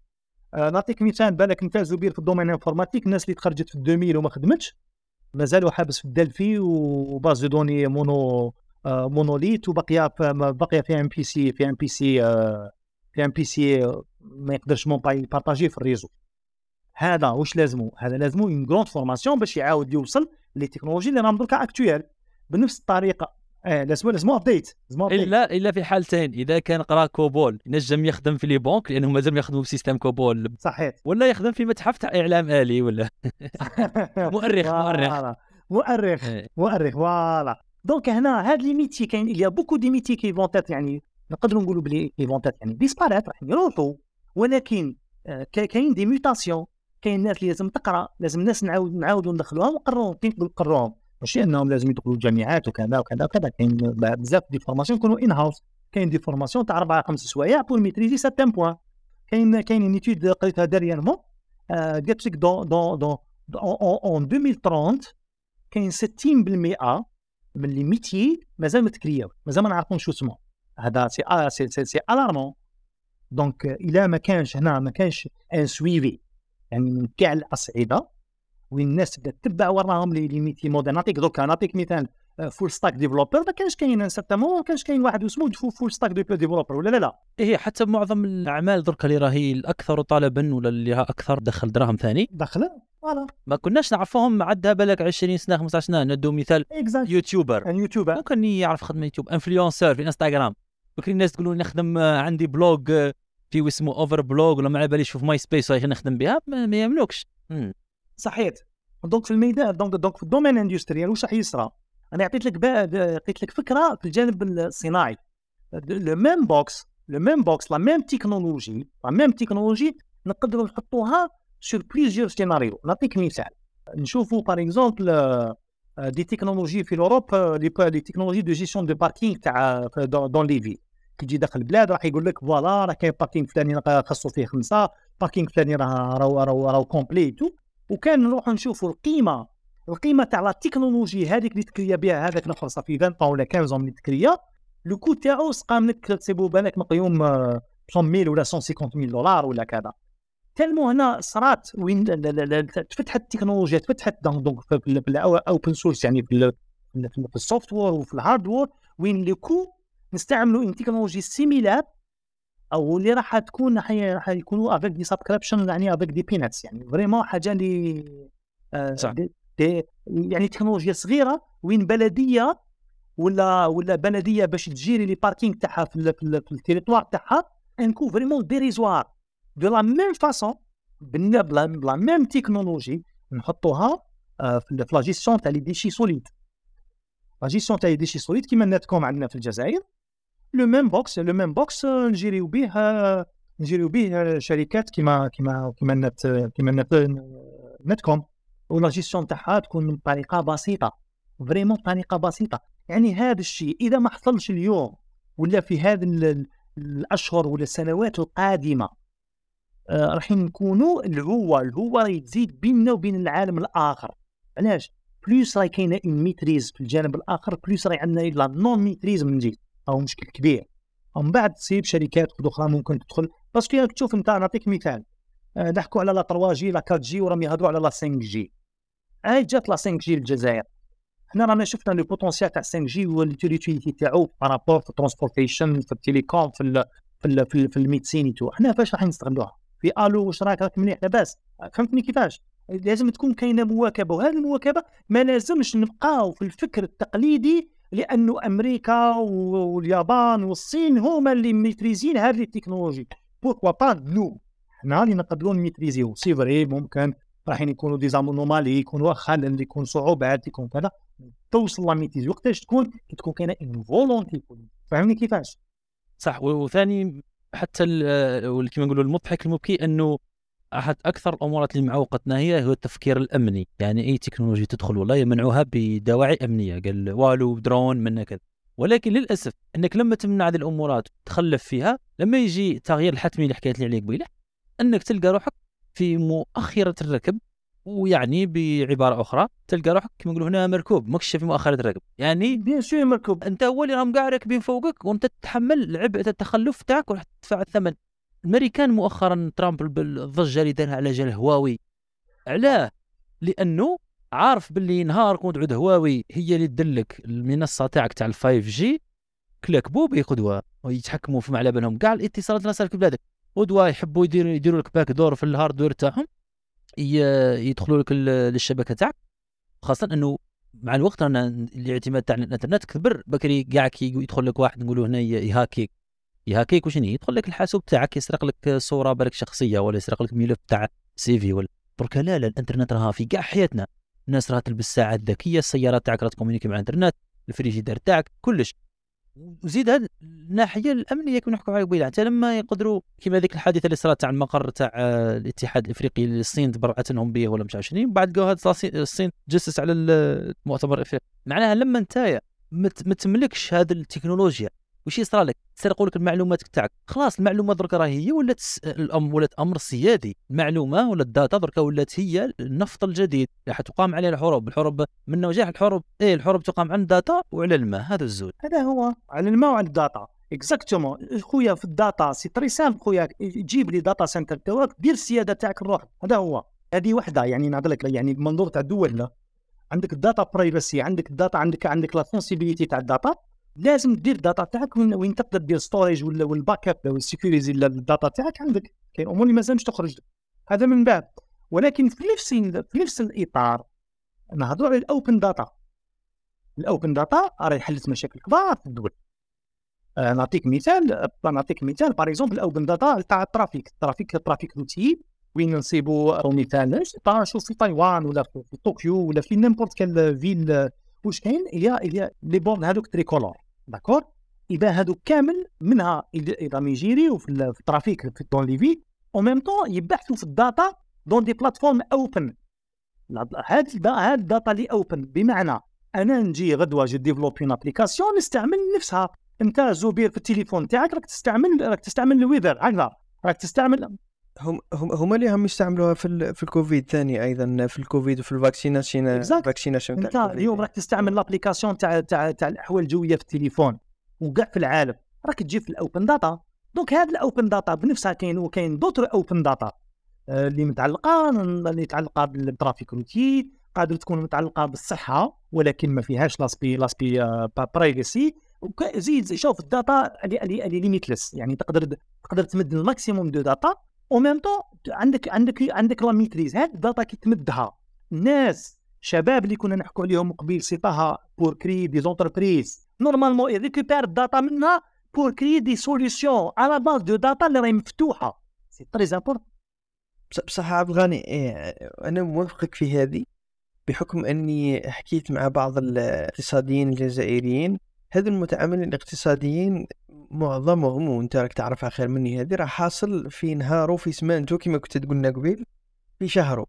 آه نعطيك مثال بالك انت زبير في ال domaine informatique الناس اللي تخرجت في 2000 وما خدمتش مازالوا حابس في ال Delphi و base de données mono آه مونوليت وبقيه باقيه في ام بي سي في ام بي سي آه في ام بي سي ما يقدرش مون با يبارطاجي في الريزو. هذا واش لازمو؟ هذا لازمو اون غروند فورماسيون باش يعاود يوصل لي تكنولوجي اللي راهم دركا اكتويل بنفس الطريقة. آه لازم لازم ابديت إلا إلا في حالتين إذا كان قرا كوبول ينجم يخدم في لي بونك لأنه مازال يخدموا بسيستم كوبول. صحيح. ولا يخدم في متحف تاع إعلام آلي ولا؟ مؤرخ مؤرخ. مؤرخ مؤرخ voilà. donc هنا هاد les métiers كاين il y a beaucoup de métiers qui vont être يعني نقدروا نقولوا بلي vont être يعني disparaître راح يروحوا. ولكن كاين des mutations كاين ناس اللي لازم تقرأ لازم الناس نعاود نعاودوا ندخلوهم ونقروهم كيف نقروهم ماشي انهم لازم يدخلوا الجامعات وكذا وكذا وكذا. كاين بزاف des formations يكونوا in house كاين des formations تاع أربع خمس سوايع pour maîtriser certains points كاين كاين une étude قريتها dernièrement قالت لك dans dans dans en 2030 كاين 60% من les métiers مازال ما تكرياو مازال ما نعرفوش شو اسمه هذا c'est c'est c'est, c'est alarmant donc إلا ما كانش هنا ما كانش un suivi يعني من كاع الأصعدة وين الناس تبدأ تتبع وراهم les métiers modernes. نعطيك دوكا نعطيك مثال. full stack developer ما كانش كاين certainement ما كانش كاين واحد اسمه full stack developer ولا لا لا. إيه حتى معظم الأعمال درك اللي راهي الأكثر طلبا ولا اللي أكثر دخل دراهم ثاني. دخل voilà. ما كناش نعرفوهم عدها بالك 20 سنة 15 سنة. ندو مثال exact youtubeur. youtubeur. ممكن يعرف خدمة يوتيوب. influenceur في انستغرام ممكن الناس تقولوا نخدم عندي blog في اسمه Over-blog ولا ما على باليش في Myspace نخدم بها. ما يملكش. صحيح donc في الميدان donc دونك في ال domaine industriel واش راح يصرى؟ أنا عطيت لك عطيت لك فكرة في الجانب الصناعي. le même box le même box la même technologie la même technologie نقدروا نحطوها سور بليزيور سيناريو نعطيك مثال. نشوفوا باغ اكزومبل دي تكنولوجي في الأوروب لي تكنولوجي دو جيستيون دو باركينغ تاع دون لي في كي تجي داخل البلاد راح يقول لك فوالا راه كاين باركينغ فلاني خاصو فيه خمسة باركينغ فلاني راه راه راه كومبلي تو وكان نروحوا نشوفوا القيمة القيمة تاع لا تكنولوجي هذيك اللي تكريا بها هذاك نفر صافي 20 ولا 15 من تكريا. لو كو تاعو سقام لك تسيبو بالك مقيوم 100 ولا 150 دولار ولا كذا. تالمو هنا صرات وين تفتحت التكنولوجيا تفتحت دونك في الاوبن سورس يعني في السوفت وير وفي الهارد وير وين لو كو نستعملوا ان تكنولوجي سيميلار أو اللي راح تكون راح يكونوا أفيك دي سبسكريبشن يعني أفيك دي بيناتس يعني فريمون حاجة اللي آه صح. دي دي يعني تكنولوجيا صغيرة وين بلدية ولا ولا بلدية باش تجيري les parkings تاعها في, في, ال territoire تاعها encore vraiment dérisoire de la même façon ب la même technologie نحطوها آه في la gestion تاع les déchets solides la gestion تاع les déchets solides كيما ناتكوم عندنا في الجزائر. le même box le même box نجيريو به نجيريو به شركات كيما كيما كيما نت كيما نت نتكوم ولا جيستيون تاعها تكون بطريقه بسيطه vraiment بطريقه بسيطه يعني هذا الشيء اذا ما حصلش اليوم ولا في هذه الاشهر ولا السنوات القادمه آه راح نكونوا الهوة الهوة راهي تزيد بيننا وبين العالم الآخر علاش plus راهي كاينة une maîtrise في الجانب الآخر plus راهي عندنا la non-maîtrise من جهه أو مشكل كبير. ومن بعد تصيب شركات أخرى ممكن تدخل. parce que راك تشوف أنت نعطيك مثال. آه، نحكوا على la 3G la 4G وراهم يهضروا على la 5G. هاي جات la 5G للجزائر حنا رانا شفنا le potentiel تاع 5G وال utilité تاعو par rapport في ال transportation في ال télécom في في في, ال في ال médecine tout حنا فاش راح نستغلوها في آلو واش راك راك مليح لاباس. فهمتني كيفاش؟ لازم تكون كاينة مواكبة. وهذه المواكبة ما لازمش نبقاو في الفكر التقليدي لأنه أمريكا واليابان والصين هما اللي ميتريزين هذه التكنولوجي pourquoi pas nous حنا اللي نقدروا نميتريزيو. c'est vrai ممكن راح يكونوا des anomalies يكونوا خلل يكون صعوبات يكون كذا. توصل la maîtrise وقتاش تكون؟ كي تكون كاينة une volonté فهمني كيفاش؟ صح. وثاني حتى كما نقولوا المضحك المبكي أنه أحد أكثر الامورات اللي معوقتنا هي هو التفكير الأمني. يعني أي تكنولوجيا تدخل والله يمنعوها بدواعي أمنية. قال والو درون من كذا. ولكن للأسف أنك لما تمنع هذه الامورات وتخلف فيها لما يجي تغيير الحتمي اللي حكيت لي عليه قبيلة أنك تلقى روحك في مؤخرة الركب ويعني بعبارة أخرى تلقى روحك كما نقولوا هنا مركوب ماكش في مؤخرة الركب. يعني bien sûr مركوب. أنت هو اللي راهم كاع راكبين فوقك وأنت تتحمل عبء التخلف تاعك وراح تدفع الثمن. الامريكان مؤخرا ترامب بالضجه اللي دارها على جال هواوي. علاه لأنه عارف باللي نهار كنت عود هواوي هي اللي تدلك المنصة تاعك تاع ال five G. كلاك بو بيقدوا ويتحكموا في على بالهم كاع الاتصالات اللي في بلادك. ودوا يحبوا يديروا يديروا لك back door في ال hardware تاعهم يدخلوا لك للشبكة تاعك. خاصة إنه مع الوقت رانا الاعتماد تاع الإنترنت كبر. بكري كاع كي يدخل لك واحد نقولوا هنا يهاكيك. يهاكيك وشنو يدخل لك الحاسوب تاعك يسرق لك صورة بالك شخصية ولا يسرق لك ملف تاع CV ولا درك لا لا الإنترنت راها في كاع حياتنا. الناس راها تلبس ساعات ذكية السيارات تاعك راها تكومونيكي مع الإنترنت الفريجيدير تاعك كلش. وزيد هذه الناحية الأمنية كنا نحكوا عليها قبيلة؟ حتى لما يقدروا كما ذيك الحادثة اللي صارت تاع المقر تاع الاتحاد الإفريقي اللي الصين تبرعت لهم به ولا مش عارف شنو بعد قالوا هذا الصين تجسس على المؤتمر الإفريقي. معناها لما انت ما تملكش هذه التكنولوجيا. وش يصرى لك سرقوا لك المعلومات تاعك خلاص المعلومة درك راهي هي ولات الأم ولات أمر سيادي. المعلومة ولا ال data درك ولات هي النفط الجديد. راح تقام عليه الحروب. الحروب من نجاح الحروب. إيه الحروب تقام على ال data وعلى الماء. هذا الزول. هذا هو. على الماء وعلى ال data. exactement خويا في ال data c'est très simple خويا جيب لي data center تاعك دير السيادة تاعك الروح. هذا هو. هذه وحدة يعني نعطي لك يعني المنظور تاع الدول عندك ال data privacy عندك ال data عندك عندك la sensibilité تاع ال data. لازم دير ال data تاعك وين, تقدر دير storage ولا وال backup وال sécuriser ال data تاعك عندك. كاين أمور اللي مازالش تخرج. هذا من باب ولكن في نفس في نفس الإطار نهضروا على ال open data ال open data راهي حلت مشاكل كبار في الدول. آه نعطيك مثال نعطيك مثال. باغ اكزومبل الاوبن داتا تاع الترافيك. الترافيك الترافيك روتي وين نصيبوا مثال. شوف في تايوان ولا في طوكيو ولا في n'importe quelle ville واش كاين؟ اليا اليا لي بورد هذوك tricolores. d'accord اذا هادو كامل منها اذا يجيريو في ال trafic في dans les في en même temps يبحثوا في ال data dans des plateformes open هاد هاد ال data اللي open بمعنى أنا نجي غدوة je développe une application نستعمل نفسها. أنت زبير في التليفون تاعك راك تستعمل راك تستعمل ال weather. هكذا راك تستعمل هم هم هما اللي هم يستعملوها في في الكوفيد. ثاني أيضا في الكوفيد وفي ال vaccination ال vaccination أنت اليوم راك تستعمل l'application تاع تاع تاع الأحوال الجوية في التليفون وكاع في العالم. راك تجي في ال open data. donc هذا ال open data بنفسها كاين وكاين d'autres open data اللي متعلقة اللي متعلقه بال trafic routier قادر تكون متعلقة بالصحة ولكن ما فيهاش l'aspect l'aspect privacy زيد شوف ال data اللي limitless يعني تقدر تقدر تمد ال maximum de data en même temps عندك عندك عندك la maîtrise هاد ال data كي تمدها الناس شباب اللي كنا نحكوا عليهم قبيل c'est-à-dire pour créer des entreprises normalement يريكوبير ال data منها pour créer des solutions على base de data اللي راهي مفتوحة. c'est très important بصح عبد الغني إيه أنا موافقك في هذه بحكم أني حكيت مع بعض الاقتصاديين الجزائريين. هذو المتعاملين الاقتصاديين معظمهم وانت راك تعرفها خير مني هذه راه حاصل في نهارو في سمانتو كما كنت تقولنا قبيل في شهرو.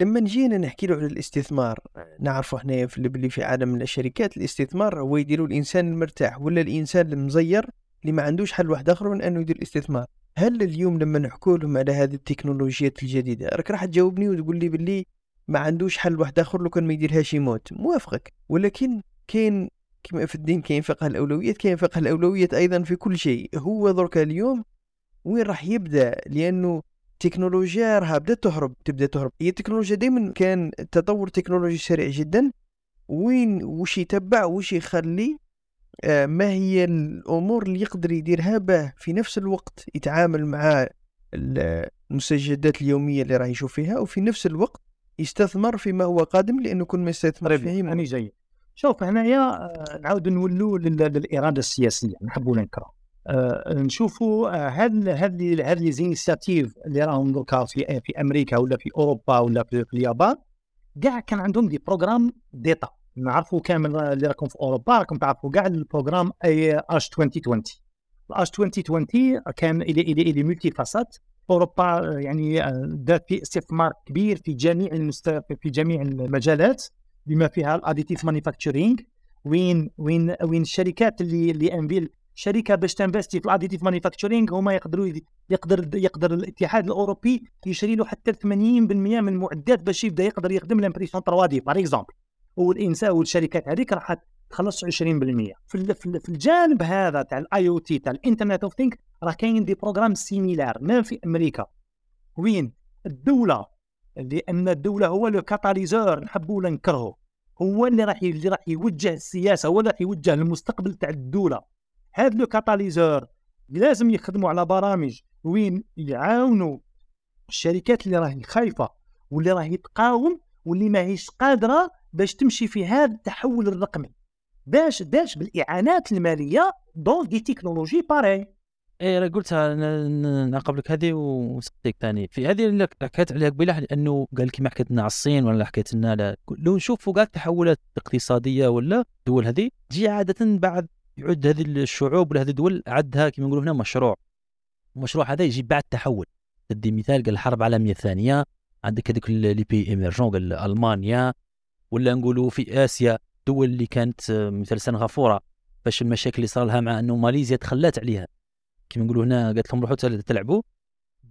لما نجينا نحكي له على الاستثمار نعرفوا إحنا في اللي في عالم الشركات الاستثمار هو يديروا الإنسان المرتاح ولا الإنسان المزير اللي ما عندوش حل واحد آخر من أنه يدير الاستثمار؟ هل اليوم لما نحكوا لهم على هذه التكنولوجيات الجديدة راك راح تجاوبني وتقول لي باللي ما عندوش حل واحد آخر لو كان ما يديرهاش يموت. موافقك ولكن كاين كما في الدين كاين فقه الأولويات كاين فقه الأولويات أيضا في كل شيء. هو درك اليوم وين راح يبدأ؟ لأنه التكنولوجيا راها بدأت تهرب تبدأ تهرب. هي التكنولوجيا دائما كان التطور التكنولوجي سريع جدا. وين وش يتبع وش يخلي؟ آه، ما هي الأمور اللي يقدر يديرها به في نفس الوقت يتعامل مع المستجدات اليومية اللي راح يشوف فيها وفي نفس الوقت يستثمر فيما هو قادم لأنه كل ما يستثمر طيب فيه أنا جاي. شوف هنايا آه، نعاود نولوا لل- للإرادة السياسية نحبوا ننكرها. آه، نشوفوا آه، هاد هاد هاد لي اللي راهم دركا في في أمريكا ولا في أوروبا ولا في, اليابان كاع كان عندهم des programmes d'État. نعرفوا كامل اللي راكم في أوروبا راكم تعرفوا كاع ال programme H 2020 ال H 2020 كان إلى إلى إلى multi-facettes أوروبا آه، يعني آه، دارت في استثمار كبير في جميع المست... في جميع المجالات. بما فيها ال additive manufacturing وين وين وين الشركات اللي اللي أنفيل شركة باش ت investi في ال additive manufacturing هما يقدروا يقدر يقدر الاتحاد الأوروبي يشري له حتى 80% من المعدات باش يبدأ يقدر يخدم l'impression 3D par exemple والإنسان والشركات هذيك راح تخلص 20% في في ال- في الجانب هذا تاع ال IoT تاع ال Internet of Things راه كاين des programmes similaires ما في أمريكا. وين؟ الدولة. لأن الدولة هو le catalyseur نحبوا ولا نكرهه هو اللي راح اللي راح يوجه السياسة هو اللي راح يوجه المستقبل تاع الدولة. هذا le catalyseur لازم يخدموا على برامج وين يعاونوا الشركات اللي راهي خايفة واللي راهي تقاوم واللي ماهيش قادرة باش تمشي في هذا التحول الرقمي. باش باش بالإعانات المالية دون دي تكنولوجي باري إيه أنا قلتها ن- ن- نقبلك هذه وسقيك ثاني. في هذه اللي حكيت عليها قبيلة لأنه قال لك ما حكيت لنا على الصين ولا حكيت لنا على لو نشوفوا كاع التحولات الاقتصاديه ولا الدول هذه تجي عادة بعد يعد هذه الشعوب ولا هذه الدول عدها كما نقولوا هنا مشروع. المشروع هذا يجي بعد تحول. ندي مثال قال الحرب العالمية الثانية عندك هذوك les pays émergents قال ألمانيا ولا نقولوا في آسيا دول اللي كانت مثل سنغافورة باش المشاكل اللي صار لها مع أنه ماليزيا تخلات عليها. كما نقولوا هنا قالت لهم روحوا تل- تلعبوا.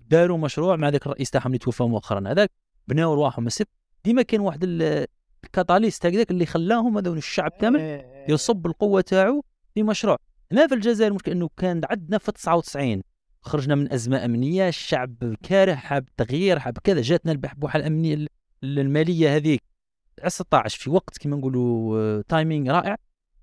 داروا مشروع مع ذاك الرئيس تاعهم اللي توفى مؤخرا. هذاك بناو رواحهم. السب ديما كان واحد ال- ال catalyst هكذاك اللي خلاهم هذول الشعب كامل يصب القوة تاعو في مشروع. هنا في الجزائر المشكل إنه كان عندنا في 99 خرجنا من أزمة أمنية الشعب كاره حاب تغيير حاب كذا. جاتنا البحبوحه الأمنية ال- المالية هذيك 16 في وقت كما نقولوا تايمينغ رائع.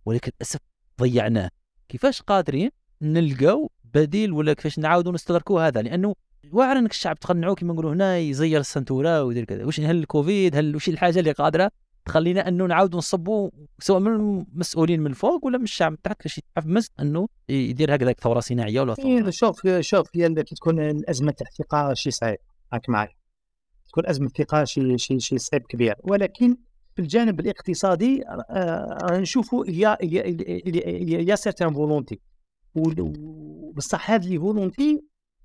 ولكن للأسف ضيعناه. كيفاش قادرين نلقاو بديل ولا كيفاش نعاودوا نستدركوا هذا؟ لأنه واعر إنك الشعب تقنعوه كما نقولوا هنا يزير السنتورة ويدير كذا. واش هل الكوفيد هل وش الحاجة اللي قادرة تخلينا إنه نعاودوا نصبوا سواء من المسؤولين من الفوق ولا من الشعب من تحت باش إنه يدير هكذاك ثورة صناعية ولا ثورة إيه، شوف شوف هي كي تكون الازمه تاع الثقه شيء صعيب. راك معي تكون أزمة ثقه شيء شيء شيء صعيب كبير. ولكن في الجانب الاقتصادي نشوفوا y a y a y a certaines volontés بصح هاد les volontés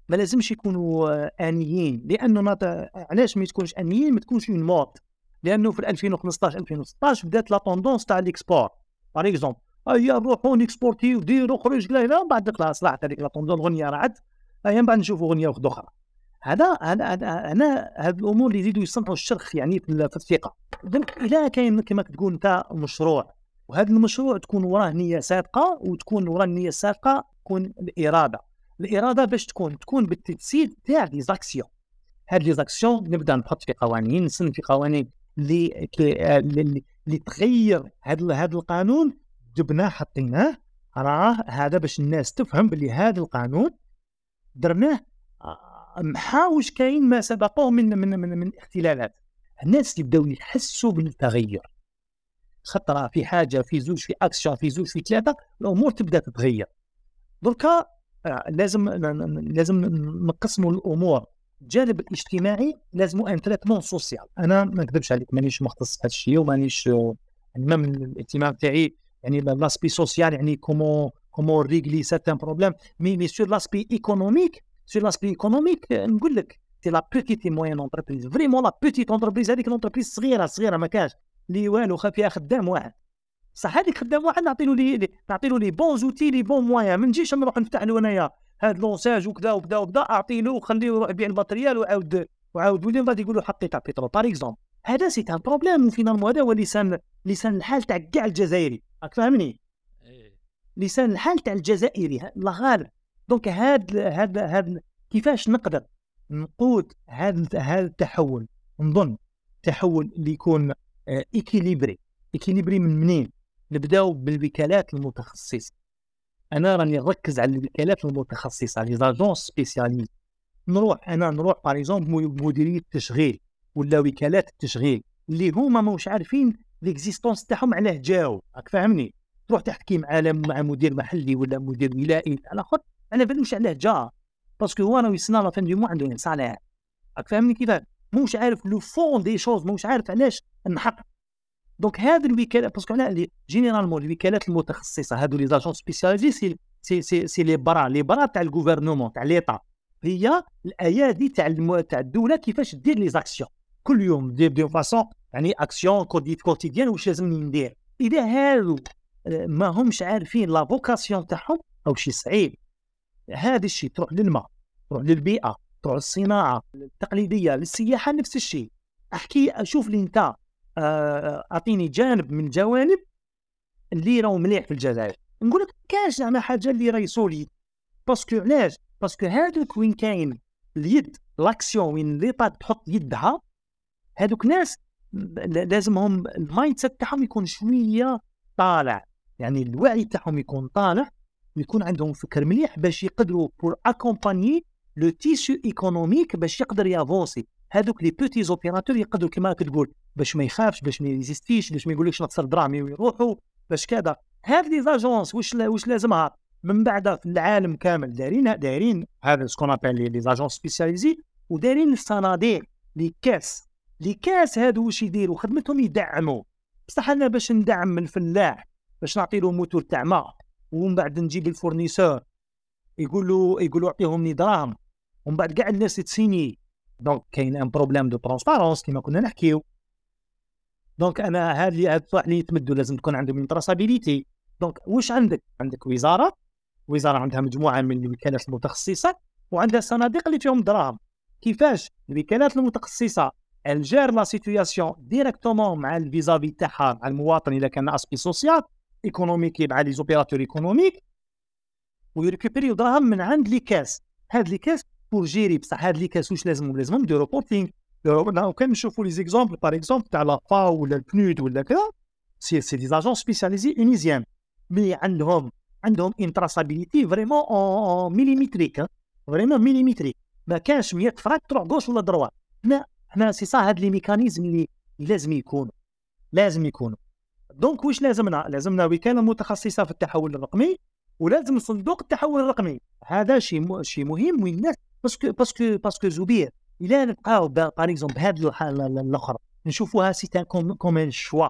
ما لازمش يكونوا آنيين لأنه ما علاش ما تكونش آنيين؟ ما تكونش une mode لأنه في 2015 2016 بدات la tendance تاع ال export par exemple هيا نروحوا ن exporter وديروا خرج لا لا بعد خلاص راحت هذيك la tendance الغنيه راحت هيا من بعد نشوفوا غنية واحدة أخرى. هذا هنا هاد الأمور اللي يزيدوا يصنعوا الشرخ يعني في, ال- في الثقة. اذا كاين كما تقول انت مشروع وهذا المشروع تكون وراه نية صادقه وتكون وراه النيه الصادقه تكون الإرادة. الإرادة باش تكون تكون بالتجسيد تاع les actions. هاد les actions نبدأ نحط في قوانين نسن في قوانين اللي اللي, تغير هذا هذا القانون. جبناه حطيناه. راه هذا باش الناس تفهم باللي هذا القانون درناه. محاوش كاين ما سبقوه من من من, من اختلالات. الناس يبداو يحسوا بالتغير. خطرة في حاجة في زوج في أكشن في زوج في ثلاثة الأمور تبدأ تتغير. دركا آه، لازم لازم نقسموا الأمور. الجانب الاجتماعي لازم un traitement social. أنا ما نكذبش عليك مانيش مختص في هذا الشيء ومانيش آه، يعني ما من الاهتمام تاعي يعني l'aspect social يعني comment comment régler certains problèmes. mais mais sur l'aspect économique sur l'aspect économique آه، نقول لك t'as la petite moyenne entreprise. vraiment la petite entreprise هذيك l'entreprise صغيرة صغيرة ما كانش اللي والو خا فيها خدام واحد صح هذيك خدام واحد نعطي له لي نعطي له les bons outils les bons moyens ما نجيش نروح نفتح له انايا هاد l'ANSEJ وكذا وكذا وكذا اعطي له وخليه يروح يبيع ال matériel وعاود وعاود ولي غادي يقول له حطي تاع pétrole. par exemple هذا c'est un problème finalement هذا هو لسان لسان الحال تاع كاع الجزائري. راك فاهمني؟ إيه. لسان الحال تاع الجزائري الله غالب donc هاد هاد هاد كيفاش نقدر نقود هذا هذا التحول؟ نظن تحول اللي يكون équilibré équilibré من منين؟ نبداو بالوكالات المتخصصة. أنا راني نركز على الوكالات المتخصصة les agences spécialisées نروح أنا نروح par exemple مديرية التشغيل ولا وكالات التشغيل اللي هما مش عارفين l'existence تاعهم علاه جاو. راك فاهمني؟ تروح تحكي مع مع مدير محلي ولا مدير ولائي على خاطر على بالوش علاه جا parce que هو راه يسنى la fin du mois عنده salaire راك فاهمني كيفاش؟ موش عارف le fond des choses موش عارف علاش نحق. donc هذا الوكالات parce que على généralement الوكالات المتخصصة هادو les agences spécialisées c'est c'est c'est, c'est les bras les bras تاع ال gouvernement تاع l'État هي الايادي تاع. تاع الدولة كيفاش دير les actions كل يوم دير de façon يعني action quotid- quotidienne واش لازمني ندير. إذا هادو آه، ما همش عارفين la vocation تاعهم أو شي صعيب. هذا الشيء تروح للماء تروح للبيئة. تروح للصناعه التقليدية للسياحة نفس الشيء. أحكي شوف لي أنت آه، أعطيني جانب من الجوانب اللي راهو مليح في الجزائر. نقول لك كاش زعما حاجة اللي راهي solide. parce que علاش؟ parce que هذوك وين كاين اليد l'action وين l'État تحط يدها هذوك ناس لازمهم ال mindset تاعهم يكون شوية طالع. يعني الوعي تاعهم يكون طالع ويكون عندهم فكر مليح باش يقدروا pour accompagner le tissu économique باش يقدر ي avancer. هذوك les petits opérateurs يقدروا كما تقول باش ما يخافش باش ما ي hésiter ش باش ما يقولكش نخسر دراهمي ويروحوا باش كذا. هذه les agences واش واش لازمها؟ من بعد في العالم كامل دايرين دايرين هذا ce qu'on appelle les agences spécialisées ودايرين الصناديق les caisses. les caisses هادو واش يديروا؟ خدمتهم يدعموا. بصح أنا باش ندعم الفلاح باش نعطي له موتور تاع ماء ومن بعد نجيب ال fournisseur. يقول له يقول له أعطيهم دراهم ومن بعد كاع الناس تسيني. donc كاين un problème de transparence كيما كنا نحكيو. donc أنا هاد اللي هاد الصح اللي يتمدوا لازم تكون عندهم une traçabilité donc واش عندك؟ عندك وزارة. وزارة عندها مجموعة من الوكالات المتخصصة. وعندها صناديق اللي فيهم دراهم. كيفاش؟ الوكالات المتخصصة. elle gère la situation directement مع ال vis-à-vis تاعها مع المواطن إذا كان aspect social économique مع les opérateurs économiques. ويريكوبيريو دراهم من عند les caisses. هاد les caisses pour gérer بصح هاد les caisses واش لازمهم لازمهم يديروا reporting كان نشوفوا les exemples par exemple تاع la FAO ولا ال PNUD ولا كذا. c'est c'est des agences spécialisées onusiennes mais عندهم عندهم une traçabilité vraiment en millimétrique vraiment millimétrique ما كانش 100 فرانك تروح gauche ولا droite لا حنا c'est ça هاد les mécanismes اللي لازم يكونوا. لازم يكونوا. donc واش لازمنا؟ لازمنا وكالة متخصصة في التحول الرقمي. ولازم صندوق التحول الرقمي. هذا شيء. شيء مهم وين الناس parce que parce que parce que زبير. إلى نبقاو par exemple بهذا الحاله الأخرى. نشوفوها c'est un comme un choix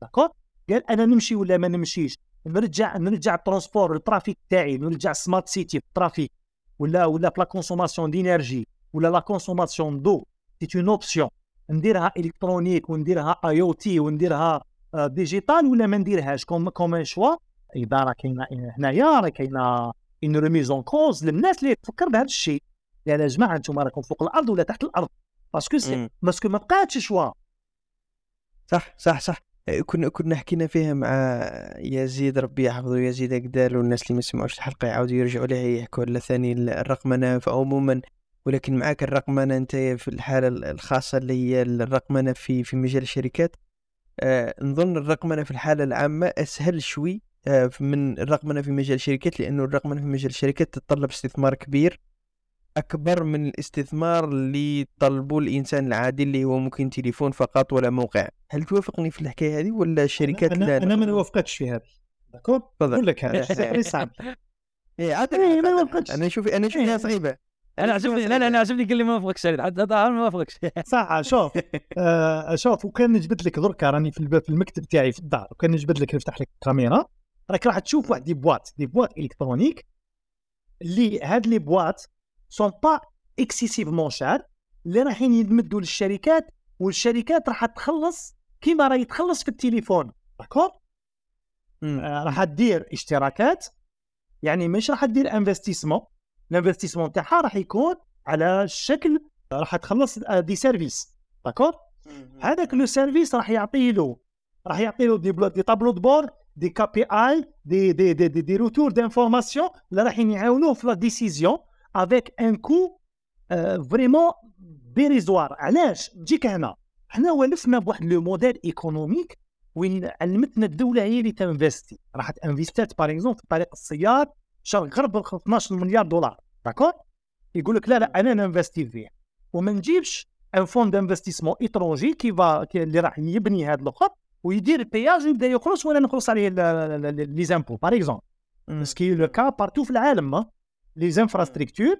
d'accord قال أنا نمشي ولا ما نمشيش؟ نرجع نرجع ال transport ال trafic تاعي نرجع ال smart city في ال trafic. ولا ولا في la consommation d'énergie ولا la consommation de c'est en option نديرها électronique ونديرها IoT ونديرها digital ولا ما نديرهاش؟ comme comme choix إدارة كاينة هنايا راه كاينة une remise en cause للناس اللي تفكر بهذا الشيء. يا يعني جماعة أنتم راكم فوق الأرض ولا تحت الأرض. parce que c'est parce que ما بقاتش choix. صح صح صح. كنا كنا حكينا فيها مع يزيد ربي يحفظه يزيد اقدال والناس اللي ما سمعوش الحلقة يعاودوا يرجعوا لها يحكوا على ثاني الرقمنة. فعموما ولكن معك الرقمنة أنت في الحالة الخاصة اللي هي الرقمنة في في مجال الشركات. آه نظن الرقمنة في الحالة العامة أسهل شوي. من الرقمنه في مجال الشركات لأنه الرقمنه في مجال الشركات تتطلب استثمار كبير. أكبر من الاستثمار اللي طلبه الإنسان العادي اللي هو ممكن تليفون فقط ولا موقع. هل توافقني في الحكاية هذه ولا الشركات أنا لا؟ أنا ما نوافقكش في هذه. داكور؟ تفضل. نقول لك هذا صعب عاد إيه، ما نوافقكش أنا أشوف أنا اشوفها صعيبة. أنا عجبني لا لا أنا عجبني قال لي ما وافقكش حتى أنا ما وافقكش صح شوف. آه شوف وكان نجبد لك دركا راني في المكتب تاعي في الدار وكان نجبد لك نفتح لك الكاميرا راك راح تشوف واحد دي بواط دي بواط إلكترونيك اللي هاد les boîtes sont pas excessivement chères اللي رايحين يمدوا للشركات والشركات راح تخلص كيما راهي تخلص في التليفون d'accord؟ آه، راح تدير اشتراكات يعني مش راح تدير investissement ال investissement تاعها راح يكون على شكل راح تخلص des services d'accord؟ هذاك le service راح يعطي له راح يعطي له des, des tableaux de bord des KPI des des des des, des retours d'information اللي راح يعاونوه في la décision avec un coût vraiment dérisoire علاش نجيك هنا حنا ولفنا بواحد le modèle économique وين علمتنا الدولة هي اللي تنفستي راح تنفستات par exemple في طريق السيار شرق غرب 12 مليار دولار d'accord يقول لك لا لا أنا ننفستي فيه وما نجيبش un fonds d'investissement étranger qui اللي راح يبني هذا الآخر ويدير ال péage ويبدأ يخلص وأنا نخلص عليه les impôts par exemple ce qui est le cas partout في العالم لي زانفراستركتور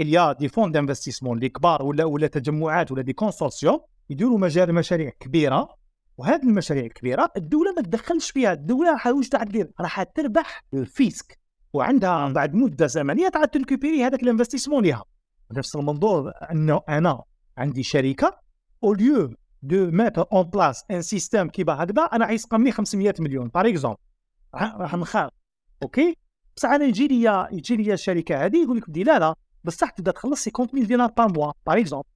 a دي فون دانفستيسمون اللي كبار ولا ولا تجمعات ولا des consortiums يديروا مجال مشاريع كبيرة. وهذه المشاريع الكبيرة الدولة ما تدخلش فيها. الدولة واش راح دير؟ راح تربح ال fisc. وعندها بعد مدة زمنية تعاد تركوبيري هذاك ال investissement ليها. نفس المنظور انه أنا عندي شركة au lieu de mettre en place un système كيما هكذا أنا عايز لي 500 مليون. par exemple راح نخاف. OK بصح أنا يجي لي يجي لي الشركة هذه يقول لك بدي لا لا. بصح تبدأ تخلص 50 mille دينار par mois par exemple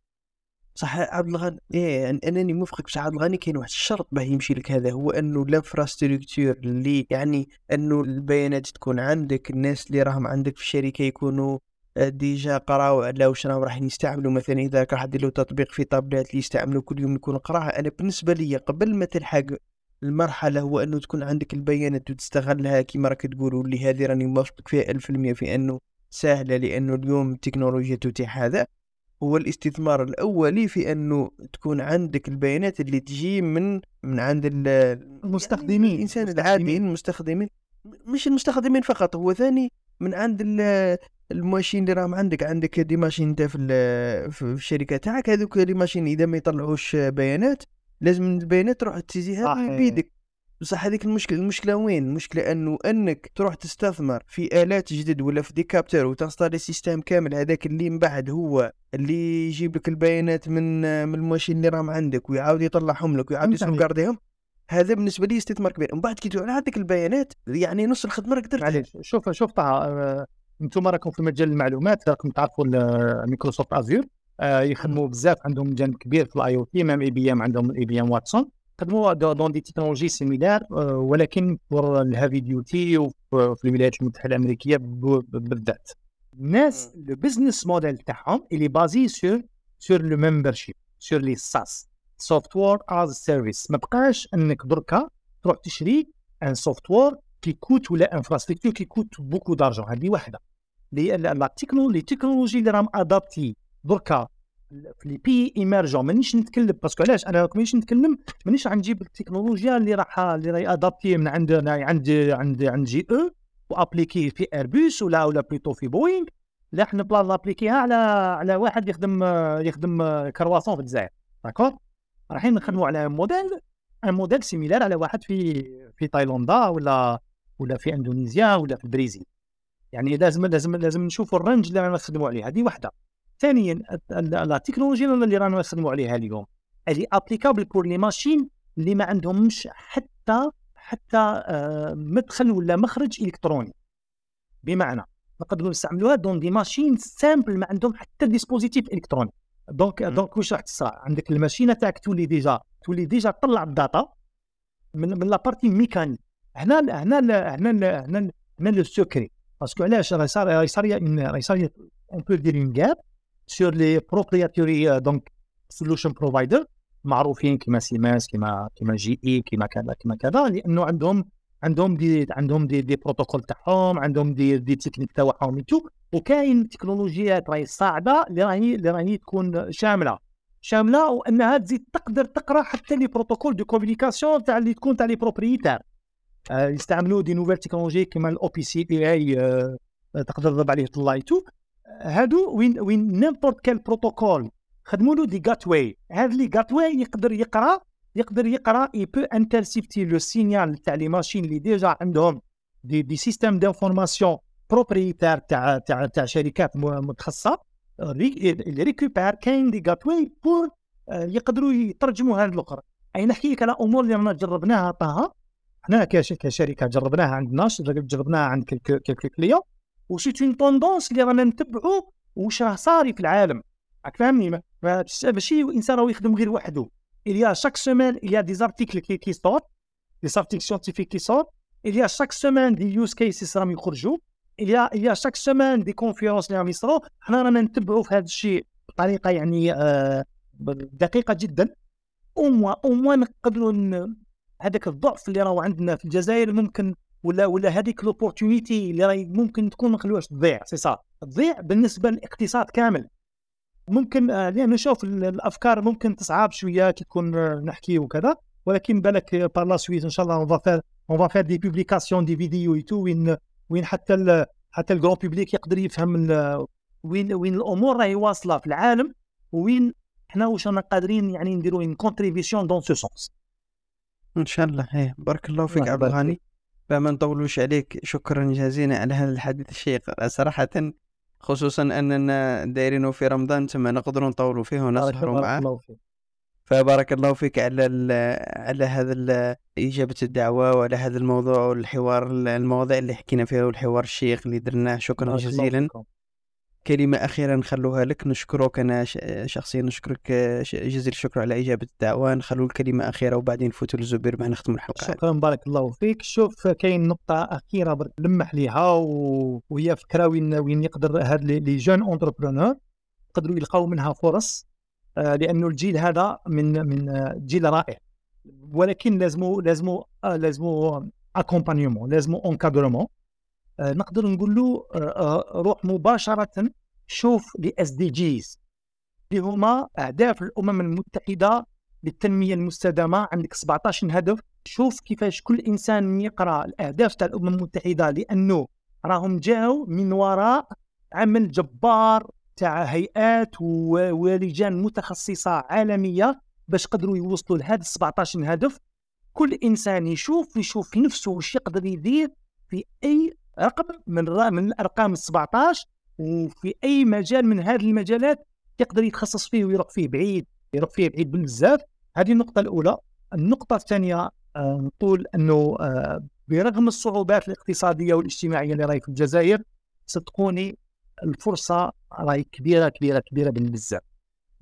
صح عبد الغني إيه أنني موافقك بصح عبد الغني كاين واحد الشرط باه يمشي لك هذا هو أنه ال infrastructure اللي يعني أنه البيانات تكون عندك الناس اللي راهم عندك في الشركة يكونوا déjà قراو على واش راهم راح يستعملوا مثلا إذا راح دير له تطبيق في طابلات اللي يستعملوا كل يوم نكون نقراها أنا بالنسبة لي قبل ما تلحق المرحلة هو أنه تكون عندك البيانات وتستغلها كما راك تقول واللي هذه راني موافقك فيها ألف المية في أنه سهلة لأنه اليوم التكنولوجيا تتيح هذا هو الاستثمار الأولي في أنه تكون عندك البيانات اللي تجي من من عند المستخدمين. يعني الإنسان العادي المستخدمين. مش المستخدمين فقط هو ثاني من عند ال machines اللي راهم عندك. عندك des machines انت في في الشركة تاعك هذوك des machines إذا ما يطلعوش بيانات لازم البيانات تروح تزيها بيدك. بصح هذيك المشكلة المشكلة وين؟ المشكلة أنه أنك تروح تستثمر في آلات جدد ولا في des capteurs وتنستالي système كامل هذاك اللي من بعد هو اللي يجيب لك البيانات من من ال machines اللي راهم عندك ويعاود يطلعهم لك ويعاود يسوفغارديهم هذا بالنسبة لي استثمار كبير. ومن بعد كي تعود عندك البيانات يعني نص الخدمة راك درتها معليش شوف شوف طه آه، أنتم راكم في مجال المعلومات راكم تعرفوا Microsoft Azure آه، يخدموا بزاف عندهم جانب كبير في الاي أو تي مام إي بي إم عندهم إي بي إم واتسون خدموا dans des technologies similaires ولكن pour ال heavy duty وفي الولايات المتحدة الأمريكية بالذات. الناس le business model تاعهم اللي basé sur sur le membership sur les SaaS software as service ما بقاش إنك دركا تروح تشري un software qui coûte ولا infrastructure qui coûte beaucoup d'argent هذه واحدة. la technologie اللي راهم adaptée دركا في les pays émergents مانيش نتكلم parce que علاش؟ أنا مانيش نتكلم مانيش غنجيب التكنولوجيا اللي راح اللي راهي adaptée من عند عند عند عند GE و appliquée في ايربوس ولا ولا plutôt في بوينغ لا حنا بلا نابليكيها على على واحد يخدم يخدم كرواسون في الجزائر. d'accord رايحين نخدموا على modèle un modèle similaire على واحد في في تايلاندا ولا ولا في اندونيسيا ولا في البرازيل يعني لازم لازم لازم نشوفوا ال range اللي رانا نخدموا عليه. هذه واحدة ثانيا la technologie اللي رانا نخدموا عليها اليوم اللي applicable pour les machines اللي ما عندهمش حتى حتى آه، مدخل ولا مخرج إلكتروني. بمعنى نقدروا نستعملوها dans des machines simples ما عندهم حتى dispositif إلكتروني. donc donc واش راح تصرى عندك ال machine تاعك تولي déjà تولي déjà تطلع ال data من من la partie mécanique هنا هنا هنا هنا هنا le secret parce que علاش راه صار راه صار راه صار on peut dire un gap sur les proprietary donc solution provider معروفين كيما سيماس كيما كيما GE كيما كذا كيما كذا لأنه عندهم عندهم des عندهم des des protocoles تاعهم عندهم دي دي تكنيك تاعهم. tout وكاين تكنولوجيات راهي صاعده اللي راهي اللي راهي تكون شاملة. شاملة وأنها تزيد تقدر تقرأ حتى les protocoles de communication تاع اللي تكون تاع les propriétaires آه يستعملوا des nouvelles technologies كيما ال OPC UA تقدر تضرب عليه طلاي تو هادو وين وين n'importe quel protocole خدموا له des gateways هذا les gateways يقدر يقرأ يقدر يقرأ il peut intercepter le signal تاع les machines اللي déjà عندهم des des systèmes d'information propriétaires تاع تاع تاع شركات متخصصة récupère كاين des gateways pour يقدروا يترجموا هذا الآخر أي نحكي لك على أمور اللي رانا جربناها طه. حنا كشركة جربناها عند ناس جربناها عند quelques clients و c'est une tendance اللي رانا نتبعوا واش راه صاري في العالم. راك فاهمني؟ ما- ما- ماشي الانسان راه يخدم غير وحده. Il y a chaque semaine il y a des articles qui, qui sortent des articles scientifiques qui sortent. Il y a chaque semaine des use cases راهم يخرجوا il y a il y a chaque semaine des conférences اللي راهم يصراو حنا رانا نتبعوا في هذا الشيء بطريقه يعني دقيقه جدا أو موا أو موا نقدروا هذاك الضعف اللي راهو عندنا في الجزائر ممكن ولا ولا هذيك l'opportunité اللي راهي ممكن تكون ما نخلوهاش تضيع سي صا تضيع بالنسبة للاقتصاد كامل ممكن آه، لأن نشوف ال- الأفكار ممكن تصعب شوية كي تكون آه، نحكي وكذا ولكن بالك par la suite إن شاء الله on va on va faire des publications des vidéos et tout وين وين حتى ال حتى ال grand public يقدر يفهم وين وين الأمور راهي واصلة في العالم وين حنا واش رانا قادرين يعني نديروا une contribution dans ce sens إن شاء الله إيه بارك الله فيك عبد الغني. فما نطولوش عليك. شكرا جزيلا على هذا الحديث الشيق. صراحة خصوصا اننا دايرينه في رمضان ثم نقدروا نطولوا فيه ونسهروا معاه فبارك الله فيك على ال- على هذا ال- إجابة الدعوة وعلى هذا الموضوع والحوار المواضيع اللي حكينا فيها والحوار الشيق اللي درناه. شكرا جزيلا. كلمة أخيرة نخلوها لك. نشكرك أنا شخصيا نشكرك جزيل الشكر على إجابة الدعوة. نخلو الكلمة أخيرة وبعدين نفوتوا للزبير مع نختم الحلقة. شكرا بارك الله فيك. شوف كاين نقطة أخيرة نلمح ليها. وهي فكرة وين وين يقدر هاد les jeunes entrepreneurs. يقدروا يلقاو منها فرص آه لأنه الجيل هذا من من آه، جيل رائع. ولكن لازمو لازمو آه لازمو accompagnement لازمو encadrement آه نقدر نقول له آه آه روح مباشرة شوف les SDGs اللي هما أهداف الأمم المتحدة للتنمية المستدامة. عندك 17 هدف. شوف كيفاش كل إنسان يقرأ الأهداف تاع الأمم المتحدة لأنه راهم جاوا من وراء عمل جبار تاع هيئات ولجان متخصصة عالمية باش قدروا يوصلوا لهذا 17 هدف. كل إنسان يشوف يشوف نفسه واش يقدر يدير في أي رقم من من الارقام ال 17 وفي أي مجال من هذه المجالات يقدر يتخصص فيه ويروح فيه بعيد يروح فيه بعيد بزاف. هذه النقطة الأولى. النقطة الثانية آه، نقول أنه آه، برغم الصعوبات الاقتصادية والاجتماعية اللي راهي في الجزائر صدقوني الفرصة راهي كبيرة كبيرة كبيرة بزاف.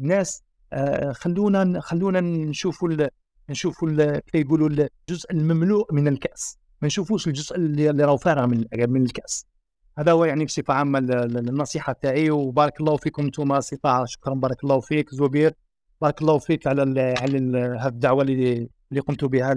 الناس آه، خلونا خلونا نشوفوا نشوفوا كيف يقولوا الجزء المملوء من الكأس. ما نشوفوش الجزء اللي اللي راهو فارغ من من الكأس. هذا هو يعني بصفة عامة ال- ال- النصيحه تاعي وبارك الله فيكم أنتم صفه شكرا بارك الله فيك. زبير بارك الله فيك على على هذه الدعوة اللي اللي قمتوا بها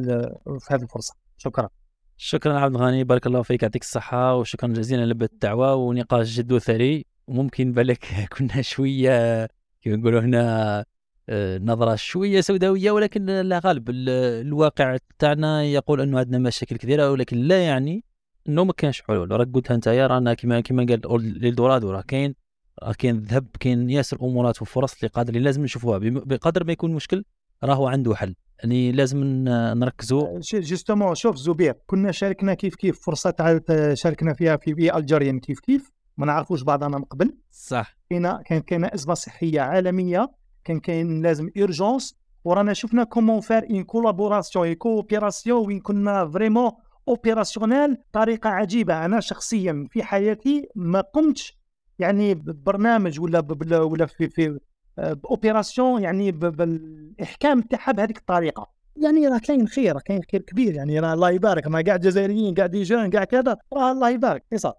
في هذه الفرصة. شكرا. شكرا عبد الغني. بارك الله فيك. يعطيك الصحة وشكرا جزيلا لبة الدعوة ونقاش جد وثري وممكن بالك كنا شوية كيف نقولوا هنا آه، نظرة شوية سوداوية ولكن لا غالب ال- الواقع تاعنا يقول أنه عندنا مشاكل كثيرة ولكن لا يعني أنه ما كانش حلول. راك قلتها أنت يا رانا كما كما قال ليلدورادو راه كاين راه كاين ذهب كاين ياسر أمورات وفرص اللي قادر اللي لازم نشوفوها. بقدر ما يكون مشكل راهو عنده حل. يعني لازم نركزوا justement شوف زبير كنا شاركنا كيف كيف فرصة تاع شاركنا فيها في Be Algerian كيف كيف. ما نعرفوش بعضنا من قبل. صح. كاينة كاينة أزمة صحية عالمية. كان كاين لازم urgence ورانا شفنا comment faire une collaboration et coopération وين كنا vraiment opérationnel بطريقه عجيبة. أنا شخصيا في حياتي ما قمتش يعني ببرنامج ولا ولا في في آه، ب opération يعني بالإحكام تاعها بهذيك الطريقة. يعني راه كاين خير كاين خير كبير. يعني راه الله يبارك. ما كاع جزائريين كاع des jeunes كاع كذا راه الله يبارك. يصاب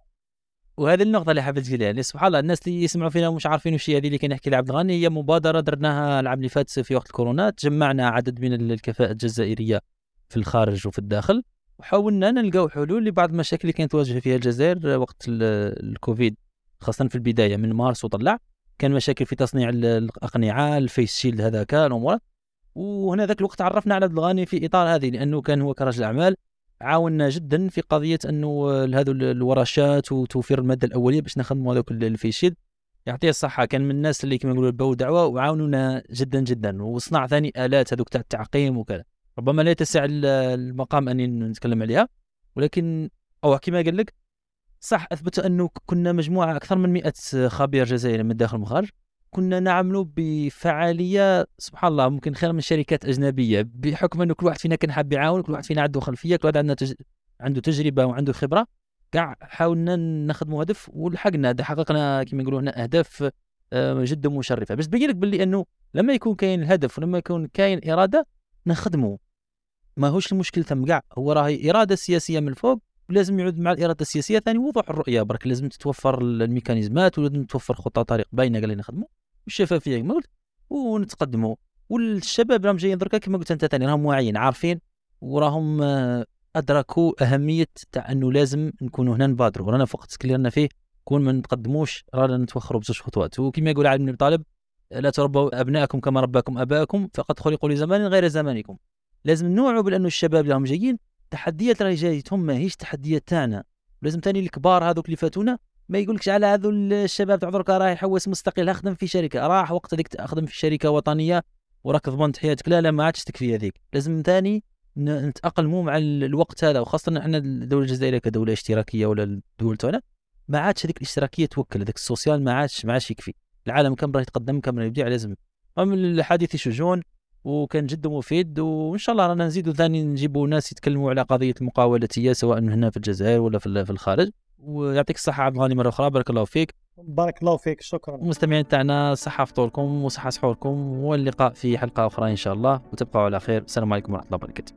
وهذه النقطة اللي حبيت تقولها يعني سبحان الله الناس اللي يسمعوا فينا مش عارفين وش هي هذه اللي كان يحكي عبد الغني. هي مبادرة درناها العام اللي فات في وقت الكورونا. تجمعنا عدد من الكفاءة الجزائرية في الخارج وفي الداخل. وحاولنا نلقاو حلول لبعض المشاكل اللي كانت تواجه فيها الجزائر وقت ال- الكوفيد خاصة في البداية من مارس وطلع. كان مشاكل في تصنيع ال- الأقنعة الفيس شيلد هذاك الأمورات وهنا ذاك الوقت عرفنا على عبد الغني في إطار هذه لأنه كان هو كرجل أعمال. عاوننا جدا في قضية أنه هذو الورشات وتوفير المادة الأولية باش نخدموا هذوك الفيشيد. يعطيه الصحة. كان من الناس اللي كما نقولوا باو دعوة وعاونونا جدا جدا. وصنع ثاني آلات هذوك تاع التعقيم وكذا. ربما لا يتسع ال- المقام أني نتكلم عليها. ولكن أو كما قال لك صح أثبت أنه كنا مجموعة أكثر من 100 خبير جزائري من الداخل والخارج كنا نعملوا بفعالية سبحان الله ممكن خير من شركات أجنبية بحكم إنه كل واحد فينا كان حاب يعاون كل واحد فينا عنده خلفية كل واحد عنده تج... عنده تجربة وعنده خبرة كاع حاولنا نخدموا هدف ولحقنا حققنا كما نقولوا هنا أهداف آه، جدا مشرفة. باش تبين لك باللي إنه لما يكون كاين الهدف ولما يكون كاين إرادة نخدموا ماهوش المشكل ثم كاع هو راهي إرادة سياسية من فوق ولازم يعود مع الإرادة السياسية ثاني وضوح الرؤية. برك لازم تتوفر الميكانيزمات ولازم توفر خطة طريق باينة قال نخدموا بالشفافيه كما قلت ونتقدموا. والشباب راهم جايين دركا كما قلت أنت ثاني راهم واعيين عارفين وراهم آه، ادركوا أهمية تاع أنه لازم نكونوا هنا نبادروا. رانا في وقت رانا فيه كون ما نتقدموش رانا نتوخروا بزوج خطوات. وكما يقول علي بن ابي طالب لا تربوا ابنائكم كما رباكم ابائكم فقد خلقوا لزمان غير زمانكم. لازم نوعوا بانه الشباب اللي راهم جايين تحديات راهي جايتهم ماهيش تحديات تاعنا. لازم تاني الكبار هذوك اللي فاتونا ما يقولكش على هذو الشباب تاع دركا راه يحوس مستقل. أخدم في شركة. راح وقت هذيك أخدم في شركة وطنية وراك ضمنت حياتك. لا لا ما عادش تكفي هذيك. لازم ثاني نتاقلموا مع الوقت هذا. وخاصة إحنا الدولة الجزائرية كدولة اشتراكية ولا الدول تاعنا ما عادش هذيك الاشتراكية توكل. هذاك السوسيال ما عادش ما عادش يكفي. العالم كم راه يتقدم كم راه يبدع لازم. الحديث شجون وكان جدا مفيد وإن شاء الله رانا نزيدوا ثاني نجيبوا ناس يتكلموا على قضية المقاولاتيه سواء هنا في الجزائر ولا في الخارج. ويعطيك الصحة عبد الغني مرة أخرى بارك الله فيك. بارك الله فيك شكرا. مستمعين تاعنا صحة فطوركم وصحة سحوركم واللقاء في حلقة أخرى إن شاء الله وتبقوا على خير. السلام عليكم ورحمة الله وبركاته.